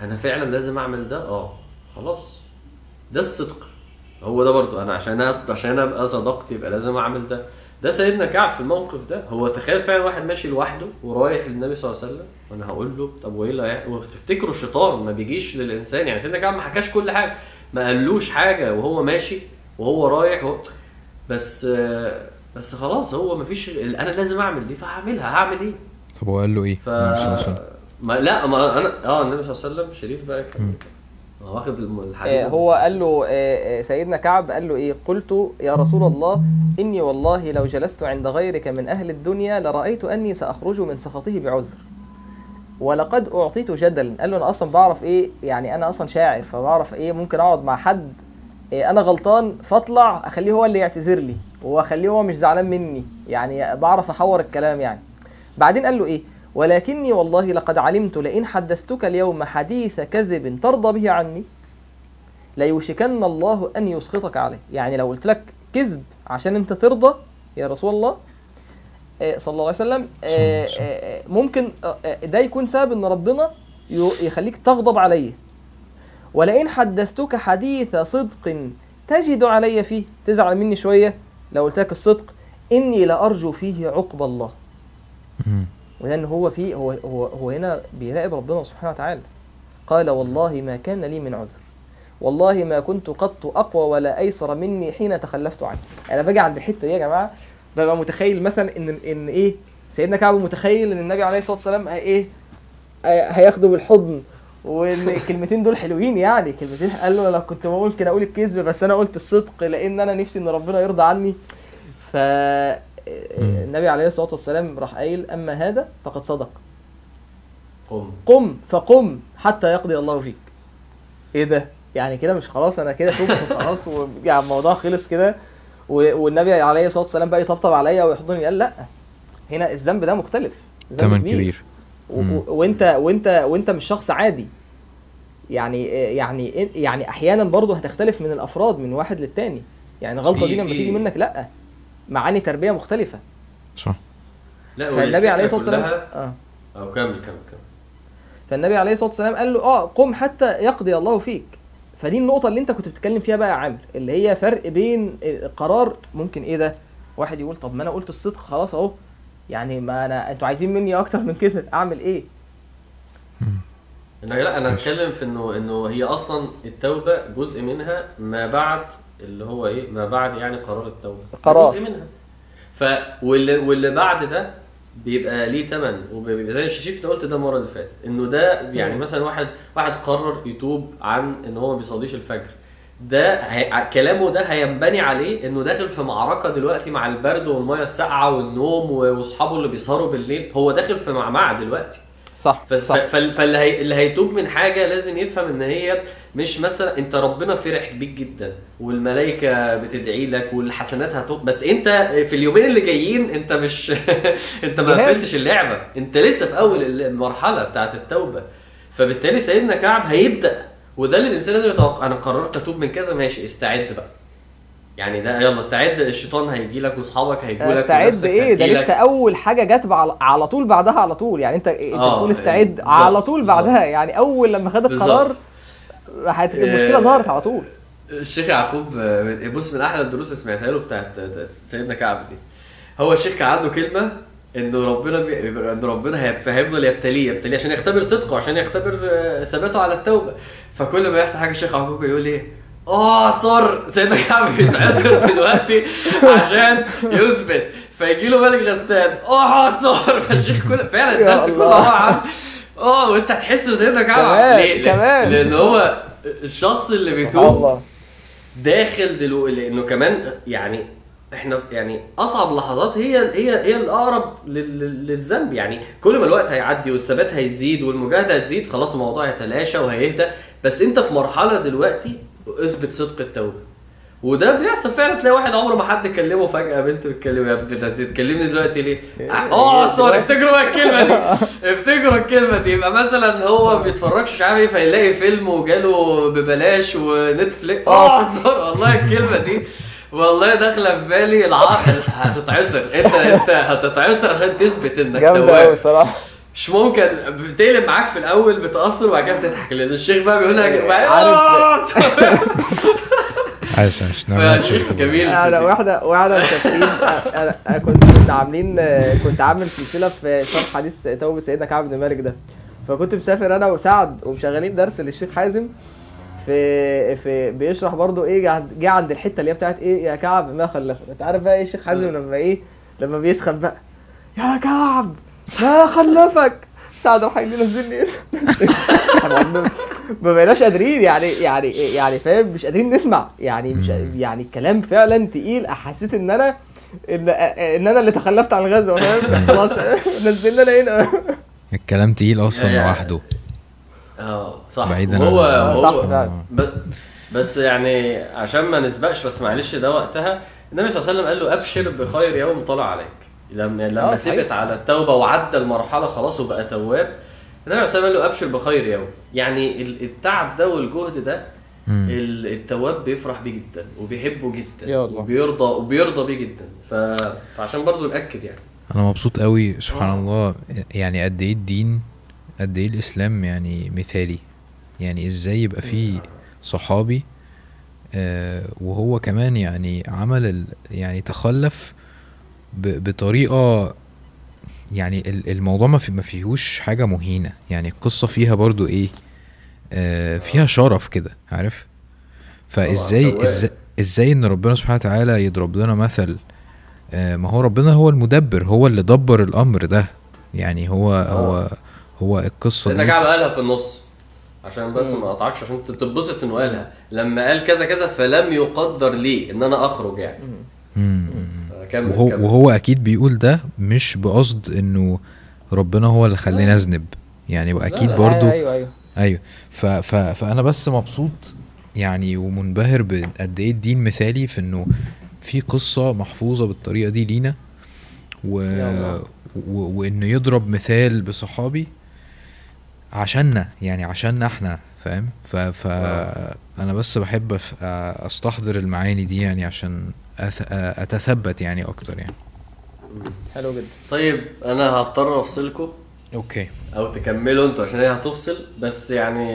أنا فعلا لازم أعمل ده؟ آه. خلاص. ده الصدق. هو ده برضو أنا عشان أص- عشان أبقى صدقت يبقى لازم أعمل ده. ده سيدنا كعب في الموقف ده. هو تخيل فعلا واحد ماشي لوحده ورايح للنبي صلى الله عليه وسلم. وأنا هقول له طب وايه اللي وتفتكروا الشيطان ما بيجيش للإنسان؟ يعني سيدنا كعب ما حكاش كل حاجة ما قالوش حاجة وهو ماشي وهو رايح وهو بس بس خلاص هو ما فيش أنا لازم أعمل دي فهعملها. هعمل إيه؟ طب هو قال له إيه؟ ف. ما لا ما أنا آه النبي صلى الله عليه وسلم شريف بقى كان واخد الحديد آه، هو قال له آه، آه، سيدنا كعب قال له إيه؟ قلت يا رسول الله إني والله لو جلست عند غيرك من أهل الدنيا لرأيت أني سأخرج من سخطه بعذر. ولقد أعطيت جدلا. قال له أنا أصلا بعرف إيه؟ يعني أنا أصلا شاعر فبعرف إيه؟ ممكن أقعد مع حد إيه أنا غلطان فاطلع أخليه هو اللي يعتذر لي وأخليه هو مش زعلان مني. يعني بعرف أحور الكلام يعني. بعدين قال له إيه؟ ولكني والله لقد علمت لئن حدثتك اليوم حديث كذب ترضى به عني ليوشكن الله أن يسخطك عليه. يعني لو قلت لك كذب عشان أنت ترضى يا رسول الله آه، صلى الله عليه وسلم آه، آه، ممكن ده يكون سبب إن ربنا يخليك تغضب عليه. ولئن حدثتك حديث صدق تجد علي فيه. تزعل مني شوية لو قلت لك الصدق إني لأرجو فيه عقب الله. مم. ولان هو في هو هو هو هنا بيراقب ربنا سبحانه وتعالى. قال والله ما كان لي من عذر. والله ما كنت قط أقوى ولا أيسر مني حين تخلفت عنه. أنا باجي عند الحتة دي يا جماعة ببقى متخيل مثلا إن إن إيه سيدنا كعب متخيل إن النبي عليه الصلاة والسلام إيه هي- هياخده بالحضن وإن الكلمتين دول حلوين يعني. كلمتين قال له أنا كنت بقول كده أقول الكذب بس أنا قلت الصدق لأن أنا نفسي إن ربنا يرضى عني. ف النبي عليه الصلاة والسلام راح قايل أما هذا فقد صدق. قم. قم فقم حتى يقضي الله فيك. إيه ده؟ يعني كده مش خلاص أنا كده توبت خلاص ويعني الموضوع خلص كده. والنبي عليه الصلاة والسلام بقى يطبطب عليا ويحضني قال لأ. هنا الذنب ده مختلف. تمن كبير. و- وانت وانت وانت مش شخص عادي. يعني يعني يعني أحيانا برضه هتختلف من الأفراد من واحد للتاني. يعني غلطة في- دي لما تيجي منك لأ. معاني تربية مختلفة. صح. لا فالنبي عليه الصلاة والسلام كلها آه. آه كمل كمل كمل. فالنبي عليه الصلاة والسلام قال له آه قم حتى يقضي الله فيك. فدي النقطة اللي أنت كنت بتتكلم فيها بقى يا عامر اللي هي فرق بين قرار ممكن إيه ده؟ واحد يقول طب ما أنا قلت الصدق خلاص أهو. يعني ما أنا أنتوا عايزين مني أكتر من كده أعمل إيه؟ إنه لا أنا هتكلم في انه إنه هي أصلا التوبة جزء منها ما بعد اللي هو إيه ما بعد يعني قرار التوبة. قرار. جزء منها. ف واللي واللي بعد ده بيبقى ليه ثمن وبيبقى زي الشريف قلت ده المرة اللي فاتت إنه ده يعني. مثلا واحد واحد قرر يتوب عن إن هو ما بيصليش الفجر. ده هي... كلامه ده هينبني عليه إنه داخل في معركة دلوقتي مع البرد والمية الساقعة والنوم وأصحابه اللي بيسهروا بالليل. هو داخل في معمعه دلوقتي. صح فس- صح. فال- فاللي هي اللي هيتوب من حاجة لازم يفهم إن هي مش مثلا أنت ربنا فرح بيك جدا والملائكة بتدعي لك والحسنات هتوب بس أنت في اليومين اللي جايين أنت مش أنت ما. قفلتش اللعبة. أنت لسه في أول المرحلة بتاعت التوبة. فبالتالي سيدنا كعب هيبدأ وده اللي الإنسان لازم يتوقع. أنا قررت أتوب من كذا ماشي استعد بقى. يعني ده يلا استعد الشيطان هيجي لك واصحابك هيجوا لك استعد إيه ده. لسه أول حاجة جت على, طول بعدها على طول يعني أنت أنت آه، بتقول استعد بالظبط، على طول. بعدها يعني أول لما خد القرار. راحت إيه. المشكلة ظهرت على طول الشيخ يعقوب آه، بص من أحلى الدروس اللي سمعتها له بتاعت سيدنا كعب دي هو الشيخ كان عنده كلمة إنه ربنا بي... إنه ربنا هيفضل يبتليه يبتليه عشان يختبر صدقه عشان يختبر آه، ثباته على التوبة فكل ما يحصل حاجة الشيخ يعقوب يقول إيه اعصر سيدنا كعب بيتعصر دلوقتي عشان يثبت. فيجي له ملك غسان. اعصر فالشيخ كل فعلا الدرس كله. هو عن آه وأنت هتحس سيدنا كعب ليه؟ كمان. لأن هو الشخص اللي بيتوب داخل دلوقتي لأنه كمان يعني إحنا يعني أصعب لحظات هي هي هي الأقرب لل- لل- للذنب. يعني كل ما الوقت هيعدي والثبات هيزيد والمجاهدة هتزيد خلاص الموضوع هيتلاشى وهيهدى. بس أنت في مرحلة دلوقتي اثبت صدق التوبة. وده بيحصل فعلا تلاقي واحد عمره ما حد كلمه فجاه بنت بتكلمه يا بنت الذين تكلمني دلوقتي ليه؟ آه سوري افتكروا بقى الكلمة دي. افتكروا الكلمة دي. يبقى مثلا هو ما بيتفرجش مش عارف إيه فيلاقي فيلم وجاله ببلاش ونتفليكس. آه سوري والله الكلمة دي. والله داخلة في بالي العقل. هتتعصر انت انت هتتعصر عشان تثبت إنك جامدة قوي تواب. صراحة. مش ممكن بتقلب معاك في الأول بتأثر وبعد كده بتضحك. لأن الشيخ بقى بيقول لك عارف- عايش مش نعمل فالشيخ جميل. في أنا دي. واحدة واحدة مسافرين أنا أنا كنت كنت عاملين كنت عامل سلسلة في شرح حديث توبة سيدنا كعب بن مالك ده. فكنت مسافر أنا وسعد ومشغلين درس للشيخ حازم في في بيشرح برضو إيه جه- جه عند الحتة اللي هي بتاعت إيه يا كعب ما خلفك. أنت عارف بقى إيه الشيخ حازم لما إيه لما بيسخن بقى. يا كعب! ما خلفك. سعد راح ينزلني إيه طبعاً ما- ما بقيناش قادرين يعني يعني يعني فاهم؟ مش قادرين نسمع. يعني مش يعني الكلام فعلا تقيل. حسيت إن أنا إن إن أنا اللي تخلفت عن الغزو فاهم؟ خلاص نزلنا لنا هنا. الكلام تقيل أصلا لوحده. آه صح. بعيداً هو عن- هو بس يعني عشان ما نسبقش بس معلش ده وقتها. النبي صلى الله عليه وسلم قال له أبشر بخير يوم طلع عليك. لما آه، لما صحيح. ثبت على التوبة وعدى المرحلة خلاص وبقى تواب النبي صلى الله عليه وسلم قال له أبشر بخير يوم يعني ال- التعب ده والجهد ده مم. التواب بيفرح بيه جدا وبيحبه جدا يا الله. وبيرضى وبيرضى بيه جدا ف... فعشان برضو نأكد يعني أنا مبسوط قوي سبحان آه. الله يعني قد إيه الدين قد إيه الإسلام يعني مثالي يعني إزاي يبقى في صحابي آه وهو كمان يعني عمل ال يعني تخلف بطريقة يعني ال- الموضوع ما في ما فيهوش حاجة مهينة. يعني القصة فيها برضو إيه؟ آه فيها شرف كده عارف؟ فازاي إزاي إزاي إن ربنا سبحانه وتعالى يضرب لنا مثل آه ما هو ربنا هو المدبر هو اللي دبر الأمر ده. يعني هو هو هو القصة دي. كعب قالها في النص. عشان بس ما أقطعكش عشان تتبسط إنه قالها. لما قال كذا كذا فلم يقدر لي إن أنا أخرج يعني. مم. كمل وهو كمل. وهو أكيد بيقول ده مش بقصد إنه ربنا هو اللي خلاني اذنب يعني واكيد لا. برضو أيوه أيوه أيوه ف ف فأنا بس مبسوط يعني ومنبهر بقد إيه الدين مثالي في إنه في قصة محفوظة بالطريقة دي لينا و... و... وانه يضرب مثال بصحابي عشاننا يعني عشاننا إحنا فاهم ف ف أنا بس بحب أستحضر المعاني دي يعني عشان. أتثبت يعني أكتر يعني. حلو جدا. طيب أنا هضطر أفصلكم. Okay. أو تكملوا أنتوا عشان هي هتفصل. بس يعني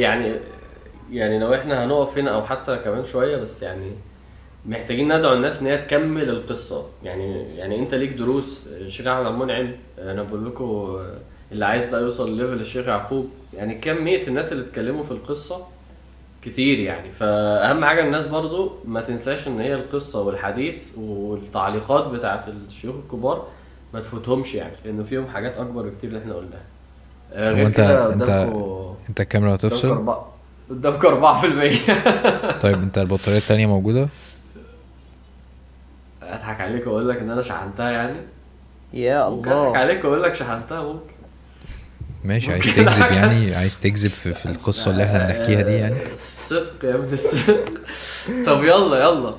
يعني يعني لو إحنا هنقف هنا أو حتى كمان شوية بس يعني محتاجين ندعو الناس إن هي تكمل القصة. يعني يعني أنت ليك دروس الشيخ أحمد المنعم أنا بقول لكم اللي عايز بقى يوصل لل level الشيخ يعقوب. يعني كمية الناس اللي اتكلموا في القصة كتير يعني. فأهم حاجة الناس برضو ما تنساش إن هي القصة والحديث والتعليقات بتاعت الشيوخ الكبار ما تفوتهمش يعني لأنه فيهم حاجات أكبر بكتير اللي إحنا قلناها. آه، غير أنت- كده قدامكم أنت الكاميرا هتفصل؟ قدامكم 4% طيب أنت البطارية التانية موجودة؟ اضحك عليك وأقول لك إن أنا شحنتها يعني. يا ممكن اضحك الله عليك وأقول لك شحنتها ممكن. ماشي عايز تكذب. يعني عايز تكذب في, في القصة اللي إحنا بنحكيها دي يعني. آه، الصدق يا ابن الصدق طب يلا يلا.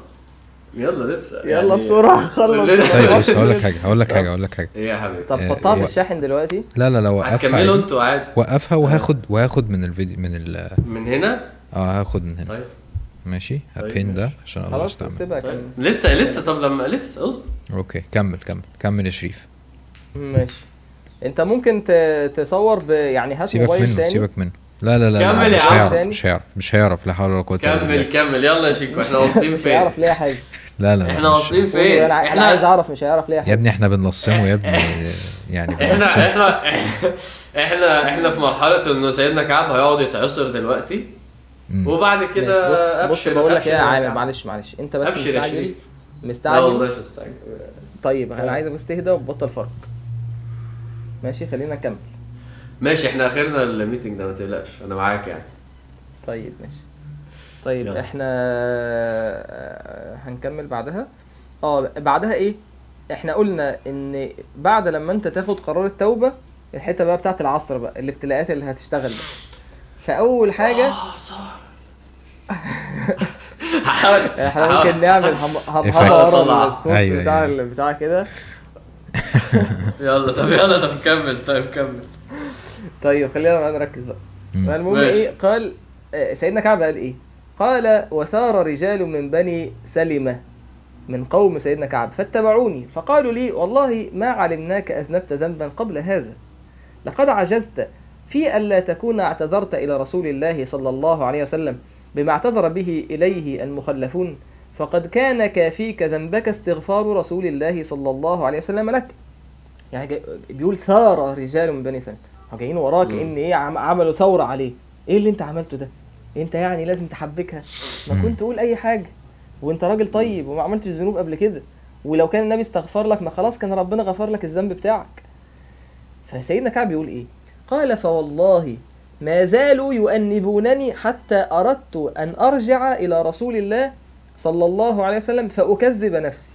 يلا لسه. يلا يعني بسرعة خلص. طيب بص هقول لك حاجة هقول لك حاجة هقول لك حاجة. إيه يا حبيبي؟ طب آه، حطها في الشاحن دلوقتي. لا لا لا وقفها هتكملوا. أنتوا عادي. وقفها وهاخد وهاخد من الفيديو من ال من هنا؟ آه هاخد من هنا. طيب. ماشي؟ طيب، هبين ده. عشان الله خلاص سيبها طيب. كمل لسه لسه طب لما لسه اصبر. أوكي كمل كمل. كمل يا شريف. ماشي. انت ممكن تصور ب... يعني هات سيبك موبايل منه تاني. سيبك منه. لا لا لا, لا كمل يا مش عم. هيعرف. مش هيعرف مش هيعرف لا حول ولا قوة إلا كمل بالله. كمل. يلا يا شيكو إحنا واصلين مش فين؟ هيعرف ليها حاجة لا لا لا إحنا مش- واصلين فين؟ أنا أنا عايز إحنا أعرف مش هيعرف ليها يا ابني إحنا بنلصمه يا ابني. يعني إحنا إحنا إحنا إحنا في مرحلة انه سيدنا كعب هيقعد يتعصر دلوقتي. وبعد كده بص بص بقول لك إيه يا يا كعب. معلش معلش. أنت بس أبشر يا مستعجل. شريف. لا مستعجل والله مش مستعجل. طيب أنا عايزك بس تهدى وتبطل فرق. ماشي خلينا نكمل. ماشي إحنا اخرنا الميتنج ده ما تقلقش أنا معاك يعني. طيب ماشي. طيب يلا. إحنا آه، هنكمل بعدها. آه بعدها إيه؟ إحنا قلنا إن بعد لما أنت تاخد قرار التوبة الحتة بقى بتاعت العصر بقى الابتلاءات اللي هتشتغل بقى. فأول حاجة صار. هحاول إحنا ممكن نعمل Effects. ورا الصوت أيوة، بتاع أيوة. بتاع كده. يلا طب يلا طب كمل طيب كمل. طيب خلينا بقى نركز بقى. المهم. إيه؟ قال آه، سيدنا كعب قال إيه؟ قال وثار رجال من بني سلمة من قوم سيدنا كعب فاتبعوني. فقالوا لي والله ما علمناك أذنبت ذنبا قبل هذا. لقد عجزت في ألا تكون اعتذرت إلى رسول الله صلى الله عليه وسلم بما اعتذر به إليه المخلفون. فقد كان كافيك ذنبك استغفار رسول الله صلى الله عليه وسلم لك. يعني بيقول ثار رجال من بني سلمة. جايين وراك. إن إيه عم- عملوا ثورة عليه. إيه اللي أنت عملته ده؟ أنت يعني لازم تحبكها. ما. كنت قول أي حاجة. وأنت راجل طيب وما عملتش ذنوب قبل كده. ولو كان النبي استغفر لك ما خلاص كان ربنا غفر لك الذنب بتاعك. فسيدنا كعب يقول إيه؟ قال فوالله ما زالوا يؤنبونني حتى أردت أن أرجع إلى رسول الله صلى الله عليه وسلم فأكذب نفسي.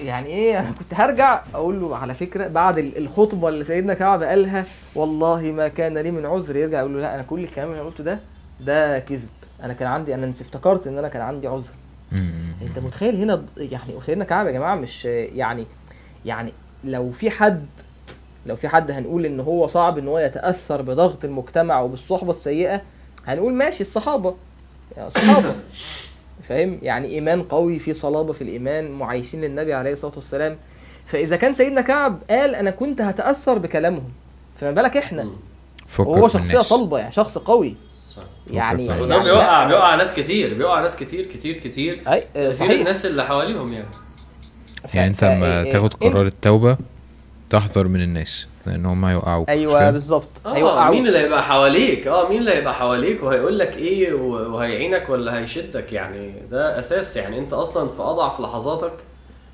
يعني إيه؟ أنا كنت هرجع أقول له على فكرة بعد ال- الخطبة اللي سيدنا كعب قالها والله ما كان لي من عذر يرجع يقول له لا أنا كل الكلام اللي أنا قلته ده ده كذب. أنا كان عندي أنا افتكرت إن أنا كان عندي عذر. أنت متخيل هنا يعني سيدنا كعب يا جماعة مش يعني يعني لو في حد لو في حد هنقول إن هو صعب إن هو يتأثر بضغط المجتمع وبالصحبة السيئة هنقول ماشي الصحابة. يعني صحابه فاهم؟ يعني إيمان قوي في صلابة في الإيمان معايشين للنبي عليه الصلاة والسلام. فإذا كان سيدنا كعب قال أنا كنت هتأثر بكلامهم. فما بالك إحنا؟ وهو شخصية. صلبة يعني شخص قوي. يعني وده يعني بيوقع لا- بيوقع ناس كتير بيوقع ناس كتير كتير كتير. أي آه، صحيح. الناس اللي حواليهم يعني. يعني أنت لما إيه- تاخد قرار التوبة تحذر من الناس لأن هم هيوقعوك أيوه؟ بالظبط. آه هيوقعوك. مين اللي هيبقى حواليك؟ آه مين اللي هيبقى حواليك؟ وهيقول لك إيه؟ وهيعينك ولا هيشدك؟ يعني ده أساس. يعني أنت أصلا في أضعف لحظاتك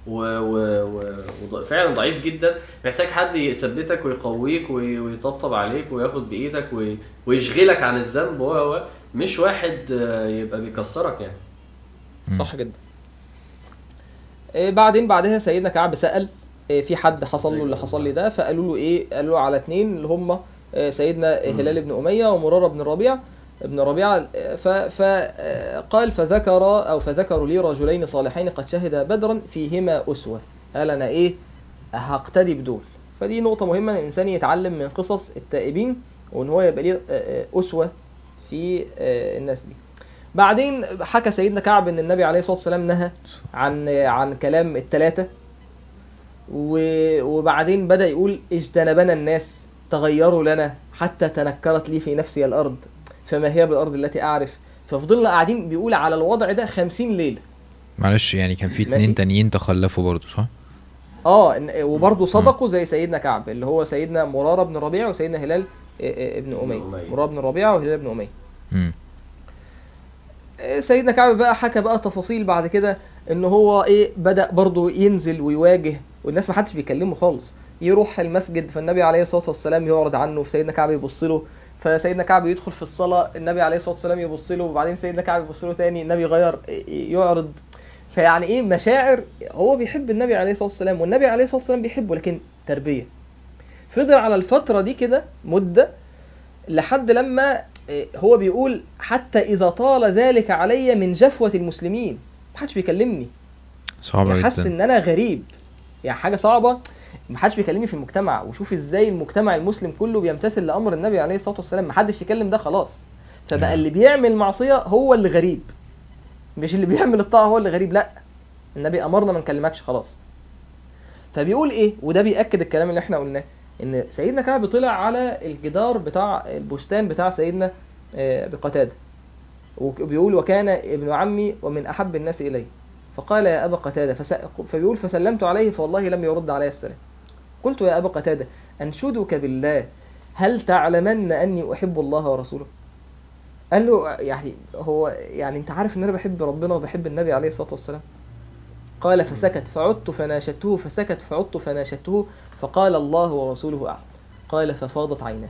وفعلا و... و... وض- فعلا ضعيف جدا. محتاج حد يثبتك ويقويك وي... ويطبطب عليك وياخد بإيدك وي... ويشغلك عن الذنب و و- مش واحد آه، يبقى بيكسرك يعني. صح جدا. إيه بعدين بعدها سيدنا كعب سأل في حد حصل له اللي حصل لي ده فقالوا له إيه؟ قالوا له على اتنين اللي هم إيه سيدنا هلال بن أمية ومرارة بن الربيع ابن ربيعة فقال فذكر أو فذكروا لي رجلين صالحين قد شهدا بدرا فيهما أسوة. قال أنا إيه؟ هقتدي بدول. فدي نقطة مهمة إن الإنسان يتعلم من قصص التائبين وإن هو يبقى ليه آه، آه، أسوة في آه، الناس دي. بعدين حكى سيدنا كعب إن النبي عليه الصلاة والسلام نهى عن عن كلام الثلاثه وبعدين بدأ يقول اجتنبنا الناس تغيروا لنا حتى تنكرت لي في نفسي الأرض فما هي بالأرض التي أعرف ففضلنا قاعدين بيقول على الوضع ده خمسين ليلة معلش يعني كان في. اتنين تانيين تخلفوا برضه صح؟ آه إن- وبرضه صدقوا زي سيدنا كعب اللي هو سيدنا مرارة بن ربيع وسيدنا هلال آه، آه، ابن أمية أمية. مرارة بن ربيعه وهلال بن أمية امم سيدنا كعب بقى حكى بقى تفاصيل بعد كده إن هو إيه بدأ برضه ينزل ويواجه والناس ما حدش بيكلمه خالص. يروح المسجد فالنبي عليه الصلاة والسلام يعرض عنه فسيدنا كعب يبص له. فسيدنا كعب يدخل في الصلاة النبي عليه الصلاة والسلام يبص له. وبعدين سيدنا كعب يبص له تاني النبي يغير يعرض. فيعني إيه؟ مشاعر. هو بيحب النبي عليه الصلاة والسلام والنبي عليه الصلاة والسلام بيحبه لكن تربية. فضل على الفترة دي كده مدة لحد لما إيه، هو بيقول حتى إذا طال ذلك علي من جفوة المسلمين. محدش بيكلمني. صعبة يعني حاسس جدا. إن أنا غريب. يعني حاجة صعبة. محدش بيكلمني في المجتمع. وشوف إزاي المجتمع المسلم كله بيمتثل لأمر النبي عليه الصلاة والسلام. محدش يكلم ده خلاص. فبقى نعم. اللي بيعمل معصية هو اللي غريب. مش اللي بيعمل الطاعة هو اللي غريب لأ. النبي أمرنا ما نكلمكش خلاص. فبيقول إيه؟ وده بيأكد الكلام اللي إحنا قلناه إن سيدنا كعب طلع على الجدار بتاع البستان بتاع سيدنا آه، بقتادة. وبيقول وكان ابن عمي ومن أحب الناس الي فقال يا أبا قتادة فس... فبيقول فسلمت عليه فوالله لم يرد علي السلام. قلت يا أبا قتادة أنشدك بالله هل تعلمن أني أحب الله ورسوله؟ قال له يعني هو يعني أنت عارف إن أنا بحب ربنا وبحب النبي عليه الصلاة والسلام؟ قال فسكت فعدت فناشدته فسكت فعدت فناشدته فقال الله ورسوله أعلم. قال ففاضت عيناه.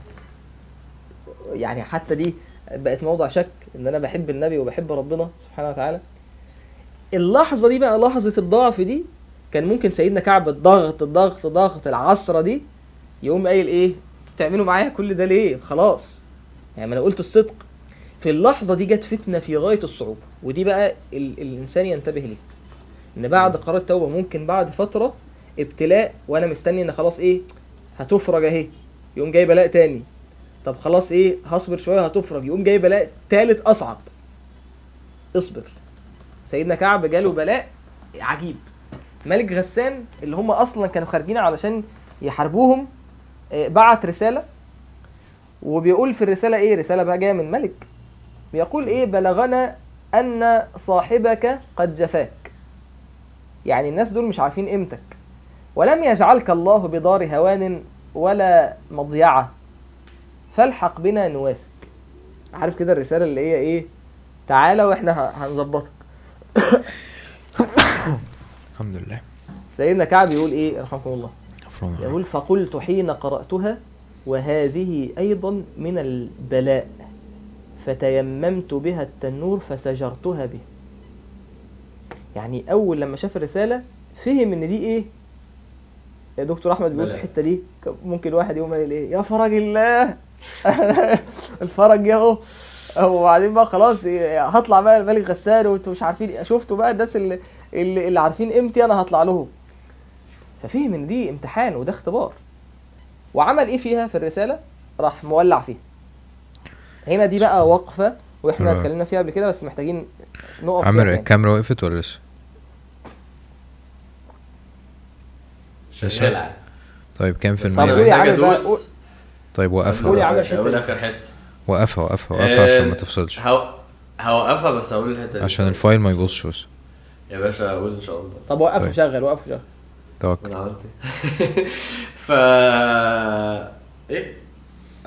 يعني حتى دي بقت موضع شك إن أنا بحب النبي وبحب ربنا سبحانه وتعالى؟ اللحظة دي بقى لحظة الضعف دي كان ممكن سيدنا كعب الضغط الضغط ضغط العصرة دي يقوم قايل إيه؟ بتعملوا معايا كل ده ليه؟ خلاص. يعني ما أنا قلت الصدق. في اللحظة دي جت فتنة في غاية الصعوبة. ودي بقى ال الإنسان ينتبه ليه إن بعد قرار التوبة ممكن بعد فترة ابتلاء وأنا مستني إن خلاص إيه؟ هتفرج أهي. يقوم جاي بلاء تاني. طب خلاص إيه؟ هصبر شوية هتفرج. يقوم جاي بلاء تالت أصعب. اصبر. سيدنا كعب جاله بلاء عجيب. ملك غسان اللي هم أصلا كانوا خارجين علشان يحاربوهم آه، بعت رسالة وبيقول في الرسالة إيه؟ رسالة بقى جاية من ملك. بيقول إيه؟ بلغنا أن صاحبك قد جفاك. يعني الناس دول مش عارفين قيمتك. ولم يجعلك الله بدار هوان ولا مضيعة. فالحق بنا نواسك. عارف كده الرسالة اللي هي إيه؟ تعالى وإحنا ه- هنظبطك الحمد لله. سيدنا كعب يقول إيه؟ رحمكم الله. يقول فقلت حين قرأتها وهذه أيضا من البلاء فتيممت بها التنور فسجرتها به. يعني أول لما شاف الرسالة فهم إن دي إيه؟ يا دكتور أحمد بيقول في. الحتة دي ممكن واحد يقوم قايل إيه؟ يا فرج الله! الفرج ياهو وبعدين بقى خلاص هطلع بقى الملك غسان وانتوا مش عارفين شفتوا بقى الناس اللي اللي, اللي عارفين قيمتي أنا هطلع لهم ففهم إن دي امتحان وده اختبار وعمل إيه فيها في الرسالة راح مولع فيها هنا دي بقى وقفة وإحنا. اتكلمنا فيها قبل كده بس محتاجين نقف عمر. الكاميرا وقفت ولا لسه؟ شغال طيب كام في المية قول يا قول. طيب قول يا وقفها عم أقول الحتة دي. آخر حتة وقفها وقفها وقفها عشان ما آه، تفصلش. هو- هوقفها بس هقول الحتة دي. عشان الفايل ما يبوظش بس. يا باشا أقول إن شاء الله. طب وقفه طيب. شغل وقفه شغل. توكل. أنا عملت إيه؟ ف إيه؟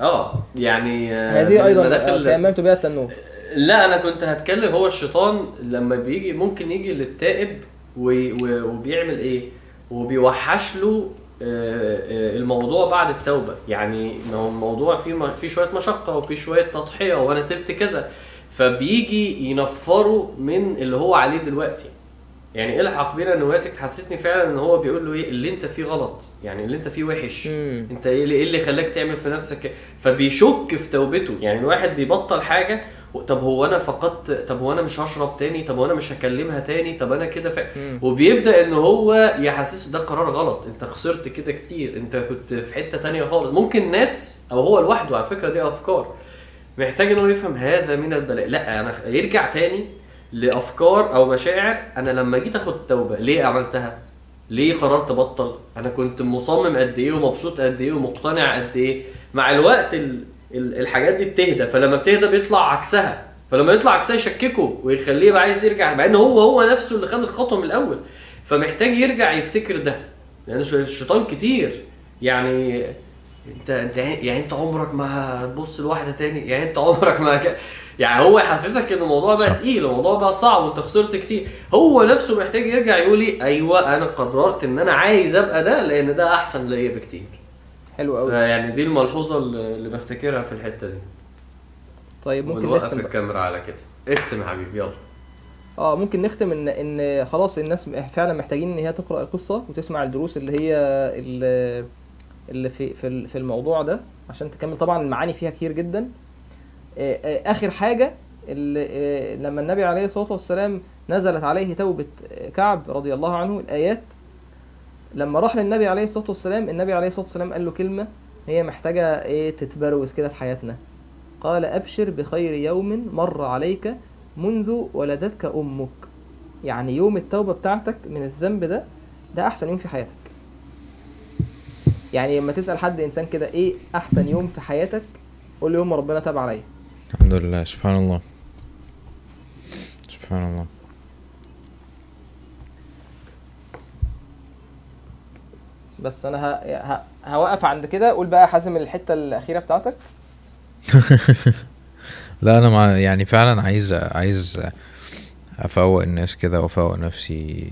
آه يعني آه، هذه أيضا المداخل- تيممت بها التنور لا أنا كنت هتكلم هو الشيطان لما بيجي ممكن يجي للتائب وبيعمل إيه؟ وبيوحش له آه، آه، الموضوع بعد التوبة. يعني ما هو الموضوع فيه فيه شوية مشقة وفيه شوية تضحية وأنا سبت كذا. فبيجي ينفره من اللي هو عليه دلوقتي. يعني الحق بينا نواسك تحسسني فعلا إن هو بيقول له إيه؟ اللي أنت فيه غلط. يعني اللي أنت فيه وحش. مم. أنت إيه اللي, إيه اللي خلاك تعمل في نفسك؟ فبيشك في توبته. يعني الواحد بيبطل حاجة طب هو أنا فقدت طب هو أنا مش هشرب تاني؟ طب هو أنا مش هكلمها تاني؟ طب أنا كده ف... وبيبدأ إن هو يحسسه ده قرار غلط. أنت خسرت كده كتير. أنت كنت في حتة تانية خالص. ممكن ناس أو هو لوحده على فكرة دي أفكار. محتاج إن هو يفهم هذا من البلاء. لأ أنا يرجع تاني لأفكار أو مشاعر. أنا لما جيت آخد توبه ليه عملتها؟ ليه قررت أبطل؟ أنا كنت مصمم قد إيه ومبسوط قد إيه ومقتنع قد إيه؟ مع الوقت ال... ال- الحاجات دي بتهدى فلما بتهدى بيطلع عكسها. فلما يطلع عكسها يشككه ويخليه يبقى عايز يرجع مع إن هو هو نفسه اللي خد الخطوة من الأول. فمحتاج يرجع يفتكر ده. لأن الش- الشيطان كتير. يعني أنت أنت يعني أنت عمرك ما هتبص لواحدة تاني؟ يعني أنت عمرك ما ك... يعني هو يحسسك إن الموضوع بقى. تقيل الموضوع بقى صعب وأنت خسرت كتير. هو نفسه محتاج يرجع يقول لي أيوه أنا قررت إن أنا عايز أبقى ده لأن ده أحسن ليا بكتير. حلو قوي. فيعني دي الملحوظة اللي بفتكرها في الحتة دي. طيب ممكن نختم. الكاميرا على كده. اختم يا حبيبي يلا. آه ممكن نختم ان إن خلاص الناس فعلا محتاجين إن هي تقرأ القصة وتسمع الدروس اللي هي اللي, اللي في في في الموضوع ده عشان تكمل. طبعا المعاني فيها كتير جدا. آه، آه، آخر حاجة اللي آه، لما النبي عليه الصلاة والسلام نزلت عليه توبة كعب رضي الله عنه الآيات لما راح للنبي عليه الصلاة والسلام النبي عليه الصلاة والسلام قال له كلمة هي محتاجة إيه تتبروز كده في حياتنا. قال أبشر بخير يوم مر عليك منذ ولدتك أمك. يعني يوم التوبة بتاعتك من الذنب ده ده أحسن يوم في حياتك. يعني لما تسأل حد إنسان كده إيه أحسن يوم في حياتك قول له يوم ربنا تاب عليا. الحمد لله. سبحان الله. سبحان الله. بس أنا ه... ه... هوقف عند كده. قول بقى حازم الحتة الأخيرة بتاعتك. لا أنا مع يعني فعلا عايز عايز أفوق الناس كده وأفوق نفسي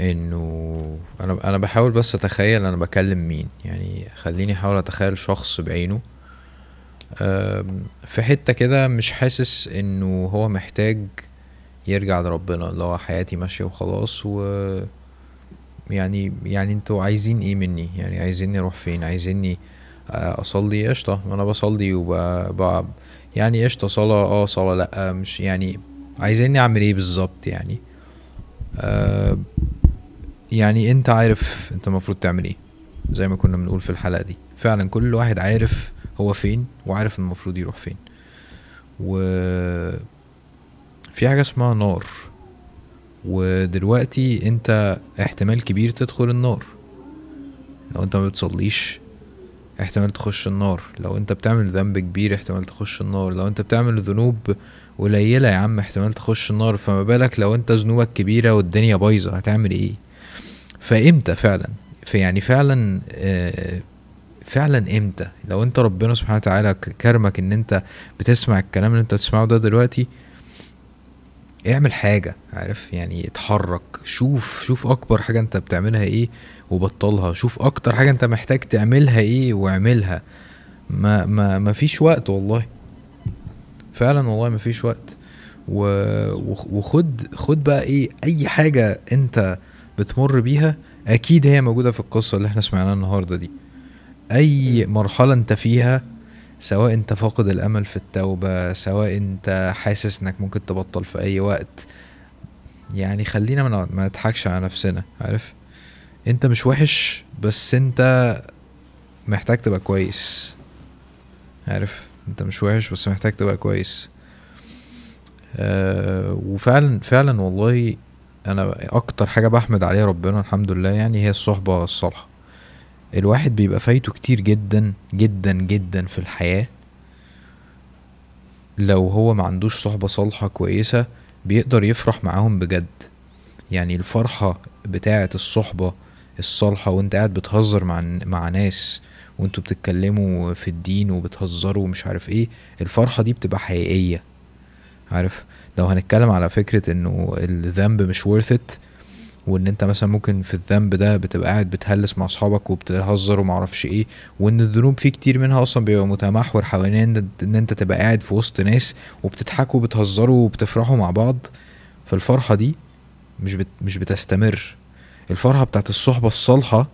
إنه أنا أنا بحاول بس أتخيل أنا بكلم مين. يعني خليني أحاول أتخيل شخص بعينه. في حتة كده مش حاسس إنه هو محتاج يرجع لربنا اللي هو حياتي ماشية وخلاص و يعني يعني أنتوا عايزين إيه مني؟ يعني عايزيني أروح فين؟ عايزيني آه، اصلي؟ قشطة. ما أنا بصلي وب يعني قشطة. صلاة آه صلاة. لأ مش يعني عايزيني اعمل إيه بالظبط يعني؟ آه يعني انت عارف انت المفروض تعمل إيه زي ما كنا بنقول في الحلقة دي. فعلا كل واحد عارف هو فين وعارف المفروض يروح فين. و في حاجة اسمها نار. ودلوقتي انت احتمال كبير تدخل النار. لو انت ما بتصليش احتمال تخش النار. لو انت بتعمل ذنب كبير احتمال تخش النار. لو انت بتعمل ذنوب قليلة يا عم احتمال تخش النار. فما بالك لو انت ذنوبك كبيرة والدنيا بايظة هتعمل إيه؟ فامتى فعلا؟ في يعني فعلا آه، فعلا إمتى؟ لو انت ربنا سبحانه وتعالى كرمك ان انت بتسمع الكلام اللي انت بتسمعه ده دلوقتي اعمل حاجة عارف؟ يعني اتحرك شوف شوف أكبر حاجة أنت بتعملها إيه وبطلها شوف أكتر حاجة أنت محتاج تعملها إيه واعملها. ما ما ما فيش وقت والله. فعلا والله ما فيش وقت. و... وخ- وخد خد بقى إيه أي حاجة أنت بتمر بيها أكيد هي موجودة في القصة اللي إحنا سمعناها النهاردة دي. أي مرحلة أنت فيها سواء انت فاقد الأمل في التوبة سواء انت حاسس انك ممكن تبطل في أي وقت يعني خلينا ما نضحكش على نفسنا عارف؟ انت مش وحش بس انت محتاج تبقى كويس عارف؟ انت مش وحش بس محتاج تبقى كويس. آه وفعلا فعلا والله أنا أكتر حاجة بحمد عليها ربنا الحمد لله يعني هي الصحبة الصالحة الواحد بيبقى فايته كتير جدا جدا جدا في الحياة. لو هو ما عندوش صحبة صالحة كويسة بيقدر يفرح معاهم بجد. يعني الفرحة بتاعة الصحبة الصالحة وانت قاعد بتهزر مع مع ناس وانتوا بتتكلموا في الدين وبتهزروا ومش عارف إيه الفرحة دي بتبقى حقيقية. عارف؟ لو هنتكلم على فكرة انه الذنب مش worth it وإن أنت مثلا ممكن في الذنب ده بتبقى قاعد بتهلس مع أصحابك وبتهزر ومعرفش إيه وإن الذنوب فيه كتير منها أصلا بيبقى متمحور حوالين إن إن أنت تبقى قاعد في وسط ناس وبتضحكوا وبتهزروا وبتفرحوا مع بعض. فالفرحة دي مش بت مش بتستمر. الفرحة بتاعت الصحبة الصالحة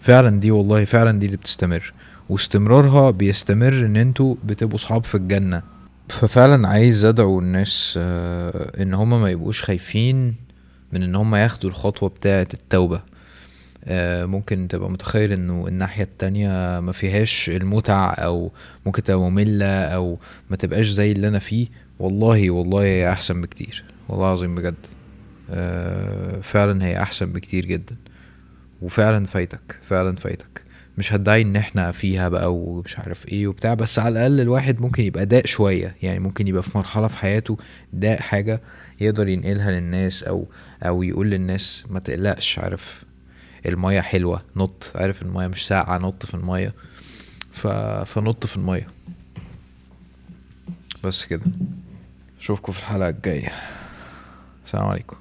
فعلا دي والله فعلا دي اللي بتستمر. واستمرارها بيستمر إن أنتوا بتبقوا صحاب في الجنة. ففعلا عايز أدعو الناس آه، إن هما ما يبقوش خايفين من إن هما ياخدوا الخطوة بتاعة التوبة. آه، ممكن تبقى متخيل إنه الناحية التانية ما فيهاش المتع أو ممكن تبقى مملة أو ما تبقاش زي اللي أنا فيه. والله والله هي أحسن بكتير. والله العظيم بجد. آه، فعلا هي أحسن بكتير جدا. وفعلا فايتك فعلا فايتك. مش هتدعي إن إحنا فيها بقى ومش عارف إيه وبتاع بس على الأقل الواحد ممكن يبقى داق شوية. يعني ممكن يبقى في مرحلة في حياته داق حاجة يقدر ينقلها للناس أو أو يقول للناس ما تقلقش عارف. المية حلوة نط عارف المية مش ساقعة نط في المية. ف... فنط في المية. بس كده. أشوفكم في الحلقة الجاية. السلام عليكم.